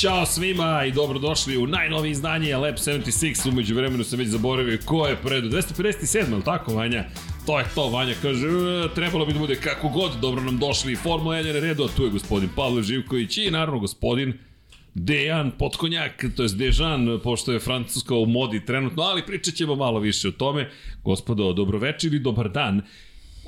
Ćao svima i dobrodošli u najnovije izdanje Lab 76. Umeđu vremenu sam već zaboravio ko je predu. 257, ali tako Vanja? To je to, Vanja kaže, e, trebalo bi da bude kako god, dobro nam došli Formula 1 je redu, a tu je gospodin Pavle Živković i naravno gospodin Dejan Potkonjak, to je Dejan, pošto je francuska u modi trenutno, ali pričat ćemo malo više o tome. Gospodo, dobroveče ili dobar dan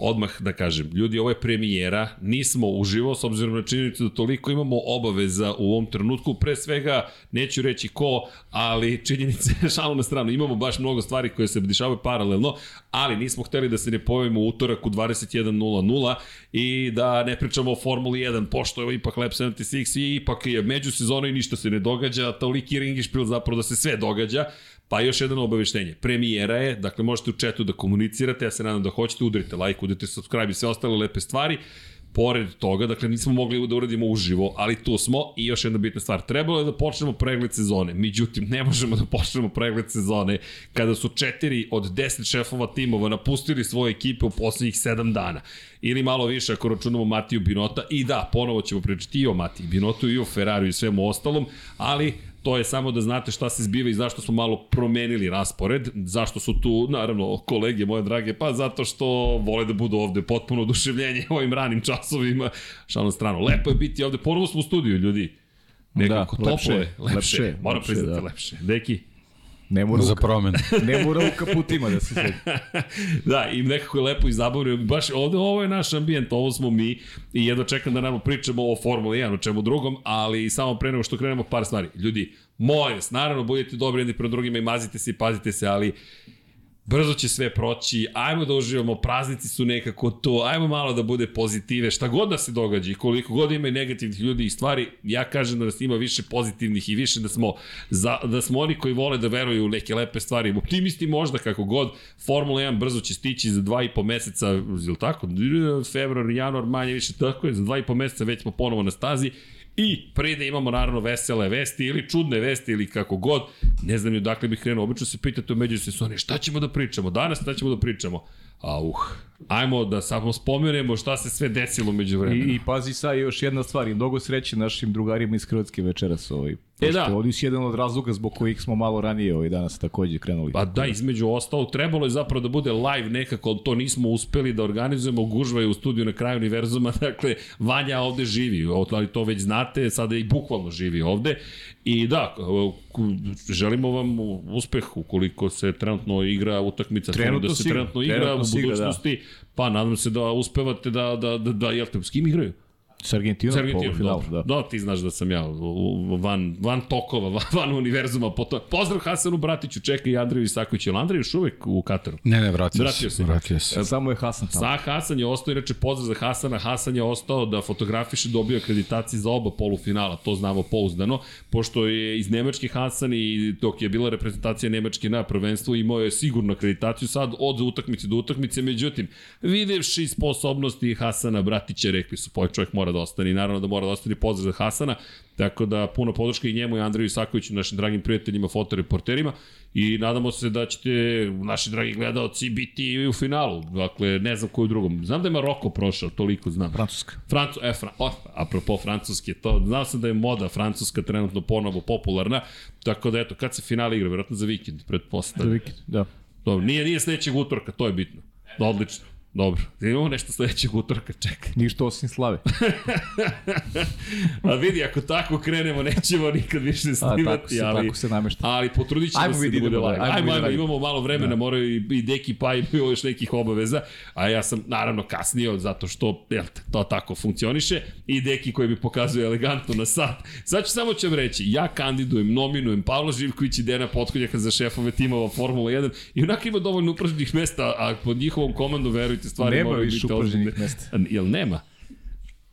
odmah da kažem, ljudi, ovo je premijera, nismo uživo, s obzirom na činjenicu da toliko imamo obaveza u ovom trenutku, pre svega, neću reći ko, ali činjenice, šalu na stranu, imamo baš mnogo stvari koje se dešavaju paralelno, ali nismo hteli da se ne pojavimo u utorak u 21.00 i da ne pričamo o Formuli 1, pošto je ipak Lab 76 i ipak je međusezono i ništa se ne događa, toliki ringišpil zapravo da se sve događa, Pa još jedno obaveštenje. Premijera je, dakle možete u četu da komunicirate, ja se nadam da hoćete, udarite like, udarite subscribe i sve ostale lepe stvari. Pored toga, dakle nismo mogli da uradimo uživo, ali tu smo i još jedna bitna stvar. Trebalo je da počnemo pregled sezone, međutim ne možemo da počnemo pregled sezone kada su četiri od deset šefova timova napustili svoje ekipe u poslednjih sedam dana. Ili malo više ako računamo Matiju Binota i da, ponovo ćemo pričati i o Matiju Binotu i o Ferrari i svemu ostalom, ali To je samo da znate šta se zbiva i zašto smo malo promenili raspored, zašto su tu, naravno, kolege moje drage, pa zato što vole da budu ovde potpuno oduševljenje ovim ranim časovima, šalno strano. Lepo je biti ovde, ponovo smo u studiju, ljudi. Nekako da, lepše, lepše, lepše, lepše, moram priznati da. lepše. Deki? Ne mora za promen. ne mora u kaputima da se sedi. da, i nekako je lepo i zabavno. Baš ovde ovo je naš ambijent, ovo smo mi i jedno čekam da naravno pričamo o Formuli 1, o čemu drugom, ali samo pre nego što krenemo par stvari. Ljudi, moje, naravno budete dobri jedni pre drugima i mazite se i pazite se, ali brzo će sve proći, ajmo da uživamo, praznici su nekako to, ajmo malo da bude pozitive, šta god da se događa i koliko god ima i negativnih ljudi i stvari, ja kažem da nas ima više pozitivnih i više da smo, za, da smo oni koji vole da veruju u neke lepe stvari, optimisti možda kako god, Formula 1 brzo će stići za dva i po meseca, ili tako, februar, januar, manje više, tako je, za dva i po meseca već smo ponovo na stazi I pre da imamo naravno vesele vesti ili čudne vesti ili kako god, ne znam ni odakle bih krenuo. Obično se pitate u međusezoni šta ćemo da pričamo, danas šta ćemo da pričamo. A uh, ajmo da samo spomenemo šta se sve desilo među vremenu. I, I pazi sa još jedna stvar, mnogo sreće našim drugarima iz Hrvatske večeras ovaj. E da. Oni su jedan od razloga zbog kojih smo malo ranije ovaj danas takođe krenuli. Pa da, između ostalo, trebalo je zapravo da bude live nekako, ali to nismo uspeli da organizujemo, gužva je u studiju na kraju univerzuma, dakle, Vanja ovde živi, ali to već znate, sada i bukvalno živi ovde. I da, želimo vam uspeh ukoliko se trenutno igra utakmica, trenutno da se trenutno igra trenutno u da. budućnosti, da. pa nadam se da uspevate da, da, da, da jel te, s kim igraju? S Argentinom, Argentinom dobro, da. Da, ti znaš da sam ja van, van tokova, van, van univerzuma. Potom. Pozdrav Hasanu Bratiću, čeka i Andreju Isakoviću. Je Andrej još uvek u Kataru? Ne, ne, vratio, vratio se. Vratio se. E, samo je Hasan tamo. Sa Hasan je ostao, inače pozdrav za Hasana. Hasan je ostao da fotografiše, dobio akreditaciju za oba polufinala, to znamo pouzdano, pošto je iz Nemačke Hasan i dok je bila reprezentacija Nemačke na prvenstvu imao je sigurno akreditaciju sad od utakmice do utakmice, međutim, videvši sposobnosti Hasana Bratića, rekli su, poj čovjek mora da ostane i naravno da mora da ostane pozdrav za Hasana, tako da puno podrška i njemu i Andreju Isakoviću, našim dragim prijateljima, fotoreporterima i nadamo se da ćete naši dragi gledalci biti u finalu, dakle ne znam koju drugom. Znam da je Maroko prošao, toliko znam. Francuska. Francu, e, Fra, oh, apropo Francuske, to, znao sam da je moda Francuska trenutno ponovo popularna, tako da eto, kad se finale igra, verovatno za vikend, pretpostavljam. Za vikend, da. Dobro, nije, nije sledećeg utorka, to je bitno. Odlično. Dobro, imamo nešto sledećeg utorka, čekaj. Ništa osim slave. A vidi, ako tako krenemo, nećemo nikad više snimati. A, tako se, ali, tako se namešta. Ali potrudit ćemo se da bude live. Ajmo, ajmo, ajmo, imamo malo vremena, da. moraju i, i Deki pa i još nekih obaveza, a ja sam naravno kasnio zato što jel, to tako funkcioniše i Deki koji bi pokazuje elegantno na sat. Sad ću samo vam reći, ja kandidujem, nominujem Pavla Živković i Dena Potkonjaka za šefove timova Formula 1 i onako ima dovoljno upražnjih mesta, a pod njihovom komandu verujte te stvari nema moraju biti ozbiljne. mesta. Jel nema?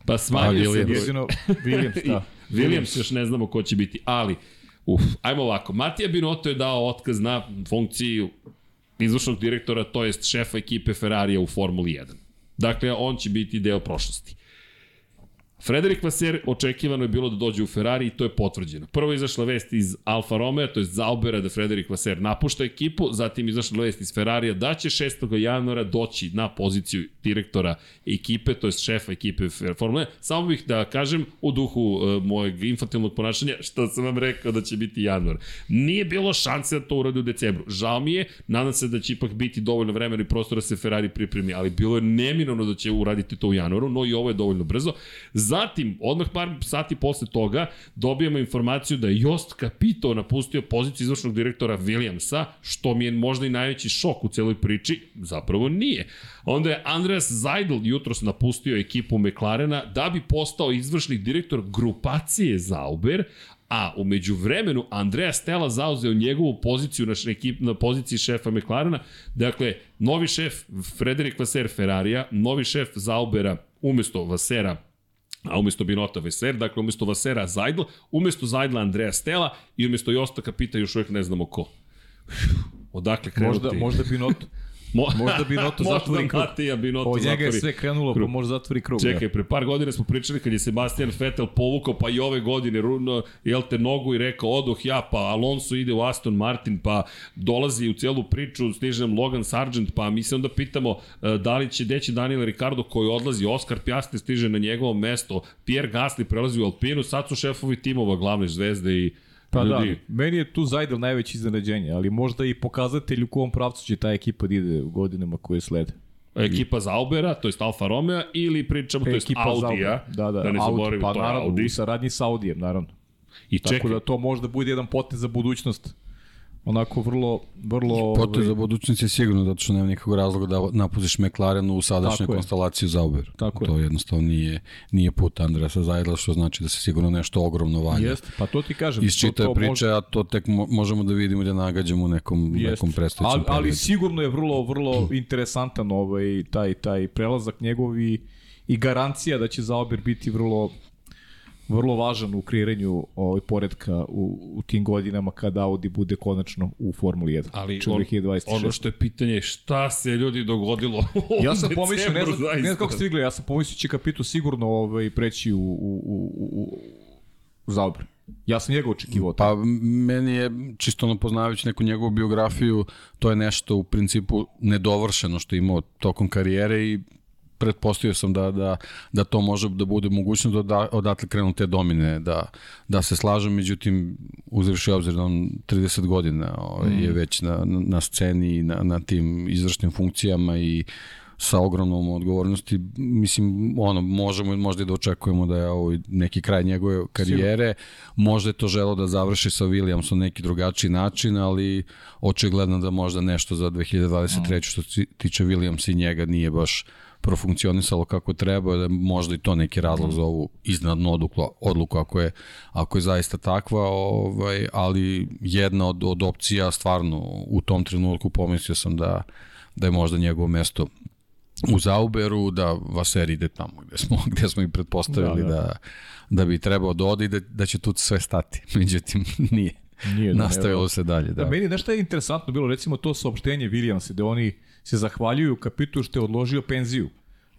Pa smanjio se. Jedino Williams, da. Williams još ne znamo ko će biti, ali uf, ajmo ovako. Matija Binotto je dao otkaz na funkciju izvršnog direktora, to jest šefa ekipe Ferrarija u Formuli 1. Dakle, on će biti deo prošlosti. Frederik Vaser očekivano je bilo da dođe u Ferrari i to je potvrđeno. Prvo je izašla vest iz Alfa Romeo, to je Zaubera da Frederik Vaser napušta ekipu, zatim izašla vest iz Ferrarija da će 6. januara doći na poziciju direktora ekipe, to je šefa ekipe Formule. Samo bih da kažem u duhu uh, mojeg infantilnog ponašanja što sam vam rekao da će biti januar. Nije bilo šanse da to uradi u decembru. Žao mi je, nadam se da će ipak biti dovoljno vremena i prostora da se Ferrari pripremi, ali bilo je neminovno da će uraditi to u januaru, no i ovo je dovoljno brzo. Zatim, odmah par sati posle toga, dobijamo informaciju da je Jost Capito napustio poziciju izvršnog direktora Williamsa, što mi je možda i najveći šok u celoj priči, zapravo nije. Onda je Andreas Zajdl jutros napustio ekipu McLarena da bi postao izvršni direktor grupacije Zauber, A umeđu vremenu Andrea Stella zauzeo njegovu poziciju na, ekip, na poziciji šefa McLarena. Dakle, novi šef Frederik Vaser Ferrarija, novi šef Zaubera umesto Vasera a umesto Binota Veser, dakle umesto Vasera Zajdl, umesto Zajdla Andreja Stela i umesto Josta Kapita još uvijek ne znamo ko. Odakle krenuti? Možda, možda Binot. Mo, možda Binoto zatvori krug. Matija Binoto Od njega je sve krenulo, krug. pa možda zatvori krug. Čekaj, da. pre par godina smo pričali kad je Sebastian Vettel povukao, pa i ove godine, runo, jel te, nogu i rekao, odoh ja, pa Alonso ide u Aston Martin, pa dolazi u celu priču, stiže nam Logan Sargent, pa mi se onda pitamo e, da li će deći Daniel Ricardo koji odlazi, Oscar Piastri stiže na njegovo mesto, Pierre Gasly prelazi u Alpinu, sad su šefovi timova glavne zvezde i Pa da, ljudi. da, meni je tu Zajdel najveće iznenađenje, ali možda i pokazatelj u kom pravcu će ta ekipa da ide u godinama koje slede. Ekipa Zaubera, to je Alfa Romeo, ili pričamo, to je Audija, da, da, da ne zaboravimo, pa, to je naravno, Audi. U saradnji sa Audijem, naravno. I Tako čekaj. da to možda bude jedan potez za budućnost onako vrlo... vrlo Potez za budućnost je sigurno, zato što nema nikakvog razloga da napuziš McLaren u sadašnju konstelaciju za Uber. Tako to je. jednostavno nije, nije put Andresa Zajdla, što znači da se sigurno nešto ogromno valja. Jeste, pa to ti kažem. Iz čita priče, može... a to tek možemo da vidimo da nagađamo u nekom, Jest. nekom predstavicom. Ali, ali sigurno je vrlo, vrlo interesantan ovaj, taj, taj prelazak njegov i, i garancija da će Zauber biti vrlo vrlo važan u kreiranju ovaj poredka u, u tim godinama kada Audi bude konačno u Formuli 1. Ali on, ono što je pitanje šta se ljudi dogodilo Ja sam pomislio, ne znam, ne znam kako ste ja sam pomislio će Kapitu sigurno ovaj, preći u, u, u, u, u Zauber. Ja sam njega očekivao. Pa meni je, čisto ono poznavajući neku njegovu biografiju, to je nešto u principu nedovršeno što je imao tokom karijere i pretpostavio sam da, da, da to može da bude mogućnost da odatle krenu te domine, da, da se slažem, međutim, uzreši obzir da on 30 godina ovaj, mm. je već na, na sceni, na, na tim izvršnim funkcijama i sa ogromnom odgovornosti, mislim, ono, možemo možda i da očekujemo da je ovo neki kraj njegove karijere, Sigur. možda je to želo da završi sa Williamsom neki drugačiji način, ali očigledno da možda nešto za 2023. Mm. što tiče Williamsa i njega nije baš profunkcionisalo kako treba, da možda i to neki razlog za ovu iznadnu odluku, odluku ako je, ako je zaista takva, ovaj, ali jedna od, od opcija stvarno u tom trenutku pomislio sam da, da je možda njegovo mesto u Zauberu, da Vaser ide tamo gde smo, gde smo i pretpostavili da, da. da, da bi trebao da ode i da, da će tu sve stati. Međutim, nije. Nije, da, Nastavilo se dalje. Da. da. Meni nešto je interesantno bilo, recimo to saopštenje Williamsa, gde oni se zahvaljuju kapitu što je odložio penziju.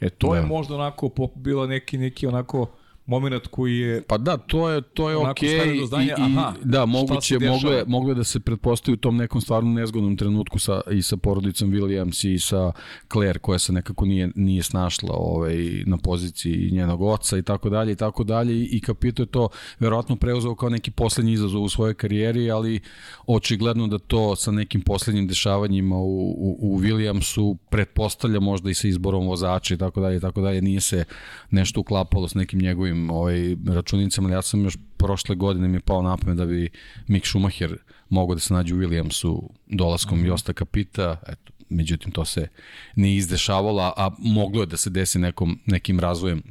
E to da. je možda onako bilo neki neki onako moment koji je Pa da, to je to je okej okay, i, i, aha, da moguće moglo je moglo da se pretpostavi u tom nekom stvarno nezgodnom trenutku sa i sa porodicom Williams i sa Claire koja se nekako nije nije snašla ovaj na poziciji njenog oca i tako dalje i tako dalje i Kapito je to verovatno preuzeo kao neki poslednji izazov u svojoj karijeri, ali očigledno da to sa nekim poslednjim dešavanjima u, u, u Williamsu pretpostavlja možda i sa izborom vozača i tako dalje i tako dalje nije se nešto uklapalo s nekim njegovim nekim ovaj, računicama, ali ja sam još prošle godine mi je pao na pamet da bi Mick Schumacher mogao da se nađe u Williamsu dolaskom mhm. -huh. Josta Kapita, eto, međutim to se nije izdešavalo, a moglo je da se desi nekom, nekim razvojem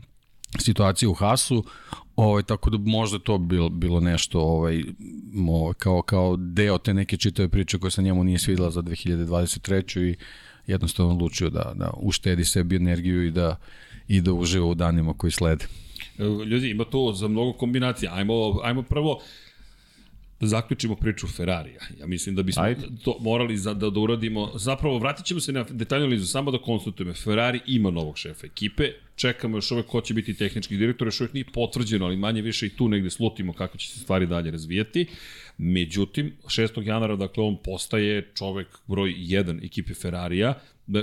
situacije u Hasu, ovaj, tako da možda to bilo, bilo nešto ovaj, ovaj, kao, kao deo te neke čitave priče koje sa njemu nije svidela za 2023. i jednostavno odlučio da, da uštedi sebi energiju i da, i da uživa u danima koji slede. Ljudi, ima to za mnogo kombinacija. Ajmo, ajmo prvo da zaključimo priču Ferrarija. Ja mislim da bismo Ajde. to morali za, da, da uradimo. Zapravo, vratit ćemo se na detaljnu analizu, samo da konstatujemo. Ferrari ima novog šefa ekipe, čekamo još uvek ko će biti tehnički direktor, još uvek nije potvrđeno, ali manje više i tu negde slutimo kako će se stvari dalje razvijati. Međutim, 6. januara, dakle, on postaje čovek broj 1 ekipe Ferrarija,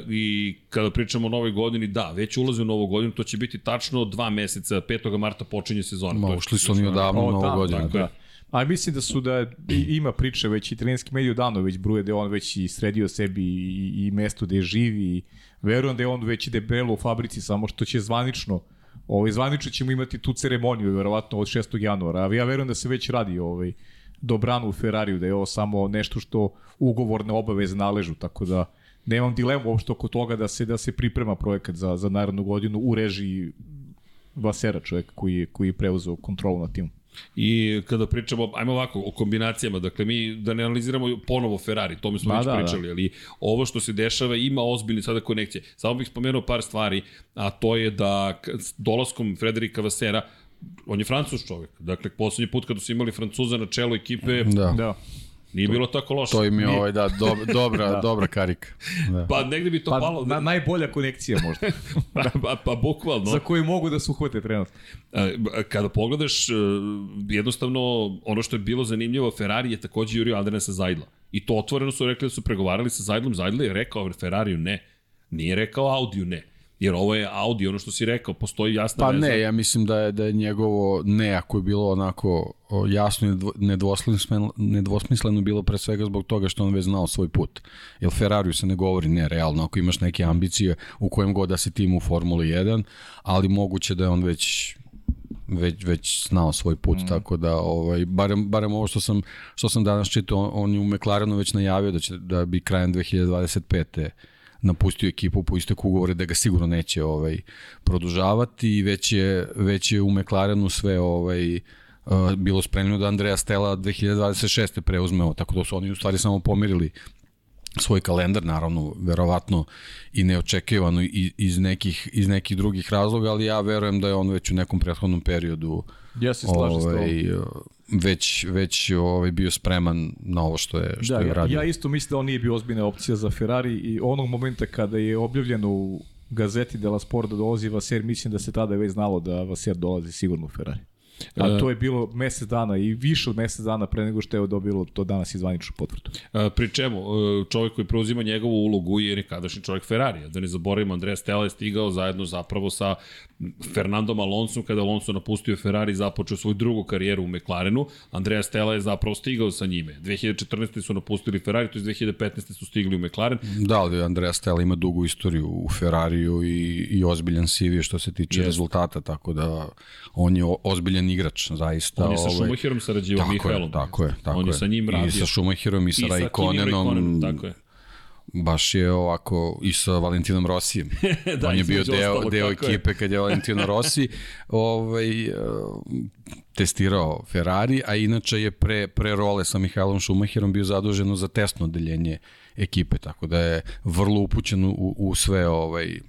I kada pričamo o novoj godini, da, već ulazi u novu godinu, to će biti tačno dva meseca, 5. marta počinje sezona. Ma, ušli su oni odavno u novu da, godinu. Da, da. A mislim da su da ima priče već i trenerski mediju dano već bruje da je on već i sredio sebi i, i mesto gde živi i verujem da je on već debelo u fabrici samo što će zvanično ovaj zvanično ćemo imati tu ceremoniju verovatno od 6. januara. A ja verujem da se već radi ovaj dobrano u Ferrariju da je ovo samo nešto što ugovorne obaveze naležu tako da nemam dilemu uopšte oko toga da se da se priprema projekat za za narednu godinu u režiji Vasera čovjek koji je, koji je preuzeo kontrolu nad timom. I kada pričamo, ajmo ovako, o kombinacijama, dakle mi da ne analiziramo ponovo Ferrari, to mi smo Ma već da, da. pričali, ali ovo što se dešava ima ozbiljne sada konekcije. Samo bih spomenuo par stvari, a to je da dolaskom Frederika Vasera, on je francus čovjek, dakle poslednji put kada su imali francuza na čelu ekipe, Da. Da. Nije bilo tako loše. To im je ovaj, da, dob, dobra, da. dobra karika. Da. Pa negde bi to Pa, palo, na, najbolja konekcija možda, pa, pa, pa bukvalno. za koju mogu da se uhvate trenutno. E, Kada pogledaš, e, jednostavno, ono što je bilo zanimljivo, Ferrari je takođe jurio Andrenesa Zajdla. I to otvoreno su rekli da su pregovarali sa Zajdlom. Zajdla je rekao Ferrariju ne. Nije rekao Audiju ne. Jer ovo je Audi, ono što si rekao, postoji jasna Pa veza. ne, ja mislim da je, da je njegovo ne, ako je bilo onako jasno i nedvo- nedvosmisleno, nedvosmisleno bilo pre svega zbog toga što on već znao svoj put. Jer Ferrariju se ne govori ne, realno, ako imaš neke ambicije u kojem god da si tim u Formuli 1, ali moguće da je on već već već znao svoj put mm. tako da ovaj barem barem ovo što sam što sam danas čitao on, on je u McLarenu već najavio da će da bi krajem 2025 napustio ekipu po isteku ugovore da ga sigurno neće ovaj produžavati i već je već je u McLarenu sve ovaj uh, bilo spremno da Andreja Stella 2026. preuzme ovo, tako da su oni u stvari samo pomirili svoj kalendar, naravno, verovatno i neočekivano iz nekih, iz nekih drugih razloga, ali ja verujem da je on već u nekom prethodnom periodu Ja se slažem s tobom. ovaj, već, već ovaj, bio spreman na ovo što je, što Da, je ja, radio. ja isto mislim da on nije bio ozbiljna opcija za Ferrari i onog momenta kada je objavljeno u gazeti Della Sport da dolazi Vaser, mislim da se tada već znalo da Vaser dolazi sigurno u Ferrari. A to je bilo mesec dana i više od mesec dana pre nego što je dobilo to danas i zvaničnu potvrdu. E, Pri čemu, e, čovjek koji preuzima njegovu ulogu je nekadašnji čovjek Ferrarija. Da ne zaboravimo, Andrea Stella je stigao zajedno zapravo sa Fernandom Alonsom, kada Alonso napustio Ferrari započeo svoju drugu karijeru u McLarenu. Andrea Stella je zapravo stigao sa njime. 2014. su napustili Ferrari, to je 2015. su stigli u McLaren. Da, ali Andrea Stella ima dugu istoriju u Ferrariju i, i ozbiljan CV što se tiče Jeste. rezultata, tako da on je ozbiljan igrač, zaista. On je sa ovaj, Schumacherom sarađivao, tako Mihaelom. Je, tako je, tako On je sa njim radio. I sa Schumacherom i sa Raikkonenom. Raikkonenom, tako je. Baš je ovako i sa Valentinom Rosijem. Da, On je bio deo, ostalog, deo tako je. ekipe kad je Valentino Rossi ovaj, uh, testirao Ferrari, a inače je pre, pre role sa Mihajlom Schumacherom bio zaduženo za testno odeljenje ekipe, tako da je vrlo upućen u, u sve ovaj,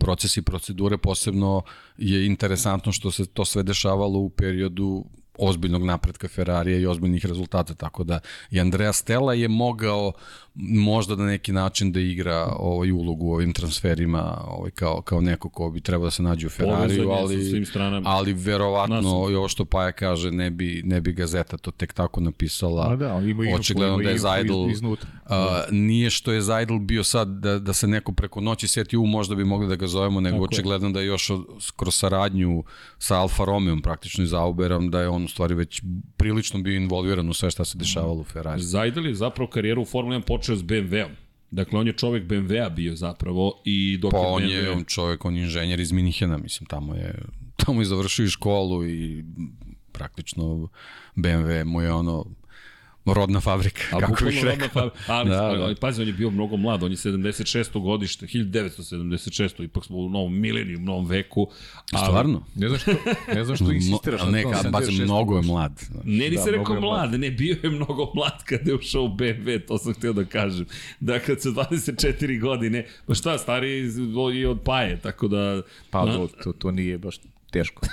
procesi i procedure, posebno je interesantno što se to sve dešavalo u periodu ozbiljnog napretka Ferrarija i ozbiljnih rezultata, tako da i Andrea Stella je mogao možda na neki način da igra ovaj ulogu u ovim transferima ovaj kao kao neko ko bi trebao da se nađe u Ferrariju, je ali ali verovatno i ovo što Paja kaže ne bi ne bi gazeta to tek tako napisala. A da, ima Očigledno ima da je Zajdl iz- iznutra. a, nije što je Zajdl bio sad da, da se neko preko noći seti u možda bi mogli da ga zovemo, nego Tako je. očigledno da je još od, kroz saradnju sa Alfa Romeom praktično i Zauberom da je on u stvari već prilično bio involviran u sve šta se dešavalo u Ferrari. Zajdel je zapravo karijeru u Formuli 1 počeo s BMW-om. Dakle, on je čovek BMW-a bio zapravo i dok Pa je on BMW... je on čovjek, on je inženjer iz Minihena, mislim, tamo je, tamo je završio školu i praktično BMW mu je ono rodna fabrika, A kako bih rekao. rodna fa- Ali, Da, da, ali, da. ali pazi, on je bio mnogo mlad, on je 76. godište, 1976. Ipak smo u novom mileniju, u novom veku. A, Stvarno? Ne znam što, ne znam što insistiraš na ne, kad, pazi, 76. mnogo je mlad. znaš. Ne, nisi Da, da, rekao je mlad, ne, bio je mnogo mlad kada je ušao u BMW, to sam htio da kažem. Dakle, sa 24 godine, pa šta, stari i od paje, tako da... Pa na- to, to, to nije baš teško.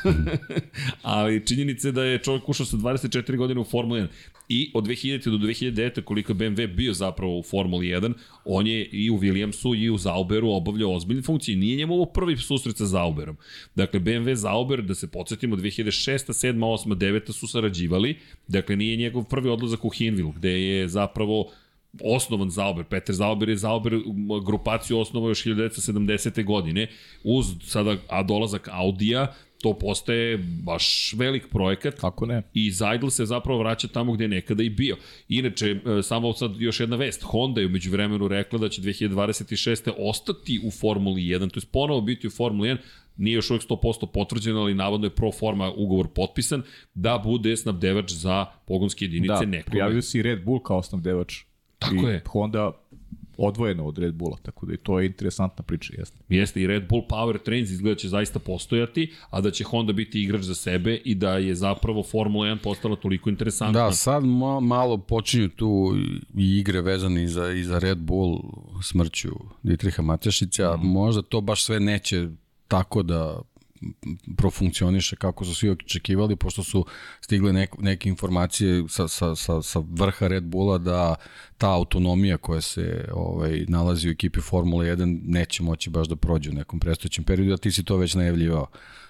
Ali činjenica je da je čovjek ušao sa 24 godine u Formulu 1 i od 2000. do 2009. koliko je BMW bio zapravo u Formuli 1, on je i u Williamsu i u Zauberu obavljao ozbiljne funkcije. Nije njemu ovo prvi susret sa Zauberom. Dakle, BMW Zauber, da se podsjetimo, 2006. 7. 8. 9. su sarađivali. Dakle, nije njegov prvi odlazak u Hinville, gde je zapravo osnovan Zauber. Peter Zauber je Zauber grupaciju osnovao još 1970. godine uz sada a dolazak Audija to postaje baš velik projekat. Kako ne? I Zajdl se zapravo vraća tamo gde je nekada i bio. Inače, e, samo sad još jedna vest. Honda je umeđu vremenu rekla da će 2026. ostati u Formuli 1, to je ponovo biti u Formuli 1, nije još uvijek 100% potvrđeno, ali navodno je pro forma ugovor potpisan, da bude snabdevač za pogonske jedinice da, nekome. prijavio se i Red Bull kao snabdevač. Tako I je. Honda odvojeno od Red Bulla, tako da i to je interesantna priča, jeste. Jeste i Red Bull Power Trains izgleda će zaista postojati, a da će Honda biti igrač za sebe i da je zapravo Formula 1 postala toliko interesantna. Da, sad ma, malo počinju tu i igre vezane i za, i za Red Bull smrću Dietriha Matešića. Mm. Možda to baš sve neće tako da profunkcioniše kako su svi očekivali, pošto su stigle nek, neke informacije sa, sa, sa, sa vrha Red Bulla da ta autonomija koja se ovaj, nalazi u ekipi Formula 1 neće moći baš da prođe u nekom prestojećem periodu, a ti si to već najavljivao.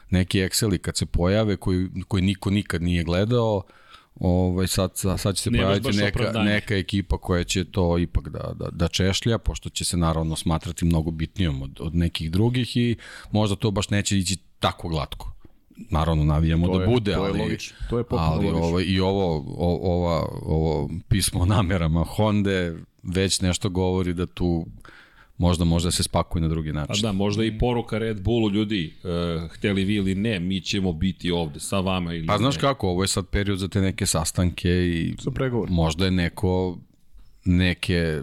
Neki Exceli kad se pojave, koji, koji niko nikad nije gledao, ovaj, sad, sad će se Nemaš pojaviti neka, opravdanje. neka ekipa koja će to ipak da, da, da češlja, pošto će se naravno smatrati mnogo bitnijom od, od nekih drugih i možda to baš neće ići tako glatko. Naravno navijamo To da je- bude, to je ali, logično. To je potpuno ali logično. ovaj, i ovo, o, ova, ovo pismo o namerama Honda već nešto govori da tu možda može da se spakuje na drugi Pa način. da, možda i poruka Red Bullu, ljudi, uh, hteli vi ili ne, mi ćemo biti ovde sa vama ili Pa znaš ne. kako, ovo je sad period za te neke sastanke i Za pregovor. možda je neko neke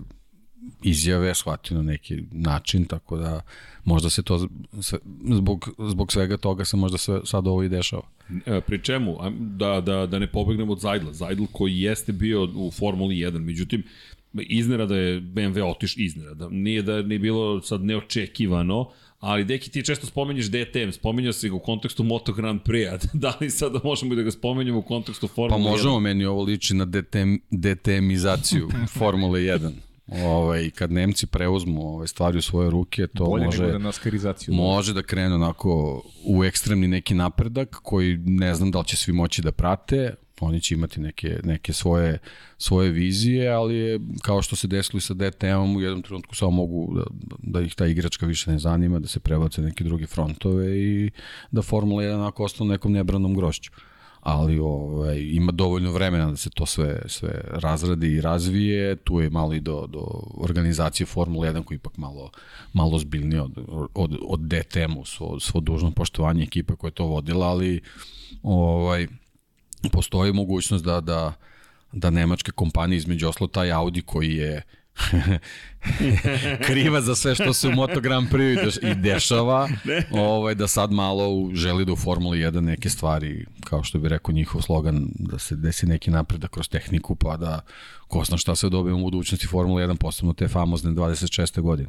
izjave shvatio na neki način, tako da možda se to sve, zbog, zbog svega toga se možda sve, sad ovo i dešava. E, Pri čemu? Da, da, da ne pobegnemo od Zajdla. Zajdl koji jeste bio u Formuli 1, međutim, iznenada je BMW otiš iznenada. Nije da nije bilo sad neočekivano, ali deki ti često spomenješ DTM, spominjao si ga u kontekstu Moto Grand Prix, da li sada možemo i da ga spomenjemo u kontekstu Pa Formule 1? možemo, meni ovo liči na DTM, DTM-izaciju Formule 1. Ovaj, kad Nemci preuzmu ove stvari u svoje ruke, to Bolje može... da naskarizaciju. Može da krene onako u ekstremni neki napredak koji ne znam da li će svi moći da prate, oni će imati neke, neke svoje, svoje vizije, ali je, kao što se desilo i sa DTM-om, u jednom trenutku samo mogu da, da ih ta igračka više ne zanima, da se prebace neke druge frontove i da Formula 1 onako ostane nekom nebranom grošću ali ovaj, ima dovoljno vremena da se to sve, sve razradi i razvije, tu je malo i do, do organizacije Formule 1 koji ipak malo, malo zbiljnije od, od, od DTM-u, svo, svo dužno poštovanje ekipe koja je to vodila, ali ovaj, postoji mogućnost da, da, da nemačke kompanije, između oslo taj Audi koji je kriva za sve što se u Moto Grand Prix i deš- i dešava, ovaj, da sad malo želi da u Formuli 1 neke stvari, kao što bi rekao njihov slogan, da se desi neki napredak kroz tehniku, pa da ko zna šta se dobije u budućnosti Formula 1, posebno te famozne 26. godine.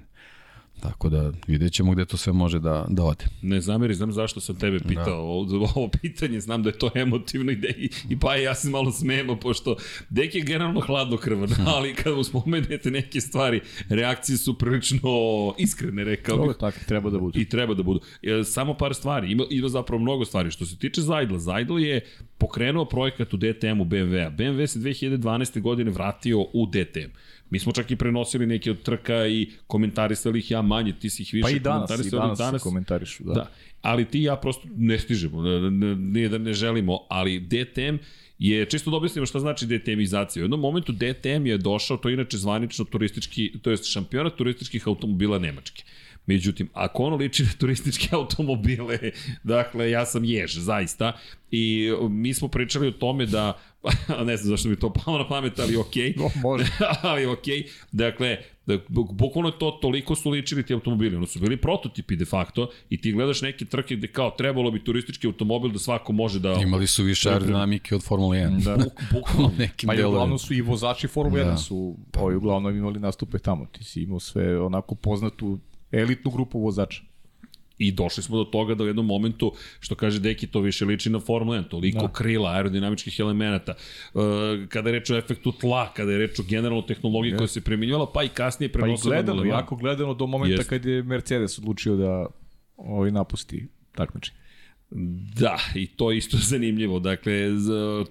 Tako da vidjet ćemo gde to sve može da, da ode. Ne zameri, znam zašto sam tebe pitao da. ovo, ovo pitanje, znam da je to emotivno i, de, i, i pa ja se malo smemo, pošto Dek je generalno hladnokrvan, ali kad mu spomenete neke stvari, reakcije su prilično iskrene, rekao bih. tako, treba da bude. I treba da budu. E, Samo par stvari, ima, ima zapravo mnogo stvari. Što se tiče Zajdla, Zajdl je pokrenuo projekat u DTM-u BMW-a. BMW se 2012. godine vratio u DTM. Mi smo čak i prenosili neke od trka i komentarisali ih ja manje, ti si ih više Pa i danas, i danas, danas komentarišu. Da. Da, ali ti i ja prosto ne stižemo, ne, nije da ne želimo, ali DTM je, čisto da objasnimo šta znači DTM-izacija. U jednom momentu DTM je došao, to je inače zvanično turistički, to je šampionat turističkih automobila Nemačke. Međutim, ako ono liči na turističke automobile, dakle, ja sam jež, zaista, i mi smo pričali o tome da, ne znam zašto mi to palo na pamet, ali okej, No, može. ali okej, dakle, da, bu- bukvalno je to, toliko su ličili ti automobili, ono su bili prototipi de facto i ti gledaš neke trke gde kao trebalo bi turistički automobil da svako može da... Imali su više aerodinamike od Formule 1. Da. Buk, bukvalno, nekim Pa i uglavnom su i vozači Formule 1 Da. su ovi uglavnom imali nastupe tamo. Ti si imao sve onako poznatu elitnu grupu vozača. I došli smo do toga da u jednom momentu, što kaže Deki, to više liči na Formula 1, toliko da. krila, aerodinamičkih elemenata, uh, kada je reč o efektu tla, kada je reč o generalno tehnologiji yes. koja se primjenjivala, pa i kasnije prenosila. Pa i gledano, jako gledano do momenta yes. kad je Mercedes odlučio da ovaj napusti takmičenje. Da, i to je isto zanimljivo. Dakle,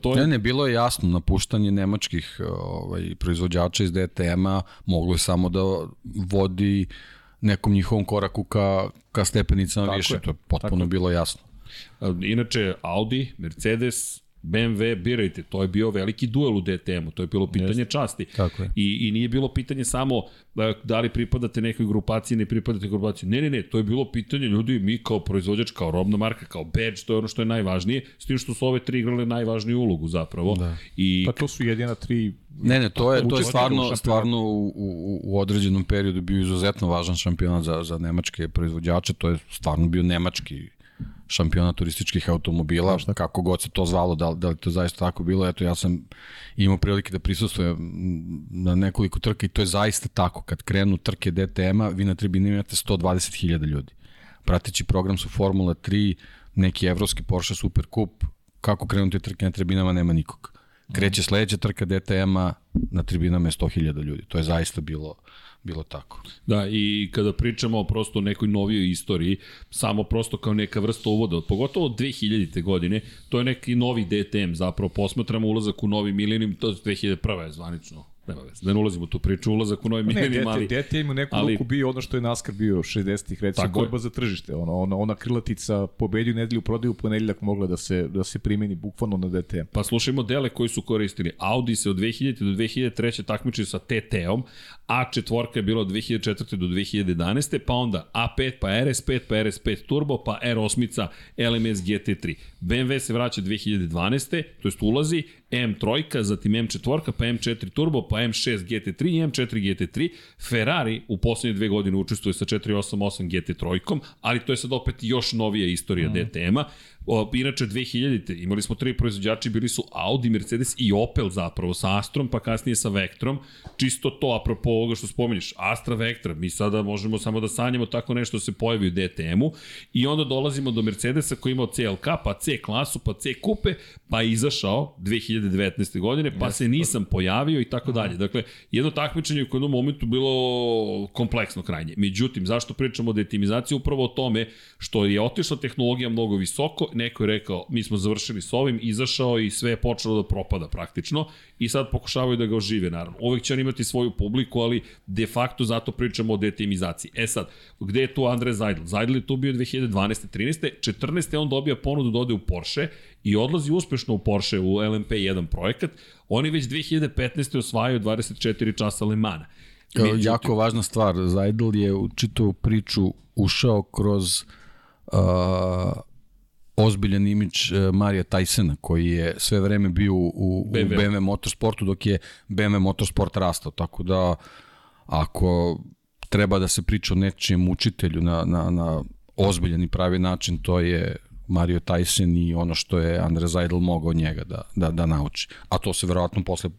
to je... Ne, ne, bilo je jasno, napuštanje nemačkih ovaj, proizvođača iz DTM-a moglo je samo da vodi nekom njihovom koraku ka, ka stepenicama više. Je. To je potpuno Tako bilo jasno. Inače, Audi, Mercedes, BMW, birajte, to je bio veliki duel u DTM-u, to je bilo pitanje Jeste. časti. Tako je. I, I nije bilo pitanje samo e, da li pripadate nekoj grupaciji, ne pripadate grupaciji. Ne, ne, ne, to je bilo pitanje ljudi, mi kao proizvođač, kao robna marka, kao badge, to je ono što je najvažnije, s tim što su ove tri igrale najvažniju ulogu zapravo. Da. I... Pa to su jedina tri Ne, ne, to je, to je stvarno, stvarno u, u, u određenom periodu bio izuzetno važan šampionat za, za nemačke proizvođače, to je stvarno bio nemački šampiona turističkih automobila, Šta? kako god se to zvalo, da, da li to zaista tako bilo, eto ja sam imao prilike da prisustujem na nekoliko trka i to je zaista tako, kad krenu trke DTM-a, vi na tribini imate 120.000 ljudi. Prateći program su Formula 3, neki evropski Porsche Super Cup, kako krenu te trke na tribinama nema nikog. Kreće sledeća trka DTM-a, na tribinama je 100.000 ljudi. To je zaista bilo bilo tako. Da, i kada pričamo prosto o nekoj novijoj istoriji, samo prosto kao neka vrsta uvoda, pogotovo od 2000. godine, to je neki novi DTM, zapravo posmatramo ulazak u novi milenijum, to je 2001. je zvanično nema veze, da ne ulazimo u tu priču, ulazak u novi milenijum, ali... Ne, DTM u neku ali, ruku bio ono što je NASCAR bio 60-ih, recimo, borba je. za tržište, ono, ona, ona krilatica pobedio nedelju, prodaju ponedeljak mogla da se, da se primeni bukvalno na DTM. Pa slušaj modele koji su koristili. Audi se od 2000. do 2003. takmičio sa TT-om, A4 je bilo od 2004. do 2011. pa onda A5, pa RS5, pa RS5 Turbo, pa R8, LMS GT3. BMW se vraća 2012. to jest ulazi, M3, zatim M4, pa M4 Turbo, pa M6 GT3 i M4 GT3. Ferrari u poslednje dve godine učestvuje sa 488 GT3, ali to je sad opet još novija istorija mm. DTM-a. O, inače 2000-te imali smo tri proizvođači, bili su Audi, Mercedes i Opel zapravo sa Astrom, pa kasnije sa Vectrom. Čisto to, apropo ovoga što spomeniš, Astra Vectra, mi sada možemo samo da sanjamo tako nešto da se pojavi u DTM-u i onda dolazimo do Mercedesa koji imao CLK, pa C klasu, pa C kupe, pa izašao 2019. godine, pa se nisam pojavio i tako dalje. Dakle, jedno takmičenje u jednom momentu bilo kompleksno krajnje. Međutim, zašto pričamo o detimizaciji? Upravo o tome što je otišla tehnologija mnogo visoko, neko je rekao, mi smo završili s ovim, izašao i sve je počelo da propada praktično i sad pokušavaju da ga ožive, naravno. Uvek će on imati svoju publiku, ali de facto zato pričamo o detimizaciji. E sad, gde je tu Andre Zajdl? Zajdl je tu bio 2012. 13. 14. on dobija ponudu da ode u Porsche i odlazi uspešno u Porsche u LMP1 projekat. Oni već 2015. osvajaju 24 časa Le Mana. Međutim, jako važna stvar, Zajdl je u čitavu priču ušao kroz uh, ozbiljan imidž uh, Marija Tysona koji je sve vreme bio u, u BMW. u BMW Motorsportu dok je BMW Motorsport rastao, tako da ako treba da se priča o nečijem učitelju na, na, na ozbiljan i pravi način, to je Mario Tyson i ono što je Andre Zajdel mogao njega da, da, da nauči. A to se verovatno posle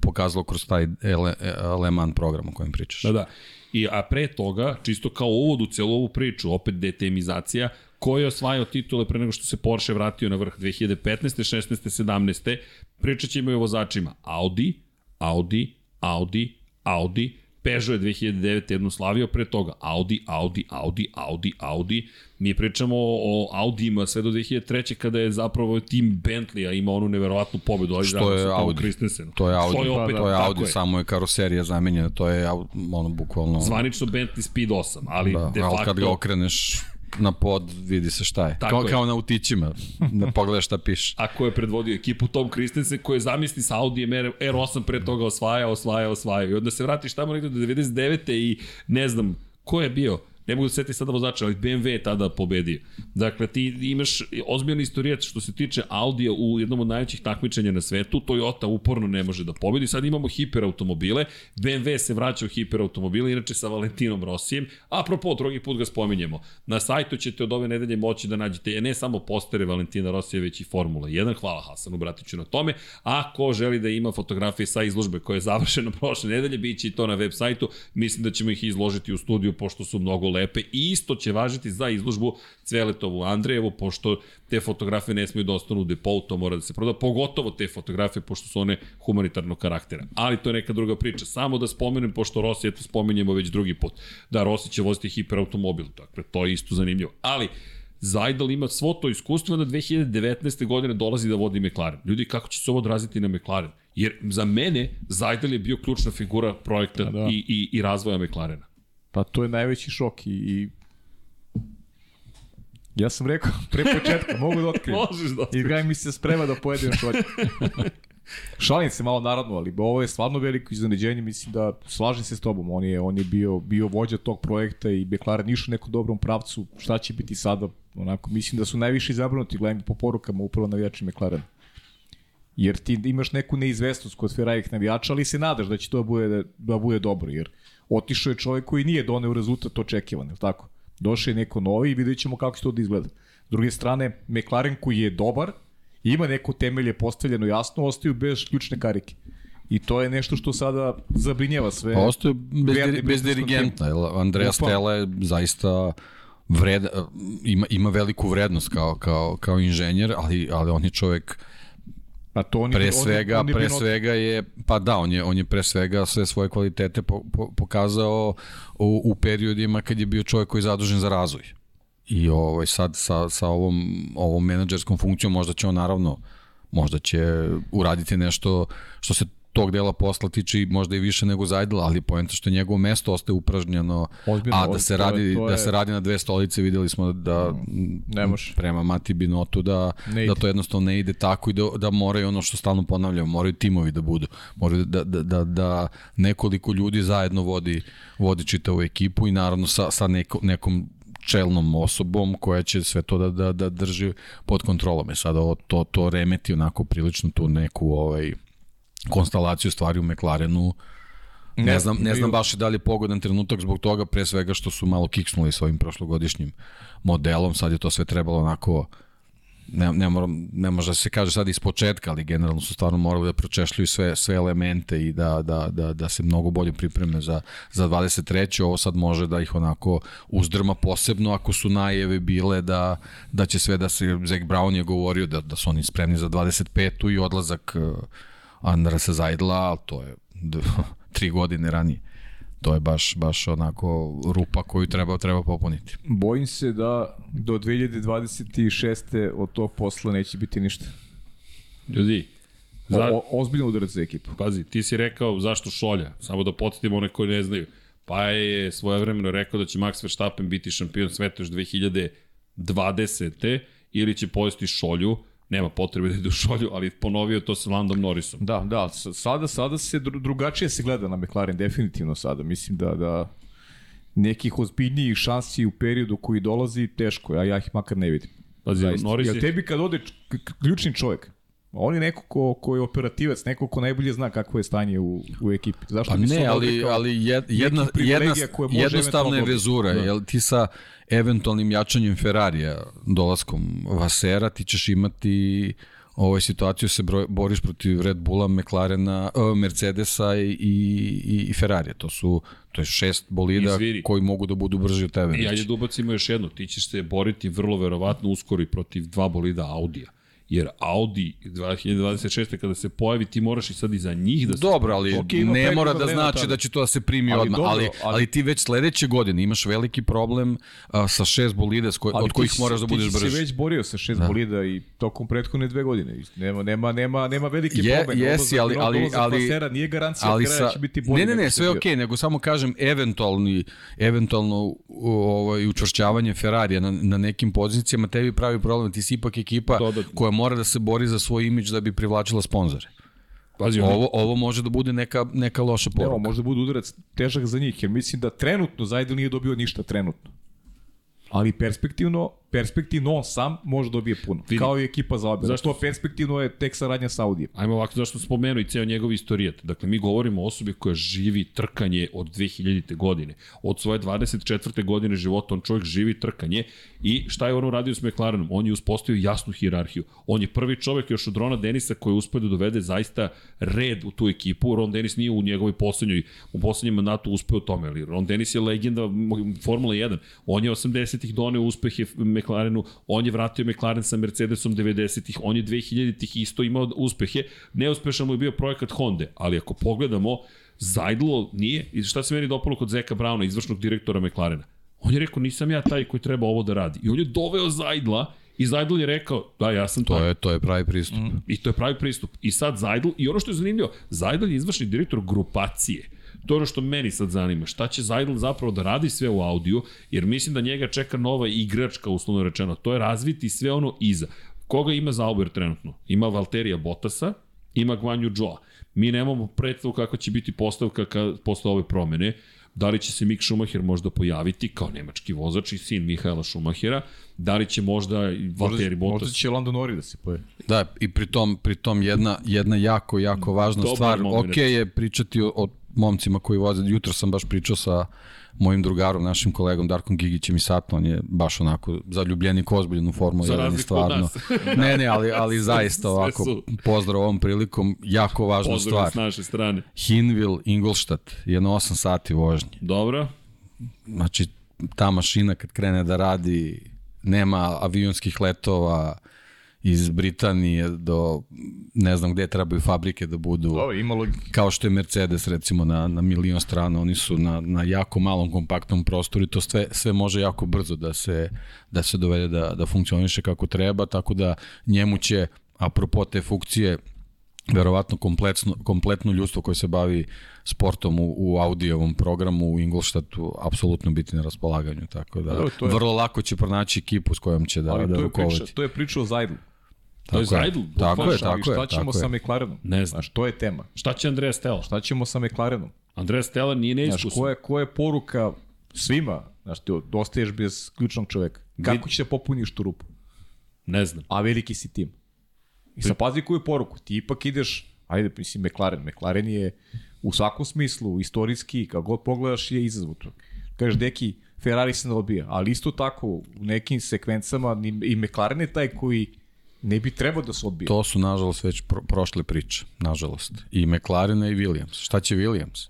pokazalo kroz taj Le, Le Mans program o kojem pričaš. Da, da. I, a pre toga, čisto kao uvod u celu ovu priču, opet detemizacija, ko je osvajao titule pre nego što se Porsche vratio na vrh 2015. 16. 17. Pričat ćemo i o vozačima Audi, Audi, Audi, Audi, Peugeot je 2009. jednu slavio pre toga. Audi, Audi, Audi, Audi, Audi. Mi pričamo o Audijima sve do 2003. kada je zapravo tim Bentleya imao onu neverovatnu pobedu. Ali Što je Audi? To je Audi, je, opet, to je Audi, je. samo je karoserija zamenjena. To je ono bukvalno... Zvanično Bentley Speed 8, ali da, de facto... Ali kad ga okreneš na pod vidi se šta je. Tako kao, je. kao na utićima, da pogledaš šta piše. A ko je predvodio ekipu Tom Christensen koji je zamisli sa Audijem R8 pre toga osvaja, osvaja, osvaja. I onda se vratiš tamo negde do 99. i ne znam ko je bio ne mogu da seti sada vozača, ali BMW je tada pobedio. Dakle, ti imaš ozbiljni istorijat što se tiče Audija u jednom od najvećih takmičenja na svetu, Toyota uporno ne može da pobedi, sad imamo hiperautomobile, BMW se vraća u hiperautomobile, inače sa Valentinom Rosijem, apropo, drugi put ga spominjemo, na sajtu ćete od ove nedelje moći da nađete ne samo postere Valentina Rosija, već i Formula 1, hvala Hasanu Bratiću na tome, a ko želi da ima fotografije sa izložbe koja je završena prošle nedelje, bit će i to na web sajtu, mislim da ćemo ih izložiti u studiju, pošto su mnogo lepe i isto će važiti za izložbu Cveletovu Andrejevu, pošto te fotografije ne smiju da ostanu u depou, to mora da se proda, pogotovo te fotografije, pošto su one humanitarnog karaktera. Ali to je neka druga priča. Samo da spomenem, pošto Rossi, eto spomenjemo već drugi put, da Rossi će voziti hiperautomobil, dakle, to je isto zanimljivo. Ali, Zajdal ima svo to iskustvo da 2019. godine dolazi da vodi McLaren. Ljudi, kako će se ovo odraziti na McLaren? Jer za mene Zajdal je bio ključna figura projekta da, da. I, i, i razvoja McLarena. Pa to je najveći šok i, i Ja sam rekao, pre početka, mogu da otkrijem. Možeš da otkrijem. I Graj mi se sprema da pojedem što hoće. Šalim se malo naravno, ali ovo je stvarno veliko iznenađenje, mislim da slažem se s tobom, on je, on je bio, bio vođa tog projekta i McLaren išao u nekom dobrom pravcu, šta će biti sada, onako, mislim da su najviše zabrinuti, gledam po porukama upravo navijači McLaren. Jer ti imaš neku neizvestnost kod Ferrari navijača, ali se nadaš da će to da bude, da bude dobro, jer otišao je čovjek koji nije doneo rezultat očekivan, je tako? Došao je neko novi i vidjet ćemo kako će to da izgleda. S druge strane, McLaren koji je dobar, ima neko temelje postavljeno jasno, ostaju bez ključne karike. I to je nešto što sada zabrinjava sve. Pa ostaju bez, diri, bez dirigenta. Andreja Stella je zaista vred, ima, ima veliku vrednost kao, kao, kao inženjer, ali, ali on je čovek A to on je, pre svega, on je, on je pre svega je, pa da, on je, on je pre svega sve svoje kvalitete po, po, pokazao u, u periodima kad je bio čovjek koji je zadužen za razvoj. I ovaj, sad sa, sa ovom, ovom menadžerskom funkcijom možda će on naravno možda će uraditi nešto što se tog dela posla tiče možda i više nego Zajdel, ali poenta što njegovo mesto ostaje upražnjeno, Ozbiljno, a da se radi to je, da se radi na dve stolice, videli smo da ne može. prema Mati Binotu da da to jednostavno ne ide tako i da da moraju ono što stalno ponavljamo, moraju timovi da budu. Moraju da da da da nekoliko ljudi zajedno vodi vodi čitavu ekipu i naravno sa sa neko, nekom čelnom osobom koja će sve to da, da, da drži pod kontrolom. E sada ovo, to, to remeti onako prilično tu neku ovaj, konstalaciju stvari u McLarenu. Ne, ne znam, ne znam baš da li je pogodan trenutak zbog toga, pre svega što su malo kiksnuli svojim prošlogodišnjim modelom, sad je to sve trebalo onako ne, ne, moram, ne može da se kaže sad iz početka, ali generalno su stvarno morali da pročešljuju sve, sve elemente i da, da, da, da se mnogo bolje pripreme za, za 23. Ovo sad može da ih onako uzdrma posebno ako su najeve bile da, da će sve da se, Zach Brown je govorio da, da su oni spremni za 25. i odlazak Andrasa Zajdla, ali to je tri godine ranije. To je baš, baš onako rupa koju treba, treba popuniti. Bojim se da do 2026. od tog posla neće biti ništa. Ljudi, Za... O, ozbiljno udarac za ekipu. Pazi, ti si rekao zašto šolja, samo da podsjetimo one koji ne znaju. Pa je svojevremeno rekao da će Max Verstappen biti šampion sveta još 2020. ili će pojesti šolju, nema potrebe da ide u šolju, ali ponovio to sa Landom Norrisom. Da, da, sada, sada se drugačije se gleda na McLaren, definitivno sada. Mislim da, da nekih ozbiljnijih šansi u periodu koji dolazi, teško, a ja ih makar ne vidim. Pazi, Norris je... Jel tebi kad ode ključni čovjek, On je neko ko, ko je operativac, neko ko najbolje zna kakvo je stanje u, u ekipi. Zašto pa ne, ali, ali jedna, jedna, jednostavna je vezura. Da. Jel, ti sa eventualnim jačanjem Ferrarija, dolaskom Vasera, ti ćeš imati ovoj situaciju se broj, boriš protiv Red Bulla, McLarena, uh, Mercedesa i, i, i Ferrarija. To su to je šest bolida Izviri. koji mogu da budu brži od tebe. I ajde da ubacimo još jedno. Ti ćeš se boriti vrlo verovatno uskoro i protiv dva bolida Audija jer Audi 2026. kada se pojavi, ti moraš i sad i za njih da se... Dobro, ali okay, ne mora da znači da će to da se primi ali, odmah, dobro, ali, ali, ali ti već sledeće godine imaš veliki problem uh, sa šest bolida koj, od kojih si, moraš da budeš brži. Ti si već borio sa šest da. bolida i tokom prethodne dve godine. Nema, nema, nema, nema veliki je, problem. Jesi, ali, ali, ali, ali, nije garancija ali sa, da će biti bolje. Ne, ne, ne, sve je okej, okay, nego samo kažem eventualni, eventualno ovaj, učvršćavanje Ferrarija na, na nekim pozicijama tebi pravi problem. Ti si ipak ekipa Dodatno. koja mora da se bori za svoj imidž da bi privlačila sponzore. Pazi, ovo, ovo može da bude neka, neka loša poruka. Evo, može da bude udarac težak za njih, jer mislim da trenutno Zajdel nije dobio ništa trenutno. Ali perspektivno perspektivno on sam može dobije puno. Kao i ekipa za odbranu. Zašto? To perspektivno je tek saradnja sa Audijem. Ajmo ovako, zašto spomenu i ceo njegov istorijat. Dakle, mi govorimo o osobi koja živi trkanje od 2000. godine. Od svoje 24. godine života on čovjek živi trkanje i šta je on uradio s McLarenom? On je uspostavio jasnu hirarhiju. On je prvi čovjek još od Rona Denisa koji je uspio da dovede zaista red u tu ekipu. Ron Denis nije u njegovoj poslednjoj, u poslednjem mandatu uspeo u tome, ali Ron Denis je legenda Formula 1. On je 80-ih doneo uspehe McLarenu, on je vratio McLaren sa Mercedesom 90-ih, on je 2000-ih isto imao uspehe. Neuspešan mu je bio projekat Honda, ali ako pogledamo, Zajdlo nije, i šta se meni dopalo kod Zeka Brauna, izvršnog direktora McLarena? On je rekao, nisam ja taj koji treba ovo da radi. I on je doveo Zajdla i Zajdl je rekao, da, ja sam To taj. je, to je pravi pristup. Mm. I to je pravi pristup. I sad Zajdl, i ono što je zanimljivo, Zajdl je izvršni direktor grupacije. To je ono što meni sad zanima. Šta će Zajdl zapravo da radi sve u audiju, jer mislim da njega čeka nova igračka, uslovno rečeno. To je razviti sve ono iza. Koga ima Zauber trenutno? Ima Valterija Bottasa, ima Gvanju Joa. Mi nemamo predstavu kako će biti postavka ka, posle ove promene. Da li će se Mick Schumacher možda pojaviti kao nemački vozač i sin Mihaela Schumachera? Da li će možda Valtteri Bottas? Možda će Lando Norris da se pojavi. Da, i pritom, pritom jedna, jedna jako, jako važna Dobar stvar. moment. Ok je pričati o, o momcima koji voze. Jutro sam baš pričao sa mojim drugarom, našim kolegom Darkom Gigićem i Sato, on je baš onako zaljubljenik ozbiljen u Formulu Za 1 i razliku od stvarno. nas. ne, ne, ali, ali zaista ovako, pozdrav ovom prilikom, jako važna Pozdrav stvar. s naše strane. Hinwil, Ingolstadt, jedno 8 sati vožnje. Dobro. Znači, ta mašina kad krene da radi, nema avionskih letova iz Britanije do ne znam gde trebaju fabrike da budu. Dobro, ima logike. Kao što je Mercedes recimo na, na milion strana, oni su na, na jako malom kompaktnom prostoru i to sve, sve može jako brzo da se, da se dovede da, da funkcioniše kako treba, tako da njemu će, apropo te funkcije, verovatno kompletno, kompletno ljudstvo koje se bavi sportom u, u audijovom programu u Ingolstadtu apsolutno biti na raspolaganju, tako da to je- vrlo lako će pronaći ekipu s kojom će da, Ali da to je, priča, rukovodi. to je priča o Zajdlu. To je Tako je. Zajdl. Tako je, tako je. šta ćemo tako sa. McLarenom? Ne znam. Znaš, to je tema. Šta će Andreja Stella? Šta ćemo sa McLarenom? Andreja Stella nije Znaš, neiskusan. koja koja je poruka svima? Znaš, ti ostaješ bez ključnog čoveka. Kako ćeš da popuniš tu rupu? Ne znam. A veliki si tim. I sad pazi koju poruku. Ti ipak ideš, ajde, mislim, McLaren. McLaren je u svakom smislu, istorijski, kako god pogledaš, je izazov tu. Kažeš, deki, Ferrari se ne odbija, ali isto tako, u nekim sekvencama ni- i McLaren je taj koji ne bi trebao da se odbija. To su, nažalost, već pro, prošle priče, nažalost. I McLarena i Williams. Šta će Williams?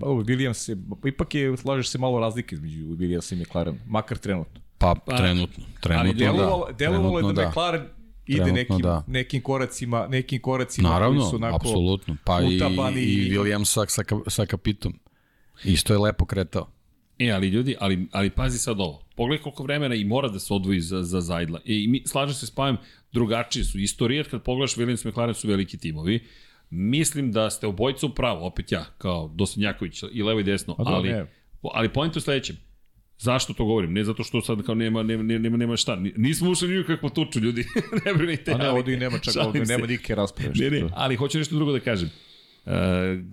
Pa, Ovo, Williams je, ipak je, slažeš se malo razlike između Williamsa i McLaren, makar trenutno. Pa, trenutno. Trenutno, Delovalo, da. delovalo je da, Trenutno, McLaren ide Trenutno nekim, da. nekim koracima, nekim koracima Naravno, koji su onako apsolutno. Pa i, utabani i Williams sa, sa, sa kapitom. Isto je lepo kretao. E, ali ljudi, ali, ali pazi sad ovo. Pogledaj koliko vremena i mora da se odvoji za, za Zajdla. E, I mi, slažem se s Pajem, drugačije su. Istorijat, kad pogledaš Williams McLaren su veliki timovi. Mislim da ste obojica u pravu, opet ja, kao Dosadnjaković, i levo i desno, Pa da, ali, ne. ali point u sledećem. Zašto to govorim? Ne zato što sad kao nema, nema, nema, nema šta. Ni- Nismo ušli ni u kakvu tuču, ljudi. ne brinite. A ne, ali- ovdje i nema čak, se. nema nikakve rasprave. Ne, ne, ali hoću nešto drugo da kažem. E,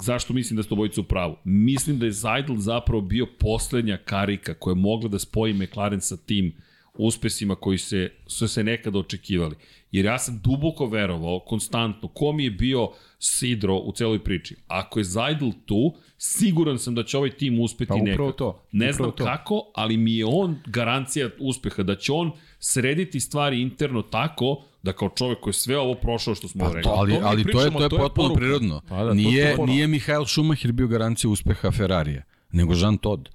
zašto mislim da ste obojica u pravu? Mislim da je Zajdl zapravo bio poslednja karika koja je mogla da spoji McLaren sa tim uspesima koji se, su se nekada očekivali. Jer ja sam duboko verovao, konstantno, ko mi je bio sidro u celoj priči. Ako je Zajdl tu, siguran sam da će ovaj tim uspeti Pa nekako. to, Ne znam to. kako, ali mi je on garancija uspeha, da će on srediti stvari interno tako da kao čovek koji je sve ovo prošao što smo Pa rekli. to, ali, to ali to je, pričamo, to je to je potpuno poruka. prirodno. Pa da, to je nije, poruka. nije Mihael Schumacher bio garancija uspeha Ferrarija, nego Jean Todt.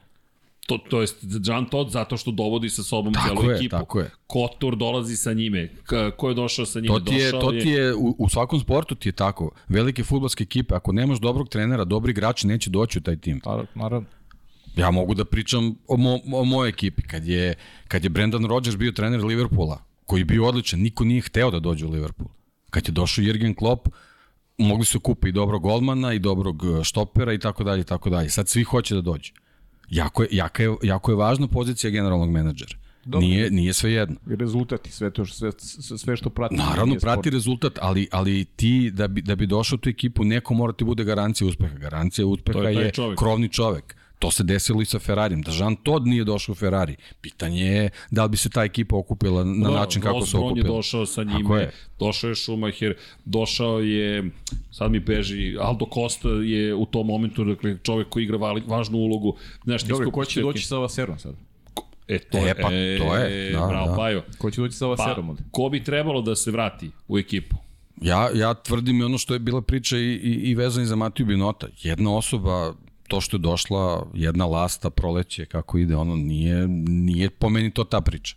To, to jest Jean Todt zato što dovodi sa sobom Tako celu je, ekipu. tako je. Kotor dolazi sa njime. K ko je došao sa njime? To ti je, došao to ti je u, u svakom sportu ti je tako. Velike futbolske ekipe, ako nemaš dobrog trenera, dobri igrači neće doći u taj tim. Pa, naravno. Ja mogu da pričam o, mo, o mojoj ekipi. Kad je, kad je Brendan Rodgers bio trener Liverpoola, koji je bio odličan, niko nije hteo da dođe u Liverpool. Kad je došao Jurgen Klopp, mogli su kupi i dobrog golmana i dobrog e, štopera i tako dalje i tako dalje. Sad svi hoće da dođu. Jako je, jaka je, jako je važna pozicija generalnog menadžera. Dobro. Nije, nije sve jedno. I rezultati, sve, to, sve, sve što prati. Naravno, prati sport. rezultat, ali, ali ti, da bi, da bi došao u tu ekipu, neko mora ti bude garancija uspeha. Garancija uspeha To je je, čovek. krovni čovek. To se desilo i sa Ferrarijem. Da Jean Todt nije došao u Ferrari. Pitanje je da li bi se ta ekipa okupila na da, način kako se Osborn je okupila. došao sa njime, je. došao je Schumacher, došao je, sad mi beži, Aldo Costa je u tom momentu, dakle, čovek koji igra vali, važnu ulogu. Znaš, skupiš ko će doći sa Vaserom sad? E, to E, je, pa, to je, da, bravo, da. Pajo. Ko će doći sa Pa, Vaserom onda? ko bi trebalo da se vrati u ekipu? Ja, ja tvrdim i ono što je bila priča i, i, i vezani za Matiju Binota. Jedna osoba, to što je došla, jedna lasta, proleće, kako ide, ono nije, nije po meni to ta priča.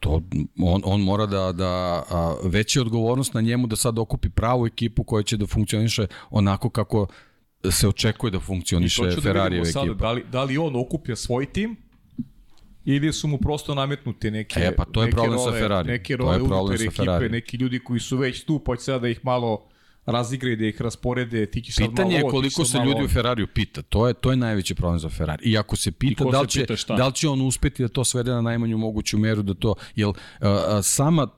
To, on, on mora da, da a, veća je odgovornost na njemu da sad okupi pravu ekipu koja će da funkcioniše onako kako se očekuje da funkcioniše da Ferrarijeva sada, ekipa. da li, da li on okuplja svoj tim ili su mu prosto nametnute neke E, pa to je neke problem sa role, Ferrarijem. Neke To je role unutar sa ekipe, neki ljudi koji su već tu, pa će sada da ih malo razigraju, da ih rasporede, ti ćeš sad malo Pitanje je koliko se ljudi u. Ferrariju pita. To je to je najveći problem za Ferrari. I ako se pita da li će pita šta? da li će on uspeti da to svede na najmanju moguću meru da to jel uh, sama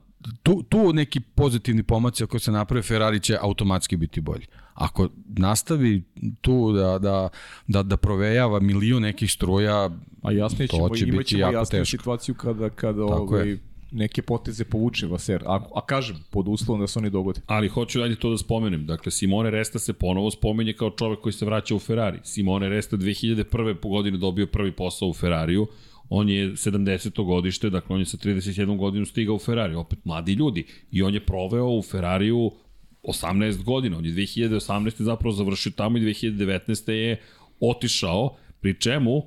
tu, tu neki pozitivni pomaci ako se naprave Ferrari će automatski biti bolji. Ako nastavi tu da, da, da, da provejava milion nekih struja, A jasnije To će imat biti jako jasniju teško. situaciju kada, kada Tako ovaj, je. Neke poteze povuče Vaser. A, a kažem, pod uslovom da se oni dogode. Ali hoću dalje to da spomenem. Dakle, Simone Resta se ponovo spomenje kao čovek koji se vraća u Ferrari. Simone Resta 2001. po godinu dobio prvi posao u Ferrariju. On je 70. godište, dakle on je sa 31 godinu stigao u Ferrari. Opet mladi ljudi. I on je proveo u Ferrariju 18 godina. On je 2018. zapravo završio tamo i 2019. je otišao, pri čemu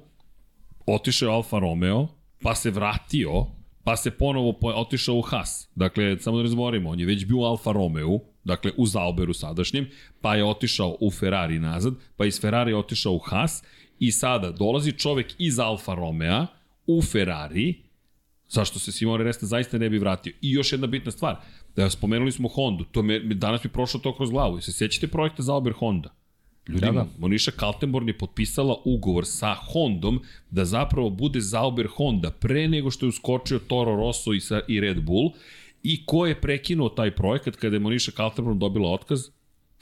otišao Alfa Romeo, pa se vratio, pa se ponovo po, otišao u Haas. Dakle, samo da razborimo, on je već bio u Alfa Romeo, dakle u Zauberu sadašnjem, pa je otišao u Ferrari nazad, pa iz Ferrari je otišao u Haas i sada dolazi čovek iz Alfa Romea u Ferrari, zašto se Simone Resta zaista ne bi vratio. I još jedna bitna stvar, da spomenuli smo Hondu, to me, danas mi prošlo to kroz glavu. Se sećate projekta Zauber Honda? Ljudi, da, Da. Moniša Kaltenborn je potpisala ugovor sa Hondom da zapravo bude Zauber Honda pre nego što je uskočio Toro Rosso i, sa, i Red Bull. I ko je prekinuo taj projekat kada je Moniša Kaltenborn dobila otkaz?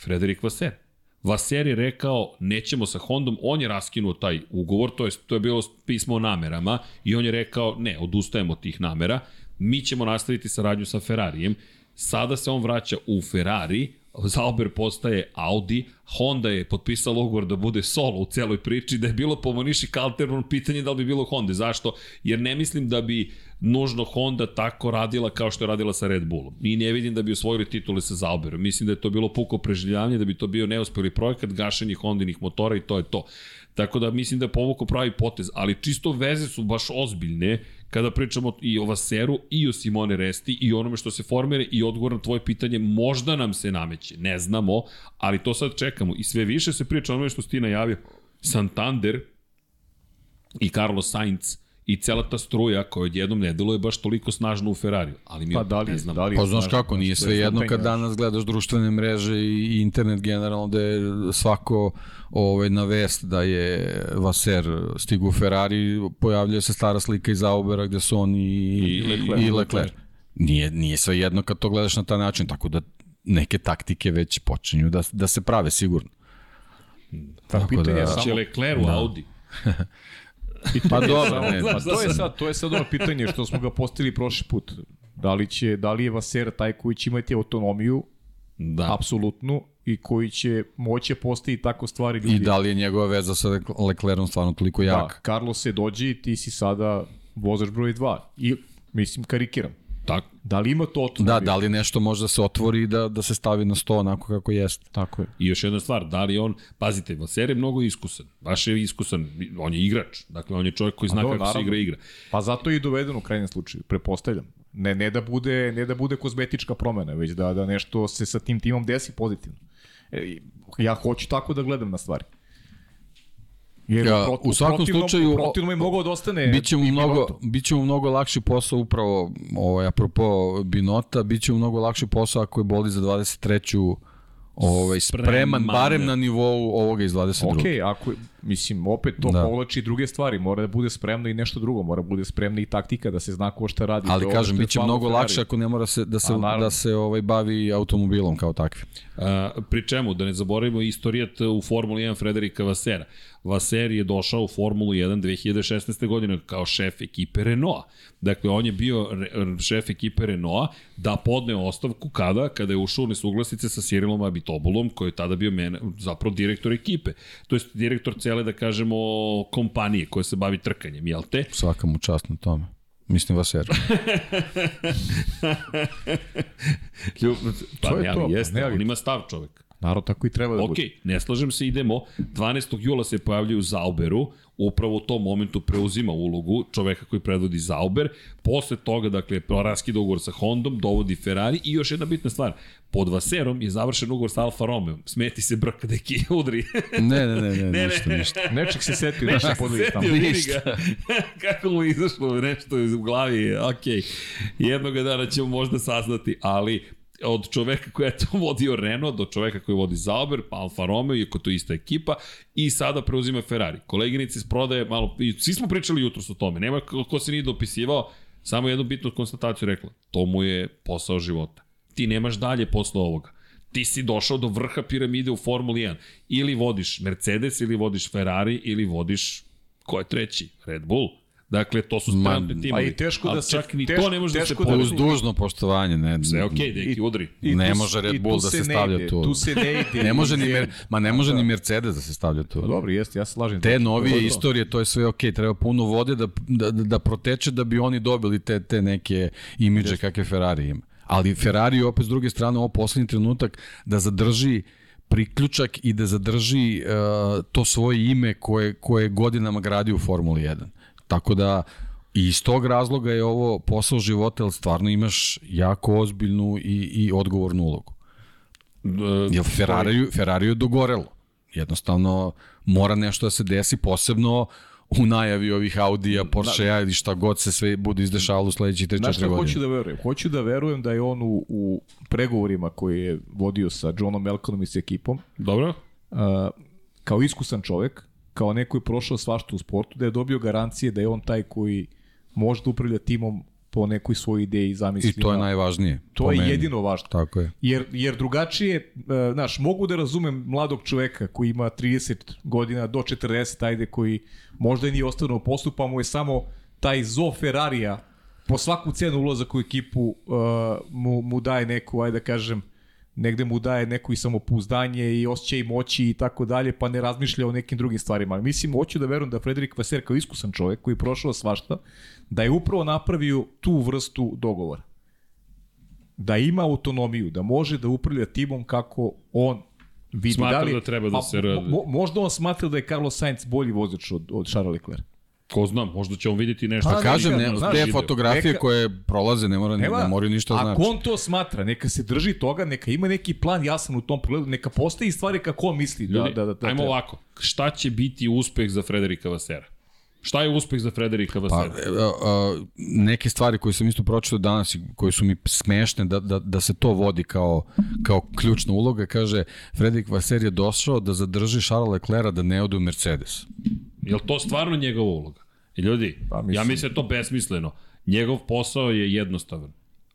Frederik Vaser. Vaser je rekao nećemo sa Hondom, on je raskinuo taj ugovor, to je, to je bilo pismo o namerama i on je rekao ne, odustajemo od tih namera, mi ćemo nastaviti saradnju sa Ferrarijem. Sada se on vraća u Ferrari, Zauber postaje Audi, Honda je potpisala ugovor da bude solo u celoj priči, da je bilo po Moniši Kalterman pitanje da li bi bilo Honda. Zašto? Jer ne mislim da bi nužno Honda tako radila kao što je radila sa Red Bullom. I ne vidim da bi osvojili titule sa Zauberom. Mislim da je to bilo puko preživljavanje, da bi to bio neuspeli projekat, gašenje Hondinih motora i to je to. Tako da mislim da je povukao pravi potez, ali čisto veze su baš ozbiljne kada pričamo i o Vaseru i o Simone Resti i onome što se formira i odgovor na tvoje pitanje možda nam se nameće, ne znamo, ali to sad čekamo i sve više se priča onome što si ti najavio. Santander i Carlos Sainz i cela ta struja koja odjednom ne deluje baš toliko snažno u Ferrariju, ali mi Pa da li, ne znamo. da li Pa znaš kako, nije je sve jedno pitanje, kad znaš. danas gledaš društvene mreže i internet generalno da je svako ovaj, na vest da je Vaser stigu u Ferrari, pojavljuje se stara slika iz Aubera gde su on i, i, Leclerc. i Leclerc. Nije, nije sve jedno kad to gledaš na taj način, tako da neke taktike već počinju da, da se prave sigurno. Pa Tako pitanje da- je samo... Leclerc u Audi. Pa dobro, ne, Pa to je sad, to je sad ono pitanje što smo ga postavili prošli put. Da li, će, da li je Vaser taj koji će imati autonomiju, Da. apsolutnu, i koji će moći postaviti tako stvari ljudi. I da li je njegova veza sa Lec- Leclerom stvarno toliko Da, jaka? Carlos se dođe i ti si sada vozač broj 2. I, mislim, karikiram. Tako. Da li ima to Da, autonomiju? da li nešto može da se otvori i da, da se stavi na sto onako kako jeste? Tako je. I još jedna stvar, da li on, pazite, Vaser je mnogo iskusan, baš je iskusan, on je igrač, dakle on je čovjek koji zna do, kako se naravno. igra igra. Pa zato je i doveden u krajnjem slučaju, prepostavljam. Ne, ne, da bude, ne da bude kozmetička promena, već da, da nešto se sa tim timom desi pozitivno. E, ja hoću tako da gledam na stvari. Jer Ja, u svakom slučaju, u protivnom je mogao da ostane Biće mu mnogo, biće mu mnogo lakši posao upravo, ovaj, apropo Binota, biće mu mnogo lakši posao ako je boli za 23. Ovaj, spreman, Spreman. barem na nivou ovoga iz 22. Ok, ako, Mislim, opet to Da. da. povlači i druge stvari. Mora da bude spremno i nešto drugo. Mora da bude spremna i taktika da se zna ko šta radi. Ali To kažem, biće mnogo Ferrari. lakše ako ne mora se, da se, A, da se ovaj, bavi automobilom kao takvi. A, pri čemu, da ne zaboravimo istorijat u Formuli 1 Frederika Vasera. Vaser je došao u Formulu 1 2016. godine kao šef ekipe Renaulta. Dakle, on je bio šef ekipe Renaulta da podne ostavku kada? Kada je ušao u nesuglasice sa Cyrilom Abitobulom, koji je tada bio mene, zapravo direktor ekipe. To je direktor cele, da kažemo, kompanije koja se bavi trkanjem, jel te? Svaka mu čast na tome. Mislim vas jer. Ljub, pa To je ne, to, pa jeste, ne, ali- on ima stav čovek. Naravno, tako i treba da Ok, bude. ne slažem se, idemo. 12. jula se pojavljaju u Zauberu, upravo u tom momentu preuzima ulogu čoveka koji predvodi Zauber. Posle toga, dakle, raskida ugovor sa Hondom, dovodi Ferrari i još jedna bitna stvar. Pod Vaserom je završen ugovor sa Alfa Romeo. Smeti se brk deki udri. Ne, ne, ne, ne, Ne, ništa, ne. ništa. Nečeg se setio da se podvigi tamo. Ništa. Kako mu je izašlo nešto iz u glavi. Ok, jednog dana ćemo možda saznati, ali od čoveka koji je to vodio Renault do čoveka koji vodi Zauber, pa Alfa Romeo, iako to je ista ekipa, i sada preuzima Ferrari. Koleginici iz prodaje, malo, i svi smo pričali jutro o tome, nema ko, se nije dopisivao, samo jednu bitnu konstataciju rekla, to mu je posao života. Ti nemaš dalje posle ovoga. Ti si došao do vrha piramide u Formuli 1. Ili vodiš Mercedes, ili vodiš Ferrari, ili vodiš, ko je treći? Red Bull. Dakle, to su Ma, strane timovi. a i teško da se- Čak ni teško- to ne može da se teško da-. Uz dužno poštovanje, ne. Sve okej, okay, deki, udri. I Ne tu- može Red Bull da se stavlja ide, tu. Tu se ne ide. Ne može ni, mer, ma ne može ni Mercedes da se stavlja tu. Pa dobro, jeste, ja se slažem. Te novije to je to. istorije, to je sve okej, treba puno vode da, da, da proteče da bi oni dobili te, te neke imidže kakve Ferrari ima. Ali Ferrari je opet s druge strane ovo poslednji trenutak da zadrži priključak i da zadrži uh, to svoje ime koje, koje godinama gradi u Formuli 1. Tako da i iz tog razloga je ovo posao života, jer stvarno imaš jako ozbiljnu i, i odgovornu ulogu. E, Jer Ferrari, Ferrari je dogorelo. Jednostavno mora nešto da se desi, posebno u najavi ovih Audija, Porschea ili šta god se sve bude izdešavalo u sledećih 3-4 Znaš šta godine. hoću da verujem? Hoću da verujem da je on u, u pregovorima koje je vodio sa Johnom Melkonom i s ekipom, Dobro? uh, kao iskusan čovek, kao neko je prošao svašta u sportu, da je dobio garancije da je on taj koji može da upravlja timom po nekoj svojoj ideji i zamislima. I to je najvažnije. To je meni. jedino važno. Tako je. Jer, jer drugačije, e, znaš, mogu da razumem mladog čoveka koji ima 30 godina do 40, ajde, koji možda i nije ostao u poslu, pa mu je samo taj zo Ferrarija po svaku cenu ulazak u ekipu uh, mu, mu daje neku, ajde da kažem, negde mu daje neko i samopouzdanje i osjećaj moći i tako dalje, pa ne razmišlja o nekim drugim stvarima. Mislim, hoću da verujem da Frederik Vaser kao iskusan čovek koji je prošao svašta, da je upravo napravio tu vrstu dogovora da ima autonomiju, da može da upravlja timom kako on vidi. Smatra li, da treba da se radi. Mo, možda on smatra da je Carlos Sainz bolji vozač od, od Charles Leclerc. Ko zna, možda će on vidjeti nešto. Pa Pa kažem, ne, znaš, te fotografije Neka- koje prolaze ne, mora, ne moraju ništa ako znači. on to smatra, neka se drži toga, neka ima neki plan jasan u tom pogledu, neka postaje stvari kako on misli. Da, Ljudi, da, da, da, ajmo treba. ovako. Šta će biti uspeh za Frederika Vasera? Šta je uspeh za Frederika Pa, Vasera? e, a, neke stvari koje sam isto pročitao danas i koje su mi smešne da, da, da se to vodi kao, kao ključna uloga, kaže Frederik Vaser je došao da zadrži Charles Leclerca da ne ode u Mercedes. Je li to stvarno njegova uloga? I ljudi, Pa, ja mislim- mislim da je to besmisleno. Njegov posao je jednostavan.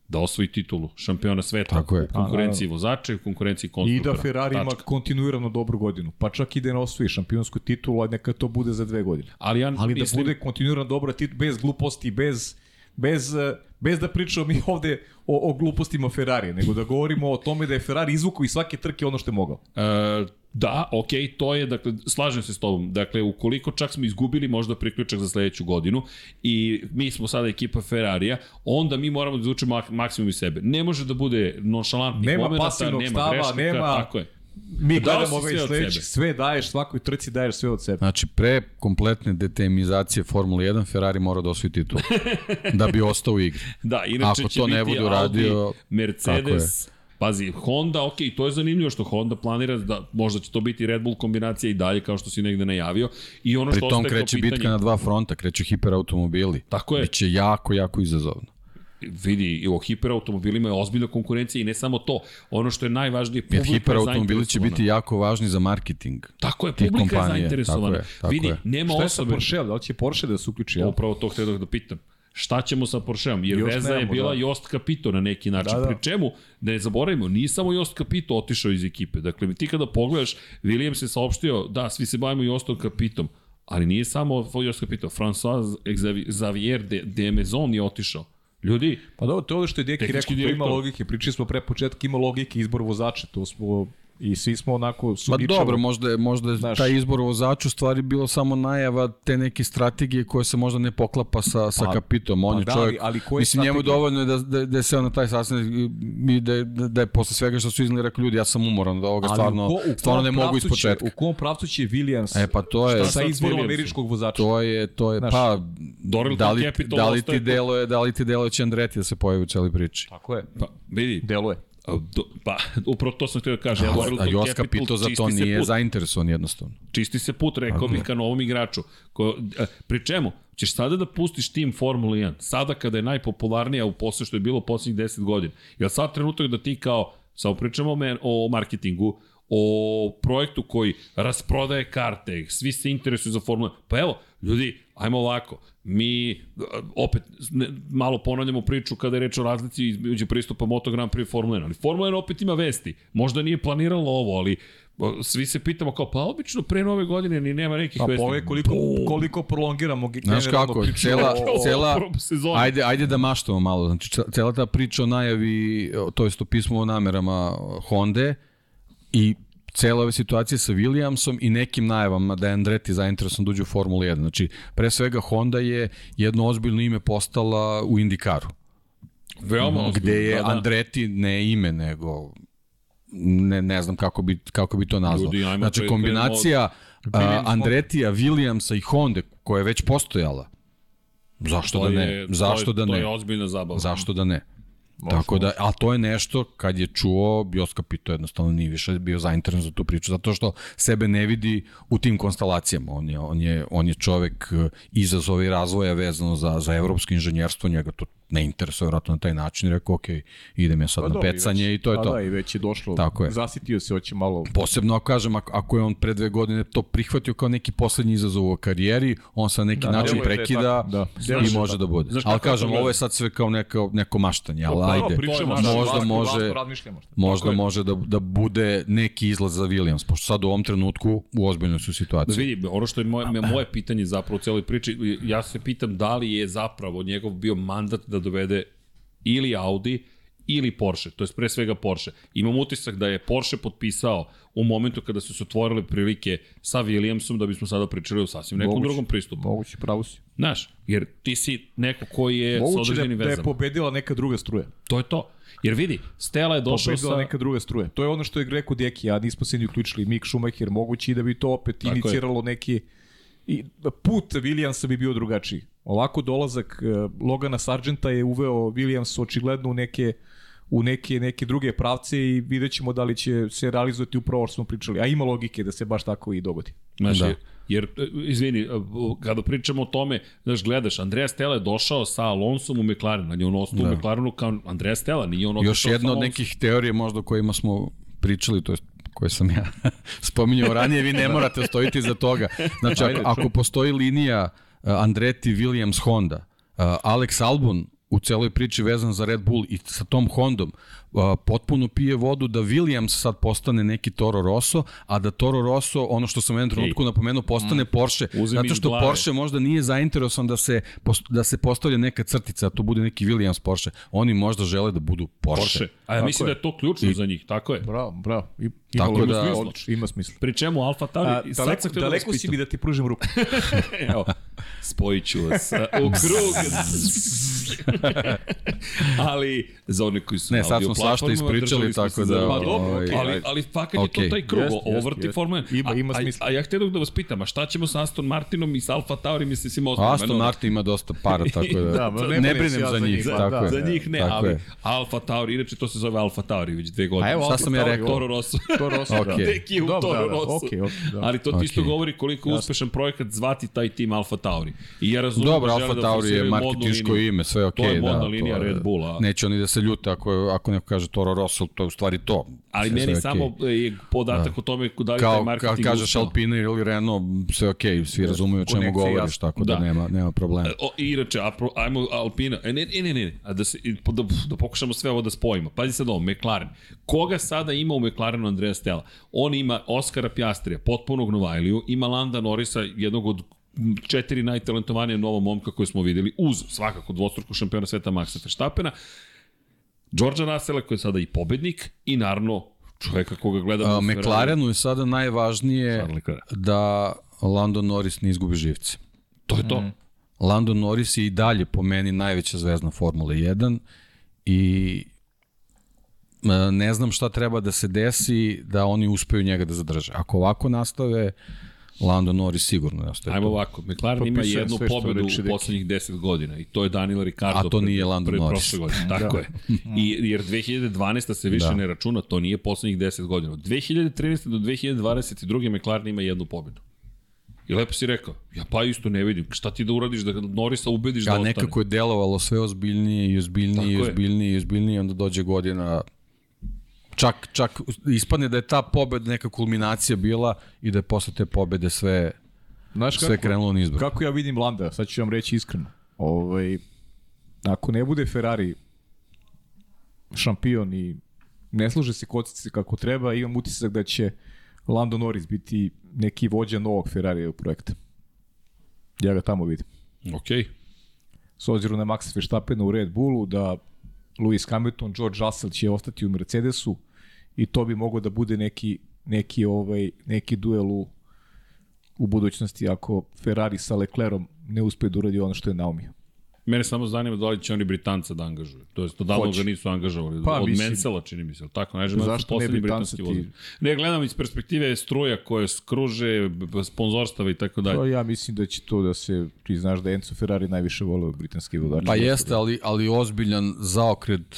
Da osvoji titulu šampiona sveta Tako je. u konkurenciji vozača i u konkurenciji I konstruktora. da Ferrari ima Tačka. kontinuirano dobru godinu. Pa čak i da ne osvoji šampionsku titulu, a neka to bude za dve godine. Ali ja Ali mislim, da bude kontinuirano dobra titul, bez gluposti, bez, bez, eh, bez da pričamo mi ovde o, o glupostima Ferrari, nego da govorimo o tome da je Ferrari izvukao iz svake trke ono što je mogao. E, da, ok, to je, dakle, slažem se s tobom. Dakle, ukoliko čak smo izgubili možda priključak za sledeću godinu i mi smo sada ekipa Ferrarija, onda mi moramo da izvučemo mak maksimum iz sebe. Ne može da bude nonšalantnih Nema momenta, pasivnog nema stava, grešaka, nema- tako je. Mi Dao gledamo ovaj sve sledeći, sve daješ, svakoj trci daješ sve od sebe. Znači, pre kompletne detemizacije Formule 1, Ferrari mora da osvoji titul. da bi ostao u igri. Da, inače Ako će to ne uradio, Audi, Mercedes, Pazi, Honda, ok, to je zanimljivo što Honda planira da možda će to biti Red Bull kombinacija i dalje kao što si negde najavio. I ono Pri što tom kreće pitanje, bitka na dva fronta, kreću hiperautomobili. Tako je. Biće jako, jako izazovno. Vidi, i o hiperautomobilima je ozbiljna konkurencija i ne samo to. Ono što je najvažnije, Jer publika je hiperautomobili će biti jako važni za marketing. Tako je, publika je kompanija, zainteresovana. tako je, tako vidi, je. nema Šta je sa osobe... Porsche? Da li će Porsche da se uključi? Ja? Upravo to htio da pitam. Šta ćemo sa Porscheom? Jer Još veza je nemamo, bila da. Jost Capito na neki način. Da, da. Pri čemu, da ne zaboravimo, nije samo Jost Capito otišao iz ekipe. Dakle, ti kada pogledaš, Williams je saopštio, da, svi se bavimo Jostom Capitom, ali nije samo Jost Capito. François Xavier de, de Maison je otišao. Ljudi, Pa dobro, to je ono što je Deki rekao, ima logike. Pričali smo pre početka, ima logike izbor vozača, to smo i svi smo onako Ma sumnjičavo. dobro, možda je, možda je Znaš. taj izbor vozača u stvari bilo samo najava te neke strategije koje se možda ne poklapa sa, sa Pa- kapitom. On pa je da, čovjek, ali- ali mislim njemu dovoljno je da, da, da je seo na taj sastanak i da, je- da, da je posle svega što su iznali rekli ljudi, ja sam umoran od ovoga, Ali stvarno, ko- stvarno ne mogu iz početka. U kom pravcu će Williams E pa to je, Šta sa izborom američkog vozača? to je, to je, Znaš, pa, Dorilton da li, Capital da li ti deluje, da li ti deluje će Andretti da se pojavi u celoj priči? Tako je. pa, vidi, Deluje. A, do, pa, upravo to sam htio da kažem. A, Dorilton a Jos Capital Capito za to nije put. zainteresovan jednostavno. čisti se put, rekao bih, ka novom igraču. Ko, e, pri čemu? Ćeš sada da pustiš tim Formula 1, sada kada je najpopularnija u posle što je bilo poslednjih 10 godina. Je sad trenutak da ti kao, samo pričamo o, men, o marketingu, o projektu koji rasprodaje karte, svi se interesuju za Formula 1. Pa evo, ljudi, ajmo ovako, mi e, opet ne, malo ponavljamo priču kada je reč o razlici između pristupa Moto Grand Prix i Formula 1, ali Formula 1 opet ima vesti. Možda nije planiralo ovo, ali o, svi se pitamo kao, pa obično pre nove godine ni nema nekih Pa vesti. pove koliko, Bum! koliko prolongiramo Znaš kako, priču cela, o- cela, o sezoni. ajde, ajde da maštamo malo, znači ce- cela ta priča o najavi, to jest o pismu o namerama Honda i cela ova situacija sa Williamsom i nekim najavama da je Andretti zainteresovan da uđe u Formulu 1. Znači, pre svega Honda je jedno ozbiljno ime postala u Indikaru, Veoma ozbiljno, gde je da, da. Andretti ne ime, nego ne, ne znam kako bi, kako bi to nazvao. Ljudi, znači, kombinacija a, Andretija, Williamsa i Honda, koja je već postojala, zašto To da ne? je- Zašto to je, da To ne? je ozbiljna zabava. Zašto da ne? Tako da, a to je nešto kad je čuo, Jos Capito jednostavno nije više bio zainteresan za tu priču, zato što sebe ne vidi u tim konstalacijama. On je, on je, on je čovek eh, izazova i razvoja vezano za, za evropsko inženjerstvo, njega to ne interesuje vratno na taj način i rekao, ok, idem ja sad Pa na dobro, pecanje već- i to je pa to. Da, i već je došlo. Tako je. Zasitio se, hoće malo... Posebno ako kažem, ako, ako je on pre dve godine to prihvatio kao neki poslednji izazov u karijeri, on sa neki Da, način da prekida tako, da. I da može tako. da bude. Znaš Ali kažem, ovo je sad sve kao neko, neko maštanje, ali Pa, ajde. pričamo, možda može-. Možda može da, da bude neki izlaz za Williams, pošto sad u ovom trenutku u ozbiljnoj su Da situaciji. vidi, ono što je moje, moje pitanje zapravo u celoj priči, ja se pitam da li je zapravo njegov bio mandat da dovede ili Audi ili Porsche, to je pre svega Porsche. Imam utisak da je Porsche potpisao u momentu kada su se otvorile prilike sa Williamsom da bismo sada pričali o sasvim nekom Moguće. drugom pristupu. Moguće, pravo si. Znaš, jer ti si neko koji je sa Moguće da, određenim da je vezama. pobedila neka druga struja. To je to. Jer vidi, Stela je došao sa... neka druga struja. To je ono što je rekao Deki, a nismo se ni uključili. Mick Schumacher, moguće i da bi to opet je. iniciralo neki i put Williamsa bi bio drugačiji. Ovako dolazak uh, Logana Sargenta je uveo Williams očigledno u neke u neke, neke druge pravce i vidjet ćemo da li će se realizovati upravo što smo pričali. A ima logike da se baš tako i dogodi. Znaš, Da. jer, e, izvini, e, kada pričamo o tome, znaš, gledaš, Andreja Stella je došao sa Alonsom u McLaren, on je on ostao Da. u McLarenu kao Andreja Stella, nije on Još jedna od nekih teorija možda o kojima smo pričali, to je koje sam ja spominjao ranije, vi ne morate stojiti za toga. Znači, ako, ako postoji linija uh, Andretti, Williams, Honda, uh, Alex Albon u celoj priči vezan za Red Bull i sa tom Hondom uh, potpuno pije vodu da Williams sad postane neki Toro Rosso, a da Toro Rosso, ono što sam u jednom trenutku napomenuo, postane Porsche. Uzmi Zato što glave. Porsche možda nije zainteresovan da se, da se postavlja neka crtica, a to bude neki Williams Porsche. Oni možda žele da budu Porsche. Porsche. A ja Tako mislim je. da je to ključno za njih, tako je. Bravo, bravo. I, ima Tako da- odlično, ima smisla. Pri čemu Alfa Tauri, A, i daleko, htio da daleko si mi da ti pružim ruku. Evo, spojit ću vas u krug. ali, za one koji su Ne, na sad smo audio svašta ispričali, tako da, za- Pa dobro, ovaj, okej. Ali, ali fakat je Okej. to taj krug, Jest, ovo jest, vrti jest. Formula 1. Ima- ima a, smisla. A, a ja htio da vas pitam, a šta ćemo sa Aston Martinom i sa Alfa Tauri i sa svim ostalim? Aston Martin ima dosta para, tako da, Da, ne ne brinem ja za za njih. njih, tako da, je. Za njih ne, Tako ali je. Alfa Tauri, inače to se zove Alfa Tauri već dve godine. A evo, Šta sam ja rekao? Toro Rosso. To Rosso, Okej. da. Deki je u Dobro, Toro da, da, Rosso. da. Ali to ti isto govori koliko uspešan projekat zvati taj tim Alfa Tauri. Tauri. I ja razumem Dobro, da Alfa da Tauri je marketinško liniju. ime, sve je okej. To je modna da, linija to Red Bulla. Neće oni da se ljute ako, ako neko kaže Toro Rosso, to je u stvari to. Ali Sve- meni sve samo okej. je podatak o tome da li taj Kao, kao marketing kažeš uspeo. Alpine ili Renault, sve je okej, svi razumeju o čemu govoriš, tako da, Da. nema, nema problema. O, i inače, apro, ajmo Alpina, e, ne, ne, ne, ne, a da, se, da, da pokušamo sve ovo da spojimo. Pazi sad ovo, McLaren. Koga sada ima u McLarenu Andreja Stella? On ima Oskara Pjastrija, potpunog Novajliju, ima Landa Norisa, jednog od četiri najtalentovanije novo momka koje smo videli, uz svakako dvostruku šampiona sveta Maxa Verstappena, Georgia Russella koji je sada i pobednik i naravno čoveka koga gledamo A, u Ferrariju. McLarenu je sada najvažnije da Lando Norris ne izgubi živce. To je to. Lando Norris je i dalje po meni najveća zvezda Formule 1 i e, ne znam šta treba da se desi da oni uspeju njega da zadrže. Ako ovako nastave, Lando Norris sigurno ne ostaje Ajmo tu. ovako, McLaren ima Potpisujem jednu pobedu u poslednjih 10 godina i to je Daniel Ricardo. A to nije Lando pred Norris. prošle godine, tako je. I, jer 2012. se više Da. ne računa, to nije poslednjih 10 godina. Od 2013. do 2022. McLaren ima jednu pobedu. I lepo si rekao, ja pa isto ne vidim, šta ti da uradiš da Norisa ubediš da A ostane? nekako je delovalo sve ozbiljnije i ozbiljnije i Tako je. ozbiljnije i ozbiljnije i onda dođe godina čak, čak ispadne da je ta pobeda neka kulminacija bila i da je posle te pobede sve, Znaš sve krenulo nizbrdo. Kako ja vidim Landa, sad ću vam reći iskreno. Ovaj, ako ne bude Ferrari šampion i ne služe se kocice kako treba, imam utisak da će Lando Norris biti neki vođa novog Ferrari projekta. Ja ga tamo vidim. Okej. S obzirom na Maxa Verstappena u Red Bullu, da Lewis Hamilton, George Russell će ostati u Mercedesu i to bi moglo da bude neki, neki, ovaj, neki duel u, u budućnosti ako Ferrari sa Leclerom ne uspe da uradi ono što je naumio. Mene samo zanima da li će oni Britanca da angažuju. To jest, Hoće. ga nisu angažovali. Pa, Od mislim- Mensela, čini mi se. jel Tako, znam, Zašto ne Britanca ti- Ne, gledam iz perspektive struja koje skruže, sponzorstava i tako dalje. Pa ja mislim da će to da se priznaš da Enzo Ferrari najviše vole britanski vozač. Pa jeste, ali, ali ozbiljan zaokret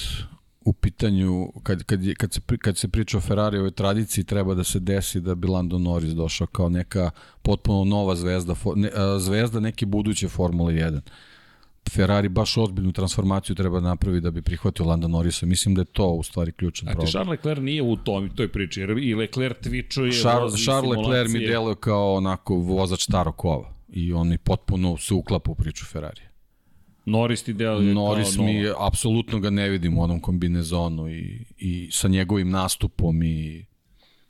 u pitanju, kad, kad, je, kad, se, kad se priča o Ferrarijevoj tradiciji, treba da se desi da bi Lando Norris došao kao neka potpuno nova zvezda, ne, zvezda neke buduće Formule 1. Ferrari baš ozbiljnu transformaciju treba napraviti da bi prihvatio Lando Norrisa. Mislim da je to u stvari ključan A ti problem. Charles Leclerc nije u tom, toj priči, jer i Leclerc Charles, vozi Charles Leclerc mi deluje kao onako vozač starog kova i on mi potpuno se uklapa u priču Ferrari. Norris ti deluje Norris kao mi, apsolutno ga ne vidim u onom kombinezonu i, i sa njegovim nastupom i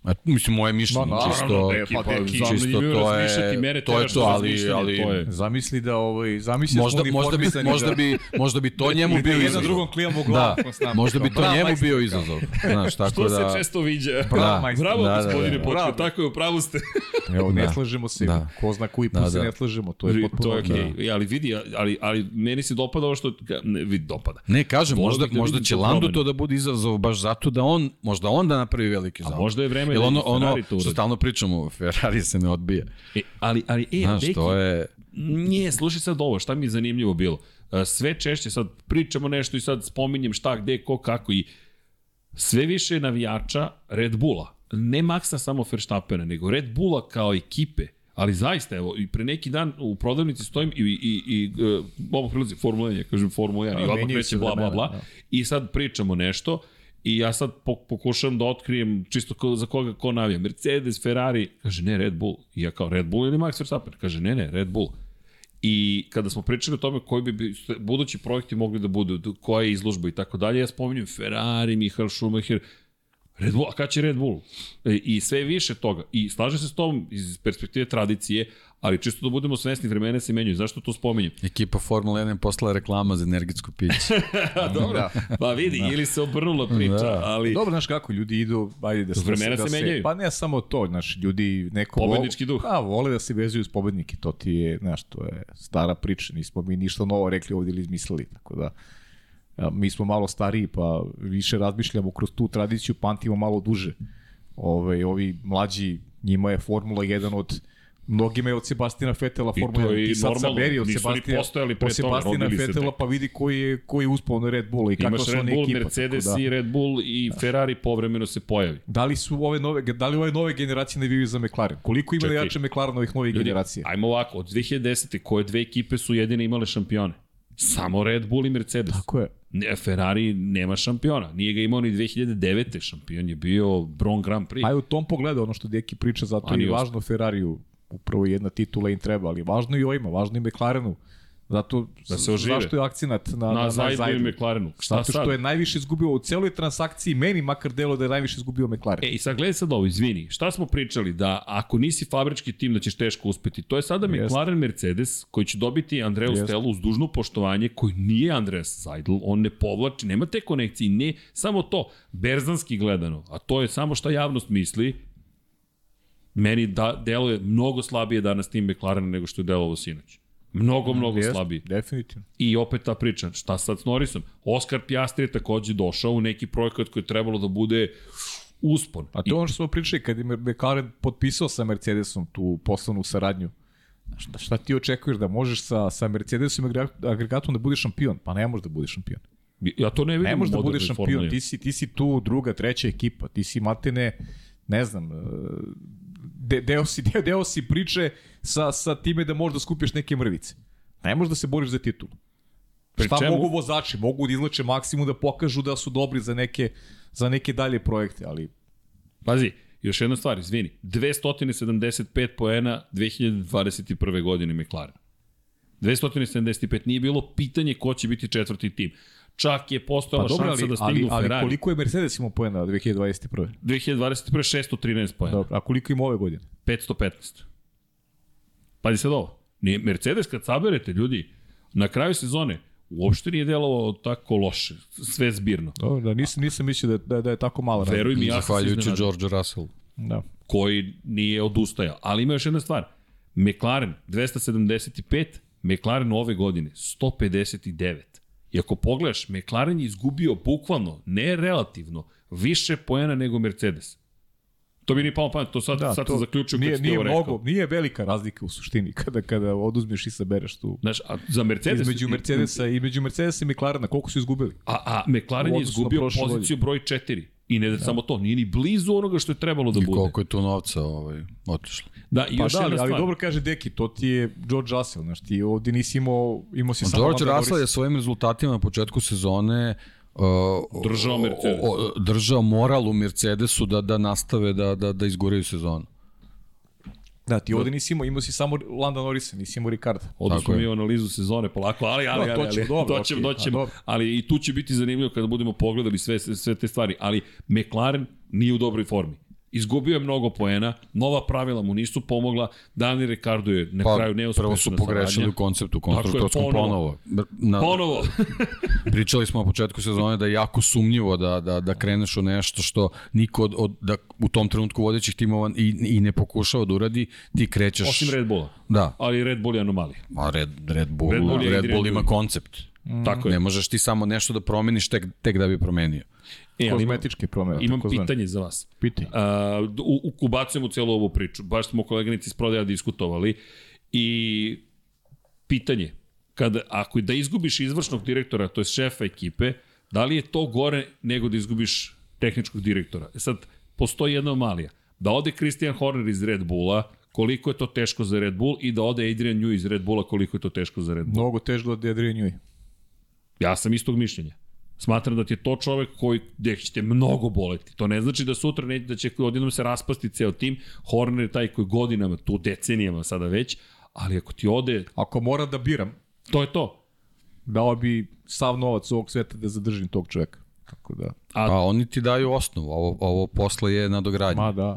A, mislim, moje mišljenje, naravno, čisto, Deki, pa, čisto zanimljivo to je, to je teraš to, ali, ali to je- Zamisli da ovaj zamisli da možda, smo možda, bi, možda, da- bi, možda bi to njemu da bio jedan izazov. drugom klijamo Da, glavu konstantno. možda bi to njemu bio izazov. Znaš, tako To da... se često viđa. Bravo, Da, Da, da, gospodine da. Bravo. tako je, upravu ste. Evo, ne Da. slažemo se. Da. Ko zna koji put Da, se da. ne slažemo, to je To potpuno... je okej, okej. okay. ali vidi, ali, ali meni se dopada ovo što, ne, vidi, dopada. Ne, kažem, možda, da možda će promenu. to da bude izazov baš zato da on, možda on da napravi veliki zaokret. možda je vreme Jer da ono, ono što stalno pričamo, Ferrari se ne odbija. E, ali, ali, e, Znaš, Deki, to je... Nije, slušaj sad ovo, šta mi je zanimljivo bilo. E, Sve češće sad pričamo nešto i sad spominjem šta, gde, ko, kako i sve više navijača Red Bulla. Ne Maxa samo Verstappena, nego Red Bulla kao ekipe. Ali zaista, evo, i pre neki dan u prodavnici stojim i, i, i uh, ovo prilazi Formula 1, ja kažem Formula 1 i odmah menjaju se kreće bla, bla, bla. da. I sad pričamo nešto i ja sad po, pokušavam da otkrijem čisto ko, za koga ko navija. Mercedes, Ferrari, kaže ne, Red Bull. I ja kao Red Bull ili Max Verstappen? Kaže ne, ne, Red Bull. I kada smo pričali o tome koji bi budući projekti mogli da budu, koja je izložba i tako dalje, ja spominjem Ferrari, Michael Schumacher, Red Bull, a kada će Red Bull? E, I sve više toga. I slaže se s tom iz perspektive tradicije, ali čisto da budemo svesni, vremena se menjaju. Zašto to spominjem? Ekipa Formula 1 je poslala reklama za energetsko piće. Dobro, Da. pa vidi, ili se obrnula priča, Da. ali... Dobro, znaš kako, ljudi idu, ajde da se... Vremena da se menjaju. Pa ne samo to, znaš, ljudi neko... Pobednički duh. A, vole da se vezuju s pobednike, to ti je, znaš, to je stara priča, nismo mi ništa novo rekli ovdje ili izmislili, tako da... Mi smo malo stariji, pa više razmišljamo kroz tu tradiciju, pamtimo malo duže. Ove, ovi mlađi, njima je Formula jedan od Mnogima je od Sebastina Fetela I Formula to 1. je Ti sad normalno, saberi od Sebastina, postojali pre od Sebastina Fetela pa vidi koji je, koji je uspao na Red Bull i kakva Imaš su Red Bull, ekipa. Mercedes da. i Red Bull i Ferrari povremeno se pojavi. Da li su ove nove, da li ove nove generacije navijaju za McLaren? Koliko ima jače McLaren ovih novih Ljudi, generacija? ajmo ovako, od 2010. koje dve ekipe su jedine imale šampione? Samo Red Bull i Mercedes. Tako je. Ferrari nema šampiona. Nije ga imao ni 2009. Šampion je bio Bron Grand Prix. Aj u tom pogledu ono što Deki priča, zato je važno Ferrariju, upravo jedna titula im treba, ali važno i ovima, važno i McLarenu. Zato, Da se ožive. zašto je akcenat na, na, na, Zajdu i? McLarenu. Šta Zato sad? što je najviše izgubio u celoj transakciji, meni makar delo da je najviše izgubio McLaren. E, i sad gledaj sad ovo, izvini, šta smo pričali, da ako nisi fabrički tim da ćeš teško uspeti, to je sada Jest. McLaren Mercedes koji će dobiti Andreju Jest. Stelu uz dužno poštovanje koji nije Andreas Seidel, on ne povlači, nema te konekcije, ne samo to, berzanski gledano, a to je samo šta javnost misli, meni da, deluje mnogo slabije danas tim McLaren nego što je delovo sinoć. Mnogo, mnogo Jest, slabije. Definitivno. I opet ta priča, šta sad s Norrisom? Oskar Piastri je takođe došao u neki projekat koji je trebalo da bude uspon. A to je ono što smo pričali, kad je McLaren potpisao sa Mercedesom tu poslovnu saradnju, šta, šta ti očekuješ da možeš sa, sa Mercedesom agregatom da budeš šampion? Pa ne možeš da budeš šampion. Ja to ne vidim Ne možeš da budeš šampion, ti si, ti si tu druga, treća ekipa, ti si matene, ne znam, e, de, deo, si, deo, deo si priče sa, sa time da možeš da skupiš neke mrvice. Ne možeš da se boriš za titulu. Pri Šta čemu- mogu vozači? Mogu da izlače maksimum da pokažu da su dobri za neke, za neke dalje projekte, ali Pazi, još jedna stvar, izvini. 275 poena 2021. godine McLaren. 275 nije bilo pitanje ko će biti četvrti tim. Čak je postojala pa šansa ali, da stignu ali, ali Ferrari. koliko je Mercedes imao poena 2021. 2021. 613 poena. Dobro, a koliko ima ove godine? 515. Pazi sad ovo. Nije, Mercedes kad saberete, ljudi, na kraju sezone uopšte nije delovao tako loše, sve zbirno. Dobro, da nisam, nisam mislio da, da, da je tako razlika. Veruj mi, ja sam se. George Russell. Da. koji nije odustajao. Ali ima još jedna stvar. McLaren 275, McLaren ove godine 159. I ako pogledaš, McLaren je izgubio bukvalno, ne relativno, više poena nego Mercedes. To bi ni palo pamet, to sad, da, sad to, sam zaključio nije, kad nije ovo rekao. mnogo, nije velika razlika u suštini kada kada oduzmeš i sabereš tu Znaš, a za Mercedes... između Mercedesa i između Mercedesa i McLarena koliko su izgubili? A, a McLaren je izgubio poziciju broj 4. I ne da. samo to, nije ni blizu onoga što je trebalo da I bude. koliko je tu novca ovaj, otišlo. Da, i Pa još da, ali, ali dobro kaže Deki, to ti je George Russell, znaš, ti ovdje nisi imao, imao si samo George Lando Russell je svojim rezultatima na početku sezone uh, Držao Mercedes. o- o- držao moral u Mercedesu da da nastave da da da izguraju sezonu. Da, ti ovdje nisi imao, imao si samo Landa Norrisa, nisi imao Ricarda. Odnosno mi analizu sezone polako, ali, ali, Da, ali, to ćemo, ali, dobro, doćemo, okej, doćemo, a, dobro. ali i tu će biti zanimljivo kada budemo pogledali sve, sve, sve te stvari, ali McLaren nije u dobroj formi. Izgubio je mnogo poena, nova pravila mu nisu pomogla, Dani Ricardo je na Pa, kraju neuspešna prvo su pogrešili saradnja. u konceptu konstruktorskom ponovo. ponovo. Na, Ponovo, Pričali smo na početku sezone da je jako sumnjivo da, da, da kreneš u nešto što niko od, od da u tom trenutku vodećih timova i, i ne pokušava da uradi, ti krećeš... osim Red Bulla. Da, Ali Red Bull je anomalija. a Red, Red Bull, Red Bull Red Bull ima koncept. Tako je. Ne možeš ti samo nešto da promeniš tek, tek da bi promenio. E, Kozmetičke promene. imam pitanje za vas. Pitaj. Uh, u, ubacujemo celu ovu priču. Baš smo koleganici iz prodaja diskutovali i pitanje, kada, ako da izgubiš izvršnog direktora, to je šefa ekipe, da li je to gore nego da izgubiš tehničkog direktora? E sad, postoji jedna malija. Da ode Christian Horner iz Red Bulla, koliko je to teško za Red Bull i da ode Adrian Newey iz Red Bulla, koliko je to teško za Red Bull. Mnogo težko od Adrian Newey. Ja sam istog mišljenja. Smatram da ti je to čovek koji gde ćete mnogo boleti. To ne znači da sutra ne, da će odjednom se raspasti ceo tim. Horner je taj koji godinama, tu decenijama sada već, ali ako ti ode, Ako moram da biram, to je to. dao bi sav novac ovog sveta da zadržim tog čoveka. Tako da, A- A oni ti daju osnovu, ovo, ovo posle je nadogradnja. ma da,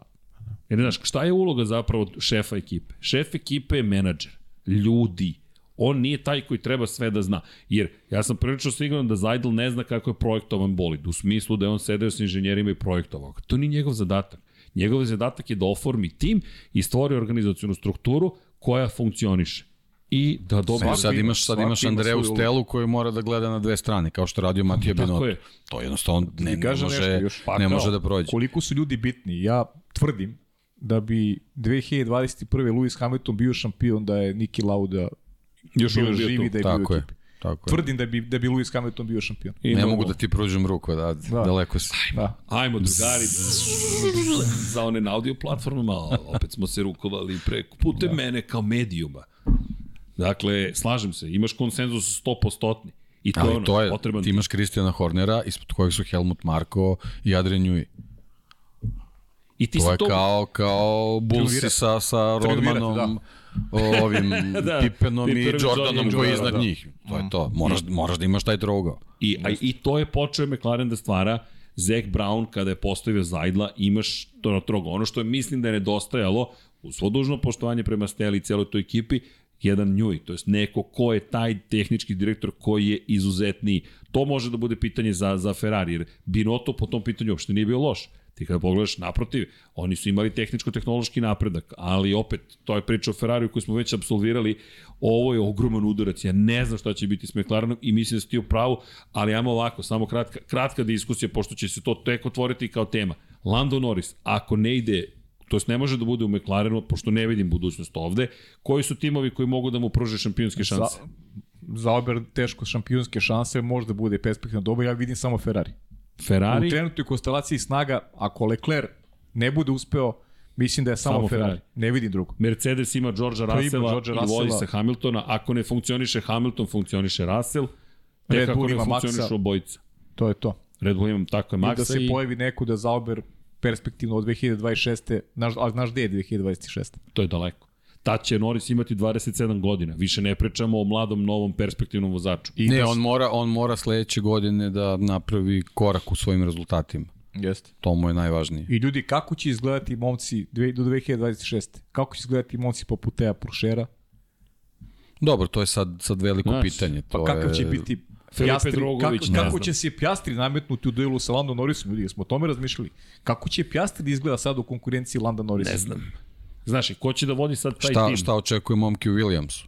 Jer znaš, šta je uloga zapravo šefa ekipe? Šef ekipe je menadžer, ljudi. On nije taj koji treba sve da zna. Jer ja sam prilično siguran da Zajdel ne zna kako je projektovan bolid, u smislu da je on sedeo s inženjerima i projektovao. To nije njegov zadatak. Njegov zadatak je da oformi tim i stvori organizacijonu strukturu koja funkcioniše. I da dobije... Sad, sad imaš, sad imaš ulogu. Stelu koji mora da gleda na dve strane, kao što radio Matija Binotto. je. To jednostavno ne, ne, kažem može, nešto još. Pa ne kao, može da prođe. koliko su ljudi bitni, ja tvrdim da bi 2021. Lewis Hamilton bio šampion da je Niki Lauda Još bio uvijek bio živi tu. da je bio Tako je. ekipi. Tako je. Tvrdim da bi, da bi Lewis Hamilton bio šampion. I Ne mogu da ti pružim ruku, da, da. daleko si. Da. Ajmo, drugari, za one na audio platformama, opet smo se rukovali preko, putem da. mene kao medijuma. Dakle, slažem se, imaš konsenzus 100%. I to je Ali ono, to je, potreban ti imaš Kristijana Hornera, ispod kojeg su Helmut Marko i Adrian Njuj. I ti To si je to... kao, kao Triumvirate. sa, sa Rodmanom, ovim Da, da, Pipenom i Jordanom koji je da, iznad da. njih. To je to. Moraš, moraš da imaš taj trougao. I, a, I to je počeo McLaren da stvara Zac Brown kada je postavio Zajdla, imaš to na trogo. Ono što je mislim da je nedostajalo, u svo dužno poštovanje prema Steli i celoj toj ekipi, jedan njuj, to jest neko ko je taj tehnički direktor koji je izuzetniji. To može da bude pitanje za, za Ferrari, jer Binotto po tom pitanju uopšte nije bio loš. Ti kada pogledaš naprotiv, oni su imali tehničko-tehnološki napredak, ali opet, to je priča o Ferrariju koju smo već absolvirali, ovo je ogroman udarac, ja ne znam šta će biti s McLarenom i mislim da si ti u pravu, ali ajmo ovako, samo kratka, kratka diskusija, pošto će se to tek otvoriti kao tema. Lando Norris, ako ne ide to jest ne može da bude u McLarenu, pošto ne vidim budućnost ovde, koji su timovi koji mogu da mu pruže šampionske šanse? Za, za ober teško šampionske šanse možda bude perspektivno dobro, ja vidim samo Ferrari. Ferrari, U trenutnoj konstelaciji snaga, ako Leclerc ne bude uspeo, mislim da je samo, Samo Ferrari. Ferrari. Ne vidim drugo. Mercedes ima Georgea Russella Georgea i vodi se Hamiltona. Ako ne funkcioniše Hamilton, funkcioniše Russell. Tek Red Bull ima Maxa. obojica. To je to. Red Bull imam tako je I da Maxa se i, pojavi neko da zaober perspektivno od 2026. Znaš, ali znaš gde je 2026. to je daleko. Tad će Norris imati 27 godina. Više ne pričamo o mladom, novom, perspektivnom vozaču. I Ne, da, on mora, on mora sledeće godine da napravi korak u svojim rezultatima. Jeste. To mu je najvažnije. I ljudi, kako će izgledati momci dve- do 2026. Kako će izgledati momci poput Teja Puršera? Dobro, to je sad, sad veliko Znaš, pitanje. Pa To kakav je... će biti Pjastri, Drogović, kako, kako će se Pjastri nametnuti u duelu sa Lando Norrisom, ljudi, smo o tome razmišljali. Kako će Pjastri da izgleda sad u konkurenciji Landa Norrisa? Ne znam. Znaš, i ko će da vodi sad taj Šta, tim? šta očekuje momki u Williamsu?